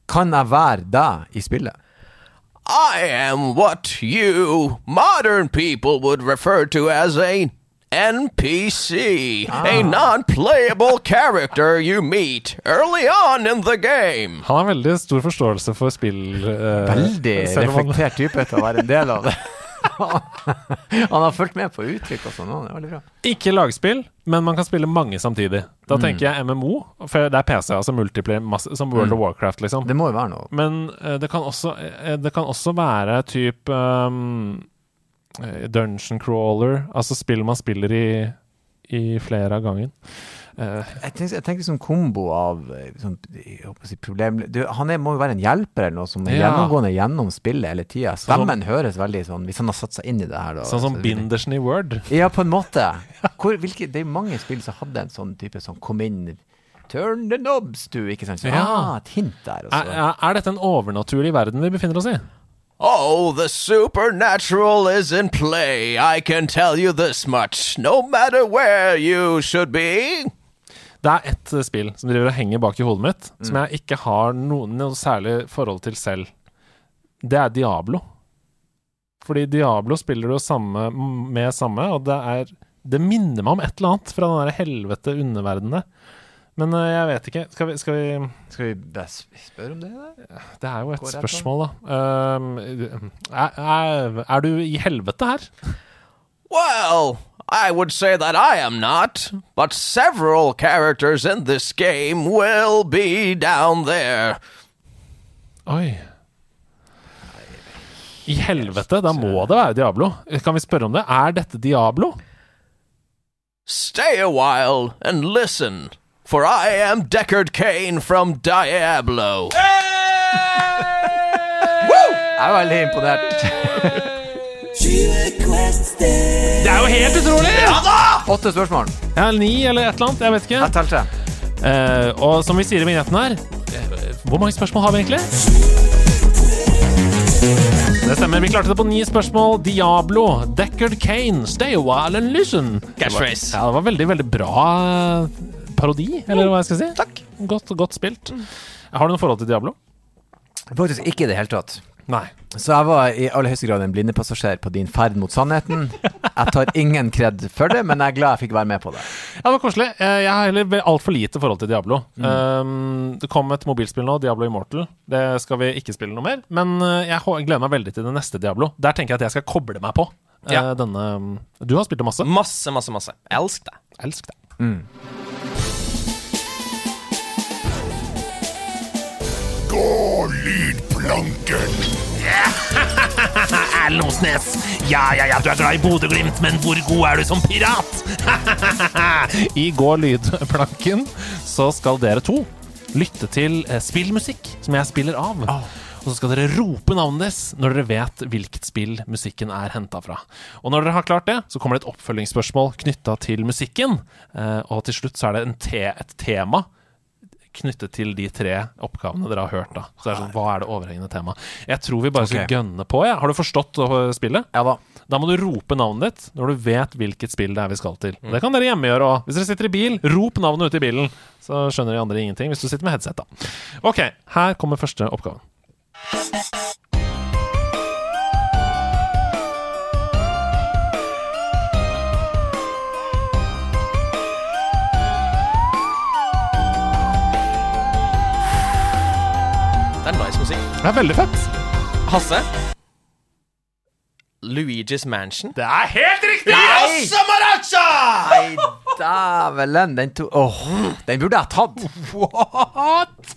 Kan jeg være deg i spillet? I am what you modern people would refer to as a NPC, a non playable character you meet early on in the game. Han har veldig stor forståelse for spill. Uh, Veldig reflektert type til å være en del av det. Han har fulgt med på uttrykk og sånn. Det er veldig bra. Ikke lagspill, men man kan spille mange samtidig. Da Mm. tenker jeg MMO, for det er PC, altså multiplayer, masse, som World of Warcraft, liksom. Mm. Det må jo være noe. Men uh, det, kan også, uh, det kan også være type um, eh, Dungeon crawler, altså spill man spiller i, i flere av gangen. Eh, Jeg tenker, jeg tenker sånn kombo av sånn, å si problem du, Han er, må jo være en hjelper eller noe som er Ja. gjennomgående gjennom spillet hele tida. Sånn Stemmen høres veldig sånn Hvis han har satt seg inn i det her, da. sånn som så- Bindersen i Word. Ja, på en måte. Hvor, hvilke, det er mange spill som hadde en sånn type sånn Kom inn, turn the knobs, du. Ikke sant? Så, Ja. ah, et hint der. Er, Altså. er, er dette en overnaturlig verden vi befinner oss i? Oh, the supernatural is in play. I can tell you this much. No matter where you should be. Det er ett eh, spill som driver og henger bak i hodet mitt, Mm. som jeg ikke har noe, noe særlig forhold til selv. Det er Diablo. Fordi Diablo spiller du samme, med samme, og det er Det minner meg om et eller annet fra den der helvete underverdenen. Men uh, jeg vet ikke. Skal vi, skal vi Skal vi spørre om det? Da? Det er jo et Går spørsmål, da. Um, er, er, er du i helvete her? Well, I would say that I am not, but several characters in this game will be down there. Oi. I helvete? Da må det være Diablo. Kan vi spørre om det? Er dette Diablo? Stay a while and listen, for I am Deckard Kane from Diablo. Jeg er veldig imponert. Det er jo helt utrolig! Åtte spørsmål. Ja, ni eller et eller annet. Jeg vet ikke. Jeg telte. Eh, og som vi sier i vignetten her eh, Hvor mange spørsmål har vi egentlig? Det stemmer. Vi klarte det på ni spørsmål. Diablo, Deckard Kane, Stay a while and listen. Catchphrase. Ja, det var veldig, veldig bra eh, parodi, eller hva jeg skal si. Takk. Godt, godt spilt. Har du noe forhold til Diablo? Faktisk ikke i det hele tatt. Nei. Så jeg var i aller høyeste grad en blindepassasjer på din ferd mot sannheten. Jeg tar ingen kred for det, men jeg er glad jeg fikk være med på det. Ja, det var koselig. Eh, Jeg har heller altfor lite forhold til Diablo. Mm. Um, det kom et mobilspill nå, Diablo Immortal. Det skal vi ikke spille noe mer. Men eh, jeg gleder meg veldig til det neste Diablo. Der tenker jeg at jeg skal koble meg på. eh, Ja. Denne Du har spilt det masse. Masse, masse, masse. Elsk det. Elsk det. Gå lydplanken. Erlend Osnes. Ja, ja, ja, du er glad i Bodø-Glimt, men hvor god er du som pirat? I Gå lydplanken så skal dere to lytte til eh, spillmusikk som jeg spiller av. Og så skal dere rope navnet deres når dere vet hvilket spill musikken er henta fra. Og når dere har klart det, så kommer det et oppfølgingsspørsmål knytta til musikken. Eh, og til slutt så er det en te et tema knyttet til de tre oppgavene dere har hørt. da Så det er sånn, Hva er det overhengende temaet? Jeg tror vi bare skal gønne på. Ja. Har du forstått uh, spillet? Ja da. Da må du rope navnet ditt når du vet hvilket spill det er vi skal til. Det kan dere hjemme gjøre òg. Hvis dere sitter i bil, rop navnet ute i bilen. Så skjønner de andre ingenting hvis du sitter med headset, da. Ok, her kommer første oppgaven. Det er veldig fett. Hasse? Luigi's Mansion? Det er helt riktig! Nei, dævelen. Den to... Åh, den burde jeg tatt. What?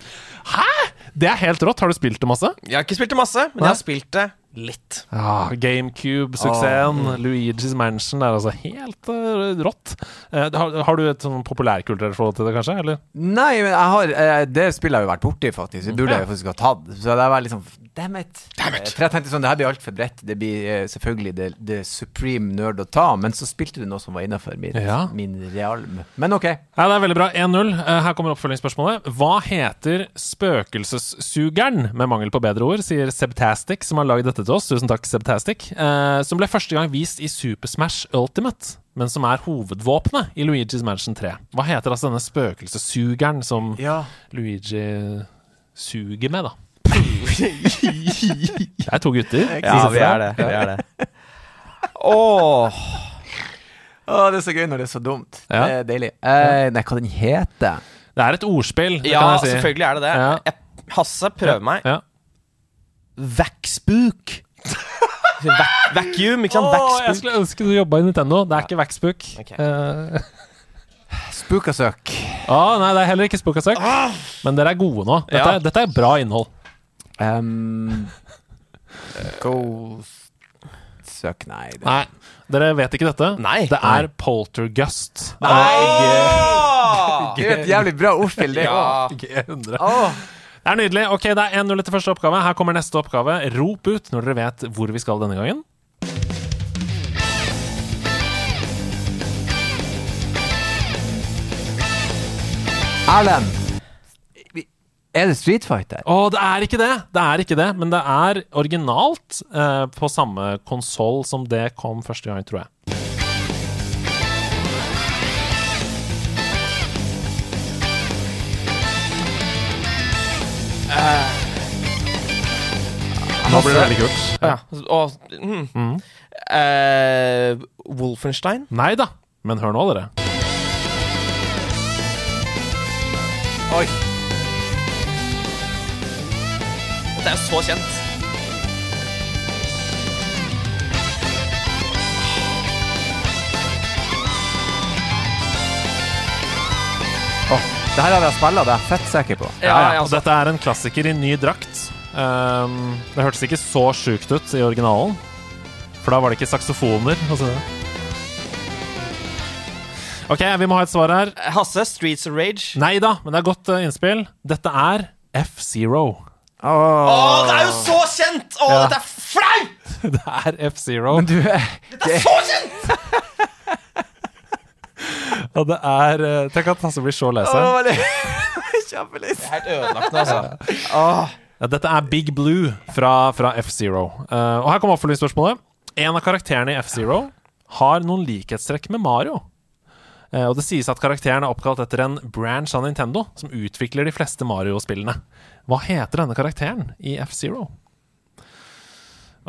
Hæ? Det er helt rått. Har du spilt det masse? Jeg har ikke spilt det masse, men jeg har spilt det Litt. Ja, GameCube-suksessen. Luigi's Mansion. Er altså helt uh, rått. Uh, har, har du et sånn populærkulturelt forhold til det, kanskje? Eller? Nei, men jeg har uh, Det spillet har jeg jo vært borti, faktisk. Det burde jeg jo faktisk ha tatt. Så det var liksom Damn it. Eh, For jeg tenkte sånn, det her blir altfor bredt. Det blir selvfølgelig det, det supreme nerd å ta, men så spilte du noe som var innafor Ja. min realm. Men ok. Ja, det er veldig bra. 1-0. Eh, Her kommer oppfølgingsspørsmålet. Hva heter spøkelsessugeren, med mangel på bedre ord, sier Sebtastic, som har lagd dette til oss. Tusen takk, Sebtastic. Eh, som ble første gang vist i Super Smash Ultimate, men som er hovedvåpenet i Luigi's Mansion 3. Hva heter altså denne spøkelsessugeren som Ja. Luigi suger med, da? det er to gutter. Ja, vi er det. Vi er det. Åh Å, det er så gøy når det er så dumt. Ja. Det er deilig. Eh, nei, hva den heter Det er et ordspill, det Ja, kan jeg si. selvfølgelig er det det. Ja. Jeg, Hasse, prøv meg. Ja. Vaxbook. Vac vacuum, ikke sant? Åh, jeg Vaxbook. skulle ønske du jobba i Nintendo. Det er ikke Vaxbook. Ok. Eh, Spookasøk. ah, nei, det er heller ikke Spookasøk. Men dere er gode nå. Dette, Ja. er, dette er bra innhold. Um, Ghost Søk, nei. Det. Nei, dere vet ikke dette? Nei. Det er Poltergust. Åh! Det er et jævlig bra ordspill, det òg. G100. Det er nydelig. Ok, det er 1-0 etter første oppgave. Her kommer neste oppgave. Rop ut når dere vet hvor vi skal denne gangen. Erlend. Er det Street Fighter? Å, det er ikke det! Det er ikke det, men det er originalt eh, på samme konsoll som det kom første gang, tror jeg. Nå blir det veldig kult. Ja. Og, mm. Eh, Wolfenstein? Nei da, men hør nå, dere. Oi. Det er jo så kjent. Det her har jeg spilla, det er jeg fett sikker på. Ja, Ja, ja, og altså. dette er en klassiker i ny drakt. Um, det hørtes ikke så sjukt ut i originalen, for da var det ikke saksofoner. Altså. Ok, vi må ha et svar her. Hasse, Streets of Rage. Nei da, men det er godt uh, innspill. Dette er F-Zero. Oh, det er jo så kjent! Å, Ja. dette er flaut! Det er F-Zero. Men du er Det er så kjent! Og det er uh, Tenk at Hasse blir så lei seg. Det er helt ødelagt nå, altså. Åh. Dette er Big Blue fra, fra F-Zero. Uh, og her kommer oppfølgingsspørsmålet. En av karakterene i F-Zero har noen likhetstrekk med Mario. Uh, og det sies at karakteren er oppkalt etter en branch av Nintendo som utvikler de fleste Mario-spillene. Hva heter denne karakteren i F-Zero?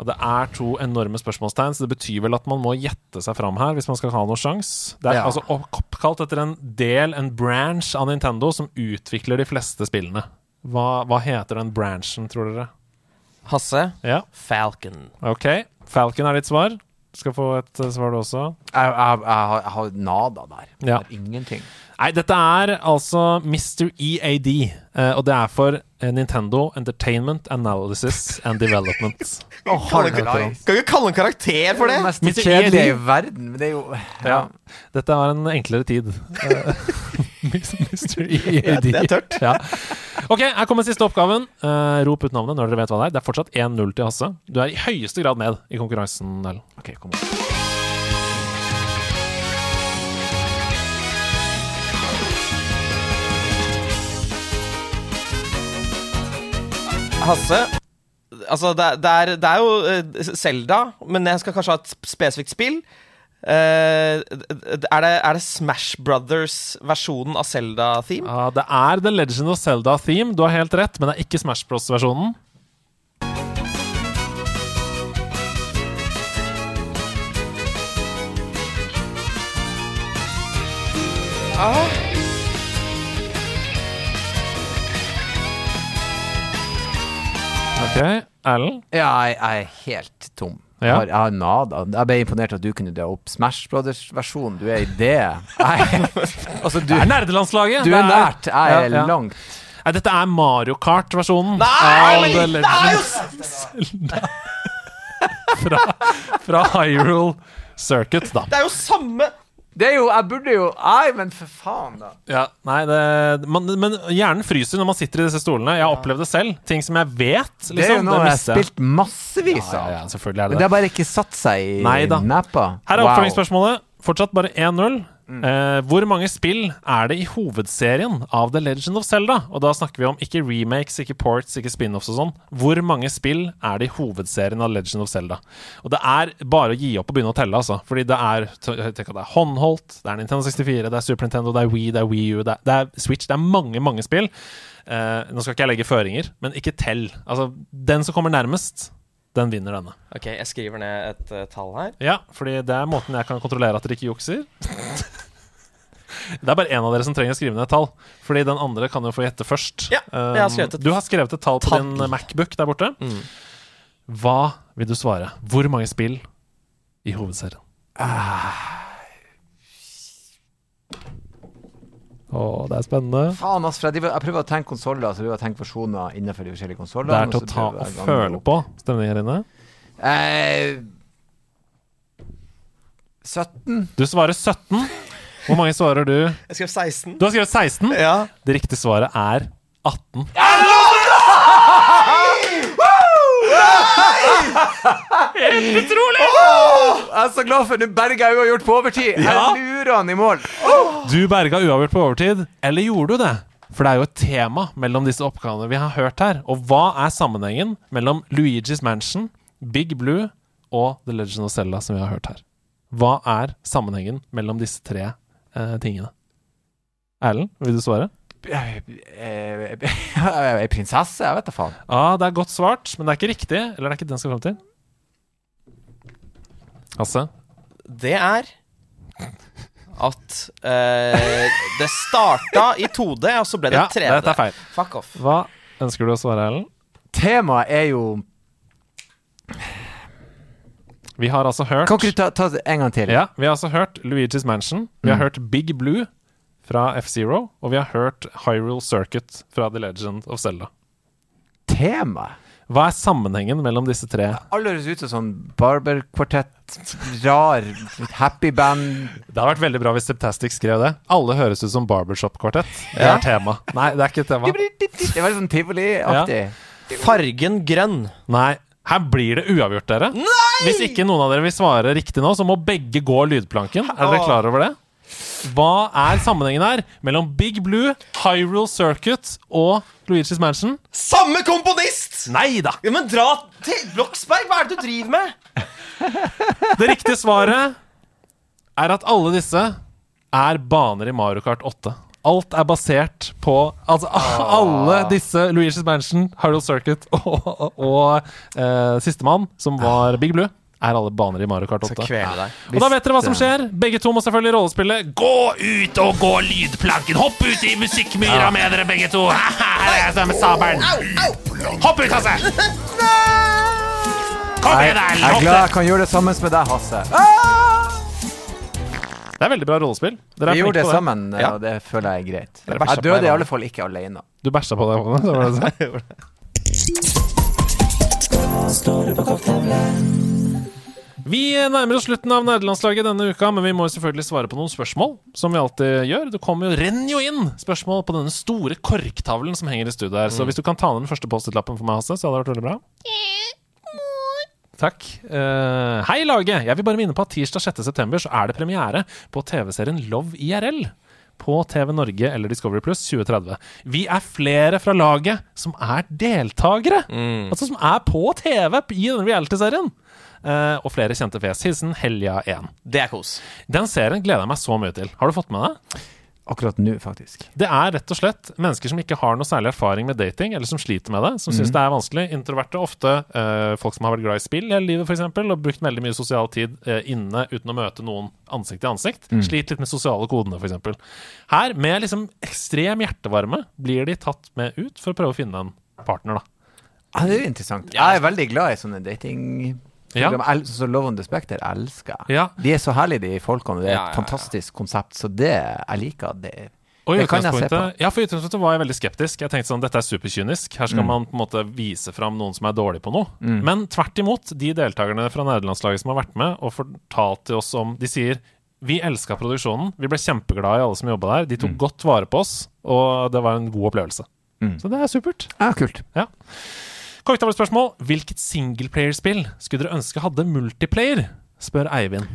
Og det er to enorme spørsmålstegn, så det betyr vel at man må gjette seg fram her hvis man skal ha noen sjans. Det er Ja. altså oppkalt etter en del, en branch av Nintendo som utvikler de fleste spillene. Hva, hva heter den branchen, tror dere? Hasse, Ja, Falcon. ok. Falcon er ditt svar. Du skal få et eh, svar, du også. Jeg, jeg, jeg, har- jeg har nada der. Ja. Har Ingenting. Nei, dette er altså Mr. EAD, eh, og det er for eh, Nintendo Entertainment Analysis and Development. Oh, Kan du ikke kan du ikke kalle en karakter for det? Det mest Mr. kjedelige ED. i verden. Men det er jo Ja. Dette var en enklere tid. Eh, Mr. EAD. Det er tørt. Ja. Ok, her kommer siste oppgaven. Uh, rop ut navnet når dere vet hva det er. Det er fortsatt 1-0 til Hasse. Du er i høyeste grad med i konkurransen, Ellen. Okay, kom. Hasse, altså det, det, er, det er jo Selda, Zelda, men jeg skal kanskje ha et spesifikt spill. Eh, er, det, er det Smash Brothers-versjonen av Zelda-theme? Ja, det er The Legend of Zelda-theme. Du har helt rett, men det er ikke Smash Bros-versjonen. Ok, Erlend? Ja, jeg er helt tom. Ja. Jeg har, jeg har nada. Jeg ble imponert at du kunne dra opp Smash Brothers-versjonen. Du er i det. Jeg, altså, du, Det er nerdelandslaget! du er nært. Jeg er Ja, ja. langt. Nei, dette er Mario Kart-versjonen. Nei, av Legend Zelda. fra, fra Hyrule Circuit, da. Det er jo samme Det er jo Jeg burde jo Nei, men for faen, da. Ja, nei, det, man, men hjernen fryser når man sitter i disse stolene. Jeg har opplevd det selv. Ting som jeg vet. Liksom, Det er jo noe jeg har spilt massevis av. ja, ja, selvfølgelig er det Men det. har bare ikke satt seg i Nei neppa. Her er oppfølgingsspørsmålet. Fortsatt bare 1-0. Mm. Eh, hvor mange spill er det i hovedserien av The Legend of Zelda? Og da snakker vi om ikke remakes, ikke ports, ikke spin-offs og sånn. Hvor mange spill er det i hovedserien av Legend of Zelda? Og det er bare å gi opp og begynne å telle, altså. Fordi det er, det er håndholdt, det er Nintendo 64, det er Super Nintendo, det er Wii, det er Wii U, det er, det er Switch. Det er mange, mange spill. Eh, nå skal ikke jeg legge føringer, men ikke tell. Altså, den som kommer nærmest, den vinner denne. Ok, jeg skriver ned et uh, tall her. Ja, fordi det er måten jeg kan kontrollere at dere ikke jukser. Det er bare én av dere som trenger å skrive ned et tall. Fordi den andre kan jo få gjette først. Ja, jeg har skrevet et Um, Du har skrevet et tall på tall. din Macbook der borte. Mm. Hva vil du svare? Hvor mange spill i hovedserien? Å, det er spennende. Faen, ass, Fred. jeg, prøver å tenke konsoller, så prøver jeg å tenke versjoner innenfor de forskjellige konsollene. Det er til å ta og føle på stemningen her inne. Eh, 17? Du svarer 17. Hvor mange svarer du? Jeg skrev 16. Du har skrevet 16. Ja. Det riktige svaret er 18. Jeg er så glad for at Berga har gjort på overtid. Jeg lurer han i mål. Du berga uavgjort på overtid, eller gjorde du det? For det er jo et tema mellom disse oppgavene vi har hørt her. Og hva er sammenhengen mellom Luigi's Mansion, Big Blue og The Legend of Zelda, som vi har hørt her? Hva er sammenhengen mellom disse tre eh, tingene? Erlend, vil du svare? Eh, eh, Ei prinsesse? Jeg vet da faen. Ja, det er godt svart, men det er ikke riktig. Eller det er ikke den skal fram til. Hasse? Det er at eh, det starta i 2D, og så ble det Ja, 3D. dette er feil. Fuck off. Hva ønsker du å svare, Ellen? Temaet er jo Vi har altså hørt Kan ikke du ta, ta det en gang til? Ja, vi har altså hørt Luigi's Mansion. Vi har Mm. hørt Big Blue fra F-Zero. Og vi har hørt Hyrule Circuit fra The Legend of Zelda. Temaet? Hva er sammenhengen mellom disse tre? Alle høres ut som sånn barberkvartett, rar happy band Det hadde vært veldig bra hvis Septastic skrev det. Alle høres ut som Barbershop-kvartett. Det er tema. Nei, det er ikke et tema. Det var litt sånn tivoliaktig. Fargen grønn. Nei. Her blir det uavgjort, dere. Hvis ikke noen av dere vil svare riktig nå, så må begge gå lydplanken. Er dere klar over det? Hva er sammenhengen her mellom Big Blue, Hyrule Circuit og Luigi's Mansion? Samme komponist! Nei da! Ja, men dra til Bloksberg! Hva er det du driver med? Det riktige svaret er at alle disse er baner i Mario Kart 8. Alt er basert på Altså, alle disse Luigi's Mansion, Hyrule Circuit og, og, og eh, sistemann, som var Big Blue, er alle baner i Mario Kart 8. Og da vet dere hva som skjer. Begge to må selvfølgelig rollespille. Gå ut og gå lydplanken! Hopp ut i musikkmyra med dere, begge to! Her er jeg som er med sabelen. Hopp ut, Hasse! Kom igjen, da! jeg er glad jeg kan gjøre det sammen med deg, Hasse. Det er veldig bra rollespill. Dere er Vi gjorde det det. sammen, Ja. og det føler jeg er greit. Jeg døde i alle fall ikke alene. Du bæsja på deg. Håkon, Står du på det. Vi nærmer oss slutten av nederlandslaget denne uka, men vi må selvfølgelig svare på noen spørsmål. Som vi alltid gjør. Det kommer jo, renner jo inn spørsmål på denne store korktavlen som henger i studio her. Så hvis du kan ta ned den første Post-It-lappen for meg, Hasse, så hadde det vært veldig bra. Takk. Uh, hei, laget! Jeg vil bare minne på at tirsdag 6.9 så er det premiere på TV-serien Love IRL. På TV Norge eller Discovery Pluss 2030. Vi er flere fra laget som er deltakere! Altså som er på TV i denne reality-serien. Eh, og flere kjente fjes. Hilsen Helja1. Det er kos. Den serien gleder jeg meg så mye til. Har du fått med deg? Akkurat nå, faktisk. Det er rett og slett mennesker som ikke har noe særlig erfaring med dating, eller som sliter med det, som syns det er vanskelig. Introverte, ofte eh, folk som har vært glad i spill hele livet, f.eks., og brukt veldig mye sosial tid eh, inne uten å møte noen ansikt til ansikt. Sliter litt med sosiale kodene, f.eks. Her, med liksom ekstrem hjertevarme, blir de tatt med ut for å prøve å finne en partner, da. Ja, det er jo interessant. Jeg er veldig glad i sånne dating... Ja. program. Så Love on the Spectre elsker jeg. Ja. De er så herlige, de folkene. Det er et fantastisk konsept. Så det jeg liker det. Og i se på. utgangspunktet, ja, for i utgangspunktet var jeg veldig skeptisk. Jeg tenkte sånn, dette er superkynisk. Her Mm. skal man på en måte vise fram noen som er dårlig på noe. Men tvert imot, de deltakerne fra nederlandslaget som har vært med og fortalt til oss om De sier vi elska produksjonen, vi ble kjempeglade i alle som jobba der. De Mm. tok godt vare på oss, og det var en god opplevelse. Så det er supert. Ja, kult. Ja. Kongetabelspørsmål. Hvilket singleplayerspill skulle dere ønske hadde multiplayer? spør Eivind.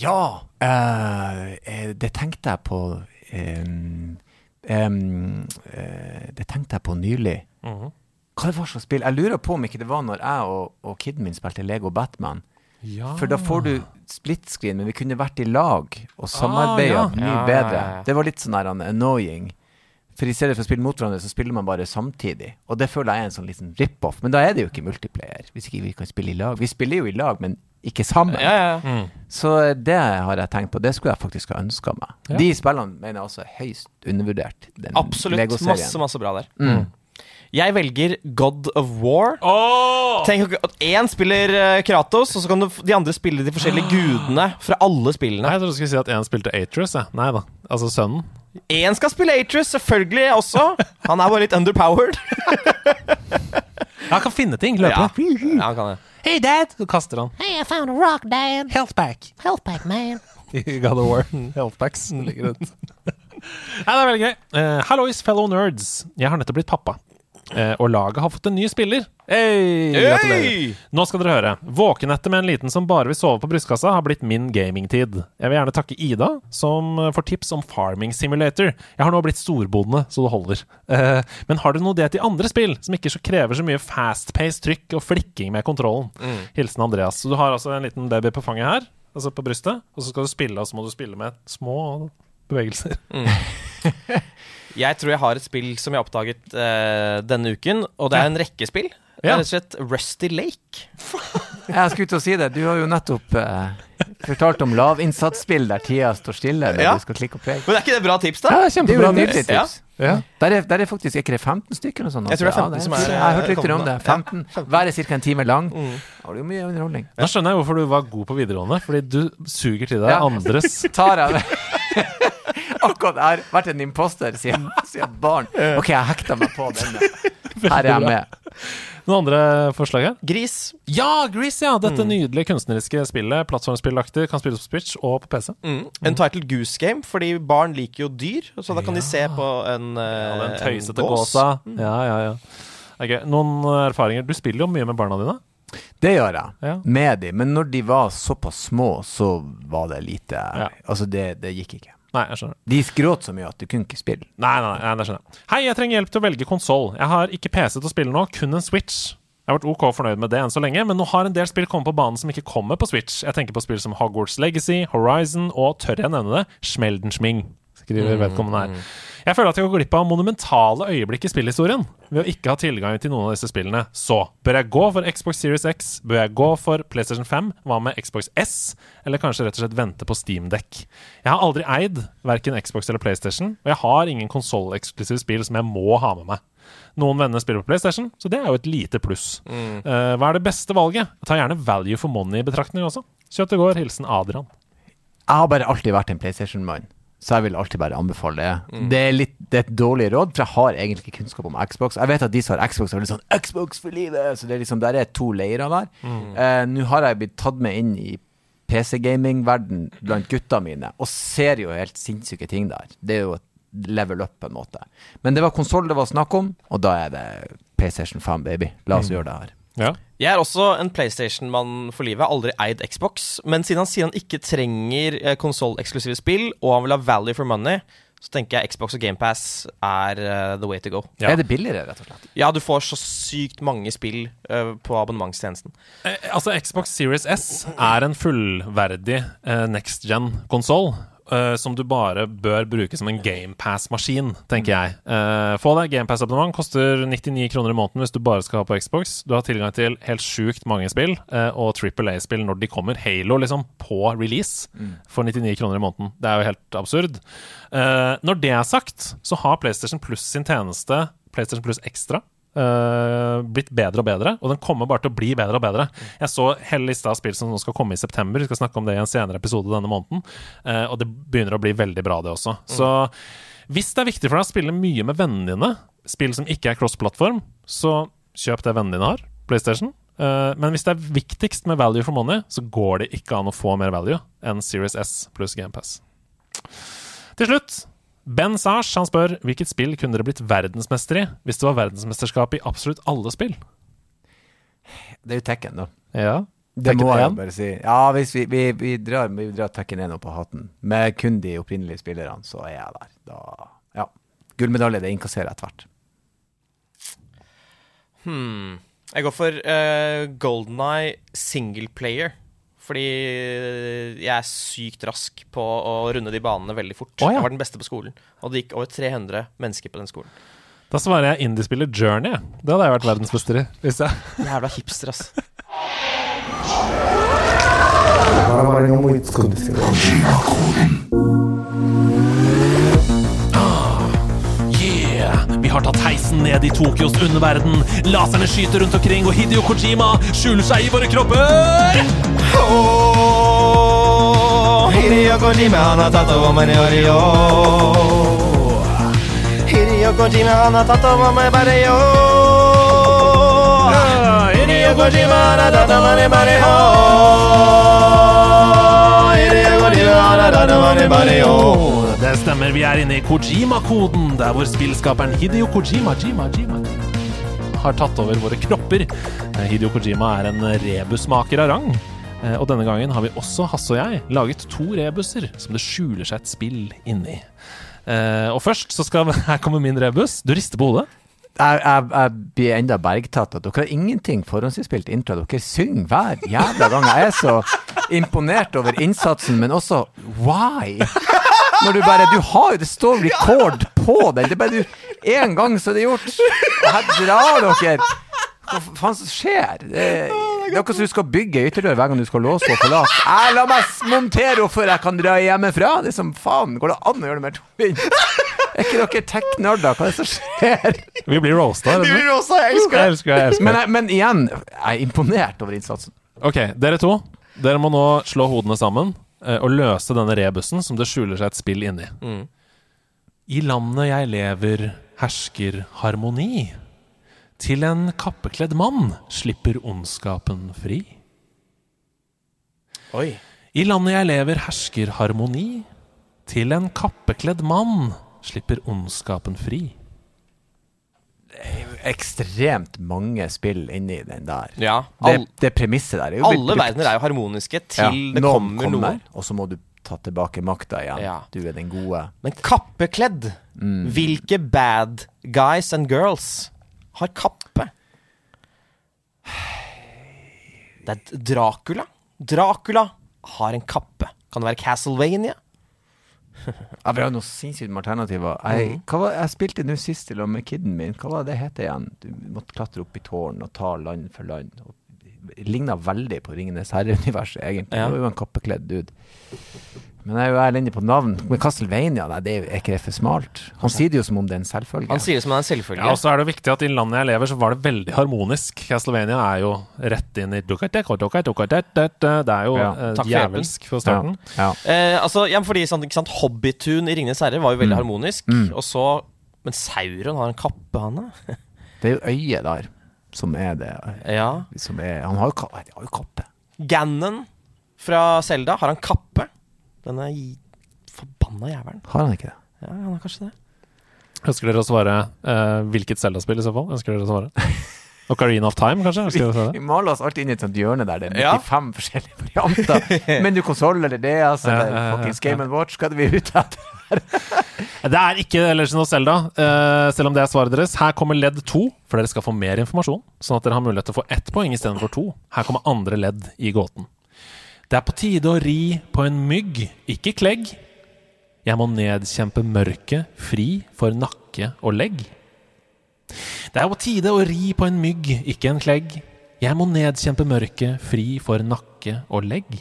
Ja! eh, eh, det tenkte jeg på um, um, uh, Det tenkte jeg på nylig. Mhm. Hva det var slags spill? Jeg lurer på om ikke det var når jeg og, og kiden min spilte Lego Batman. Ja. For da får du split screen, men vi kunne vært i lag og samarbeida ja. mye Ja, bedre. ja, ja. Det var litt sånn annoying. For i stedet for å spille mot hverandre, så spiller man bare samtidig. Og det føler jeg er en sånn liten rip-off. Men da er det jo ikke multiplayer, hvis ikke vi kan spille i lag. Vi spiller jo i lag, men ikke sammen. Ja, ja, ja. Mm. Så det har jeg tenkt på. Det skulle jeg faktisk ha ønska meg. Ja. De spillene mener jeg også er høyst undervurdert. Den Absolutt. Masse, masse bra der. Mm. Jeg velger God of War. Oh! Tenk at én spiller eh, Kratos, og så kan du, de andre spille de forskjellige gudene fra alle Nei, jeg trodde du skulle si at én spilte Atrus. Nei da. Altså sønnen. Én skal spille Atrus, selvfølgelig også. Han er bare litt underpowered. Han kan finne ting. Løpe. Ja. Ja, han kan det. Hey, dad! Så kaster han. Hey, I found a rock, Dad. Healthpack. Healthpack, man. I God of War. Healthpacks ligger rundt. Nei, det er veldig gøy. Uh, Hallois, fellow nerds. Jeg har nettopp blitt pappa. Eh, og laget har fått en ny spiller. Hey, gratulerer. Nå skal dere høre. Våkenettet med en liten som bare vil sove på brystkassa, har blitt min gamingtid. Jeg vil gjerne takke Ida, som eh, får tips om Farming Simulator. Jeg har nå blitt storbonde, så det holder. Eh, men har dere noe det til andre spill, som ikke så krever så mye fast-paced trykk og flikking med kontrollen? Hilsen Andreas. Så du har altså en liten baby på fanget her, altså på brystet, og så skal du spille, og så må du spille med små bevegelser. Jeg tror jeg har et spill som jeg har oppdaget eh, denne uken, og det er en rekke spill. Det er rett og slett Rusty Lake. Jeg skulle til å si det. Du har jo nettopp eh, fortalt om lavinnsatsspill der tida står stille når Ja. du skal klikke og play. Men er ikke det bra tips, da? Ja, Det er jo nydelig Ja. tips. Ja. Der er, der er faktisk ikke det 15 stykker og sånn. Jeg tror det er 15 Ja, som er- Jeg har hørt rykter om det. 15. Hver er ca. en time lang. Da har du jo mye underholdning. Da skjønner jeg hvorfor du var god på videregående, fordi du suger til deg Ja. andres Tar jeg Akkurat jeg har vært en imposter siden, siden barn. Ok, jeg hekta meg på denne. Her er jeg med. Noen andre forslag her? Gris. Ja, Gris, ja! Dette nydelige kunstneriske spillet. Plattformspillaktig. Kan spilles på Switch og på PC. Mm. Untitled Goose Game, fordi barn liker jo dyr. Så da kan de se på en, eh, Ja, den en tøysete gåsa. gåsa. Ja, ja, ja. Ok, Noen erfaringer? Du spiller jo mye med barna dine. Det gjør jeg. Ja. Med de. Men når de var såpass små, så var det lite Ja. Altså, det, det gikk ikke. Nei, jeg skjønner. De skråt så mye at du kunne ikke spille. Nei, nei, nei, det skjønner jeg. Hei, jeg trenger hjelp til å velge konsoll. Jeg har ikke PC til å spille nå, kun en Switch. Jeg har vært OK fornøyd med det enn så lenge, men nå har en del spill kommet på banen som ikke kommer på Switch. Jeg tenker på spill som Hogwarts Legacy, Horizon og, tør jeg nevne det, Schmeldenschming. Skriver vedkommende her. Jeg føler at jeg går glipp av monumentale øyeblikk i spillhistorien ved å ikke ha tilgang til noen av disse spillene. Så bør jeg gå for Xbox Series X? Bør jeg gå for PlayStation 5? Hva med Xbox S? Eller kanskje rett og slett vente på Steamdeck? Jeg har aldri eid verken Xbox eller PlayStation, og jeg har ingen konsolleksklusive spill som jeg må ha med meg. Noen venner spiller på PlayStation, så det er jo et lite pluss. Eh, hva er det beste valget? Ta gjerne value for money i betraktning også. Kjøttet går. Hilsen Adrian. Jeg har bare alltid vært en PlayStation-mann, så jeg vil alltid bare anbefale det. Det, er litt, det er et dårlig råd, for jeg har egentlig ikke kunnskap om Xbox. Jeg vet at de som har Xbox, har litt sånn Xbox for livet! Så det er liksom, der er to leirer der. Eh, Nå har jeg blitt tatt med inn i PC-gaming-verden blant gutta mine, og ser jo helt sinnssyke ting der. Det er jo et level up, på en måte. Men det var konsoll det var snakk om, og da er det PlayStation 5, baby. La oss gjøre det her. Ja. Jeg er også en PlayStation-mann for livet. Aldri eid Xbox. Men siden han sier han ikke trenger eh, konsolleksklusive spill, og han vil ha value for money, så tenker jeg Xbox og GamePass er uh, the way to go. Ja. Er det billigere, rett og slett? Ja, du får så sykt mange spill uh, på abonnementstjenesten. Eh, altså, Xbox Series S er en fullverdig uh, next gen-konsoll. Eh, som du bare bør bruke som en GamePass-maskin, tenker jeg. Uh, få deg GamePass-abonnement. Koster 99 kroner i måneden hvis du bare skal ha på Xbox. Du har tilgang til helt sjukt mange spill, uh, og Triple A-spill når de kommer. Halo, liksom, på release for 99 kroner i måneden. Det er jo helt absurd. Når det er sagt, så har PlayStation Plus sin tjeneste PlayStation Plus Extra eh, blitt bedre og bedre, og den kommer bare til å bli bedre og bedre. Jeg så hele lista av spill som skal komme i september. Vi skal snakke om det i en senere episode denne måneden. uh, og det begynner å bli veldig bra, det også. Så hvis det er viktig for deg å spille mye med vennene dine, spill som ikke er cross-plattform, så kjøp det vennene dine har, PlayStation. Uh, men hvis det er viktigst med value for money, så går det ikke an å få mer value enn Series S pluss GamePass. Til slutt, Ben Sars han spør hvilket spill kunne dere blitt verdensmester i hvis det var verdensmesterskap i absolutt alle spill? Det er jo Tekken, da. Ja. Det Tekken må jeg 1? bare si. Ja, hvis vi, vi, vi, drar, vi drar Tekken 1 opp på hatten, med kun de opprinnelige spillerne, så er jeg der. Da, ja. Gullmedalje, det innkasserer jeg tvert. Hmm. Jeg går for uh, Golden Eye single player. Fordi jeg er sykt rask på å runde de banene veldig fort. Oh, ja. Jeg var den beste på skolen, og det gikk over 300 mennesker på den skolen. Da svarer jeg indiespiller Journey. Det hadde jeg vært verdensmester i. Hvis jeg. Jævla hipster, ass. Yeah! Har tatt heisen ned i Tokyos underverden. Laserne skyter rundt omkring, og Hidio Kojima skjuler seg i våre kropper. Mario. Hideo Kojima, han har tatt over meg Mario. Hideo Kojima, han har tatt over meg Mario. Hideo Kojima, han har tatt over meg Mario. Det stemmer, vi er inne i Kojima-koden, der hvor spillskaperen Hidio Kojima Jima, Jima, har tatt over våre kropper. Eh, Hidio Kojima er en rebusmaker av rang. Eh, Og denne gangen har vi også, Hasse og jeg, laget to rebuser som det skjuler seg et spill inni. Eh, og først så skal Her kommer min rebus. Du rister på hodet. Jeg, jeg, jeg blir enda bergtatt at dere har ingenting forhåndsinnspilt intro. Dere synger hver jævla gang. Jeg er så imponert over innsatsen, men også why? Når du bare Du har jo Det står record på den. Det er bare du Én gang, så er det gjort. Og her drar dere. Hva faen som skjer? Det er akkurat som du skal bygge ytterdør hver gang du skal låse og forlate. Jeg la meg montere henne før jeg kan dra hjemmefra. Det er som faen. Går det an å gjøre det mer tungvint? Er ikke dere tech-nerder? Hva er det som skjer? Vi blir roasta. Vi blir også, jeg elsker det. Jeg elsker. Jeg elsker Men, jeg- men igjen, jeg er imponert over innsatsen. Ok, dere to. Dere må nå slå hodene sammen eh, og løse denne rebusen som det skjuler seg et spill inni. I landet jeg lever, hersker harmoni. Til en kappekledd mann slipper ondskapen fri. Oi. I landet jeg lever, hersker harmoni. Til en kappekledd mann slipper ondskapen fri. Ekstremt mange spill inni den der. Ja. Det, All, det premisset der er jo alle verdener er jo harmoniske til Ja, det noen kommer, noe. og så må du ta tilbake makta igjen. Ja. Du er den gode. Men kappekledd Mm. Hvilke bad guys and girls har kappe? Det er Dracula. Dracula har en kappe. Kan det være Castlevania? Ja, vi har noen sinnssykt med alternativer. Jeg, hva var, jeg spilte nå sist til og med kiden min. Hva var det det het igjen? Du måtte klatre opp i tårn og ta land for land. Og Ligna veldig på Ringenes herre-universet, egentlig. Ja. Det var jo en kappekledd dude. Men jeg er jo elendig på navn. Men Castlevania, nei, det er, jo- er ikke det for smalt? Han sier det jo som om det er en selvfølge. Han sier det som om det er en selvfølge. Ja, og så er det jo viktig at i landet jeg lever, så var det veldig harmonisk. Castlevania er jo rett inn i Det er jo Ja. eh, djevelsk for starten. Ja. Eh, altså, ja, fordi sånn, ikke sant, Hobbitun i Ringenes herre var jo veldig Mm. harmonisk. Mm. Og så Men Sauron har en kappe, han da? Det er jo øyet der som er det Ja. som er, Han har jo, han har jo kappe. Gannon fra Selda har han kappe. Denne i- forbanna jævelen. Har han ikke det? Ja, han har kanskje det. Ønsker dere å svare eh, hvilket Zelda-spill i så fall? Ønsker dere å svare? Ocarina of Time, kanskje? Svare? Vi maler oss alltid inn i et sånt hjørne der det er Ja. 95 forskjellige varianter. Men du konsoll eller det, altså. Ja, eller ja, ja, fuckings ja. Game Watch, hva er det vi er ute etter? Det er ikke Legend of Zelda, uh, selv om det er svaret deres. Her kommer ledd to, for dere skal få mer informasjon. Sånn at dere har mulighet til å få ett poeng istedenfor to. Her kommer andre ledd i gåten. Det er på tide å ri på en mygg, ikke klegg. Jeg må nedkjempe mørket, fri for nakke og legg. Det er på tide å ri på en mygg, ikke en klegg. Jeg må nedkjempe mørket, fri for nakke og legg.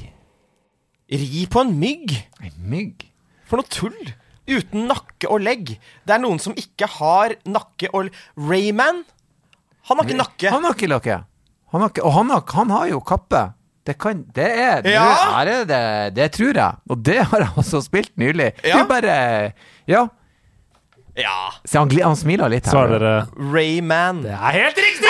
Ri på en mygg? En mygg? For noe tull! Uten nakke og legg. Det er noen som ikke har nakke og Rayman Han har ikke nakke. Han har ikke nakke. Han har ikke, og han har, han har jo kappe. Det kan Det er Ja. er det, det, det tror jeg. Og det har jeg også spilt nylig. Ja. er bare Ja. Ja. Se, han, han smiler litt her. Svarer dere Rayman. Det er helt riktig!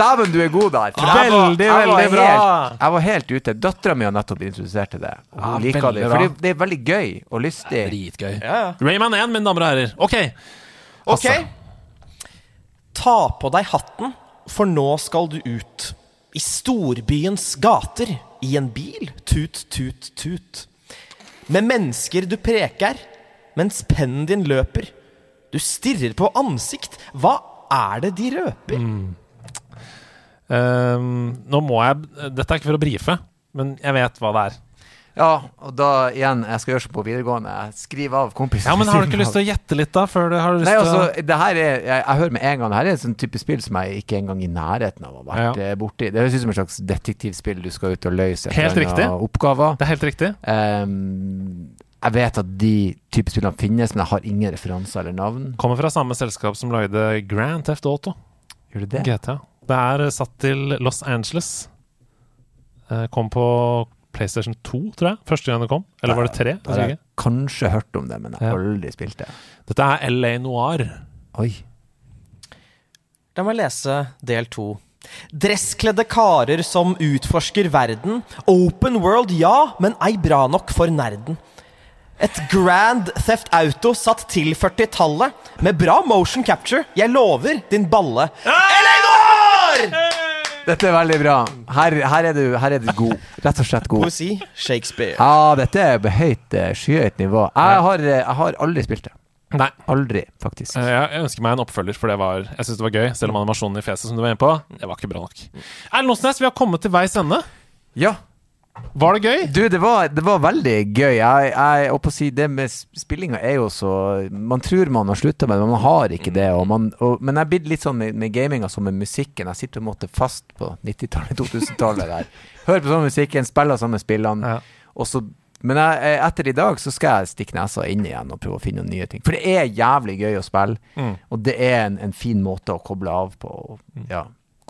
Dæven, du er god der. Ah, Ja, jeg var- veldig, jeg var veldig bra. Helt, jeg var helt ute. Dattera mi har nettopp introdusert til det. Og hun ah, liker det. For det, det er veldig gøy og lystig. Dritgøy. Ja, ja. Rayman 1, mine damer og herrer. OK. Ok. Altså. Ta på deg hatten, for nå skal du ut. I storbyens gater, i en bil, tut, tut, tut. Med mennesker du preker, mens pennen din løper. Du stirrer på ansikt. Hva er det de røper? Ehm, nå må jeg Dette er ikke for å brife, men jeg vet hva det er. Ja, og da igjen, jeg skal gjøre som på videregående. Skriv av kompiser. Ja, men Har du ikke lyst til å gjette litt, da? Før du har lyst Nei, å altså, det her er, jeg, jeg hører med en gang Det her er et sånn type spill som jeg ikke engang i nærheten av har vært Ja. eh, borti. Det høres ut som et slags detektivspill du skal ut og løse Helt riktig. oppgaver. Det er helt riktig. Um, jeg vet at de type spillene finnes, men jeg har ingen referanser eller navn. Kommer fra samme selskap som lagde Grand Theft Auto. Gjør det det? GTA. Det er eh, satt til Los Angeles. Eh, kom på PlayStation 2, tror jeg. Første gang det kom. Eller var det 3? Da har jeg kanskje hørt om det, men jeg har Ja. aldri spilt det. Dette er LA Noir. Oi. La meg lese del to. Dresskledde karer som utforsker verden. Open world, ja, men ei bra nok for nerden. Et Grand Theft Auto satt til 40-tallet, med bra motion capture. Jeg lover, din balle. Eleanor! Dette er veldig bra. Her, her, er, du, her er du god. Rett og slett god. Poesi. Shakespeare. Ja, dette er på høyt, eh, skyhøyt nivå. Jeg har, eh, jeg har aldri spilt det. Nei. Aldri, faktisk. Eh, Jeg ønsker meg en oppfølger, for det var Jeg synes det var gøy. Selv om animasjonen i fjeset som du var inne på, det var ikke bra nok. Erlend Osnes, vi har kommet til veis ende. Ja. Var det gøy? Du, det var, det var veldig gøy. Jeg, jeg på å si Det med spillinga er jo så Man tror man har slutta med det, men man har ikke det. Og man, og, men jeg er blitt litt sånn med, med gaminga som med musikken. Jeg sitter på en måte fast på 90-tallet, 2000-tallet der. Hører på sånn musikken, spiller samme spillene. Ja. Og så men jeg, etter i dag så skal jeg stikke nesa inn igjen og prøve å finne nye ting. For det er jævlig gøy å spille, Mm. og det er en, en fin måte å koble av på. Og, ja,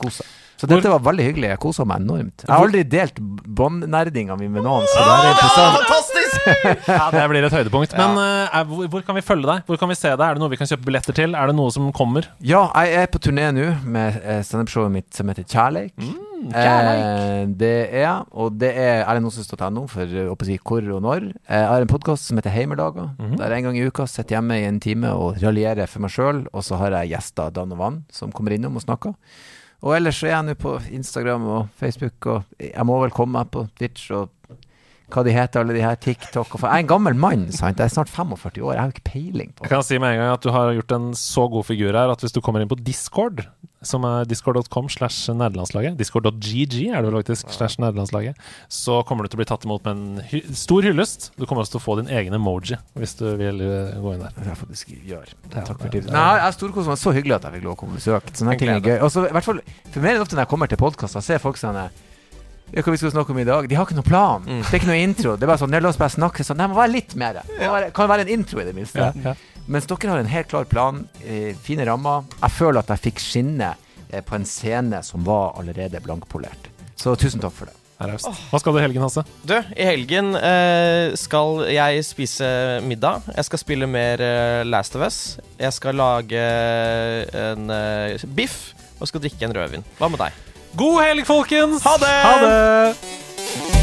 seg. Så dette var veldig hyggelig. Jeg kosa meg enormt. Jeg har aldri delt båndnerdinga mi med noen, så det er interessant. Fantastisk! Ja, Det blir et høydepunkt. Men eh, er, hvor, hvor kan vi følge deg? Hvor kan vi se deg? Er det noe vi kan kjøpe billetter til? Er det noe som kommer? Ja, jeg er på turné nå med eh, standup-showet mitt som heter Kjærleik. eh, det er jeg, og det er erlendosses.no for eh, å si hvor og når. Eh, Jeg har en podkast som heter Heimerdager, der en gang i uka sitter hjemme i en time og raljerer for meg sjøl, og så har jeg gjester Dan og Vann som kommer innom og snakker. Og ellers så er jeg nå på Instagram og Facebook, og jeg må vel komme meg på Twitch og hva de heter, alle de her TikTok og Jeg er en gammel mann, sant. Jeg er snart 45 år, jeg har jo ikke peiling på det. Jeg kan si med en gang at du har gjort en så god figur her at hvis du kommer inn på Discord, som er discord.com slash nerdelandslaget, discord.gg er det vel faktisk, slash nerdelandslaget, så kommer du til å bli tatt imot med en hy stor hyllest. Du kommer også til å få din egen emoji hvis du vil eh, gå inn der. Det jeg får gjøre. Ja, Takk for tipset. Nei, jeg er storkost meg. Så hyggelig at jeg fikk lov å komme på besøk. Sånne En ting er gøy. Og så i hvert fall, for mer enn ofte når jeg kommer til podkaster, ser folk sånn eh, ja, hva vi skal snakke om i dag? De har ikke noen plan. Det er ikke noe intro. Det er bare sånn, ja, la oss bare snakke sånn. Nei, det må være litt mer. Det må være, kan være en intro, i det minste. Ja, ja. Mens dere har en helt klar plan, eh, fine rammer. Jeg føler at jeg fikk skinne eh, på en scene som var allerede blankpolert. Så tusen takk for det. Hva skal du i helgen, Hasse? Du, i helgen eh, skal jeg spise middag. Jeg skal spille mer eh, Last of Us. Jeg skal lage en eh, biff og skal drikke en rødvin. Hva med deg? God helg, folkens! Ha det! Ha det.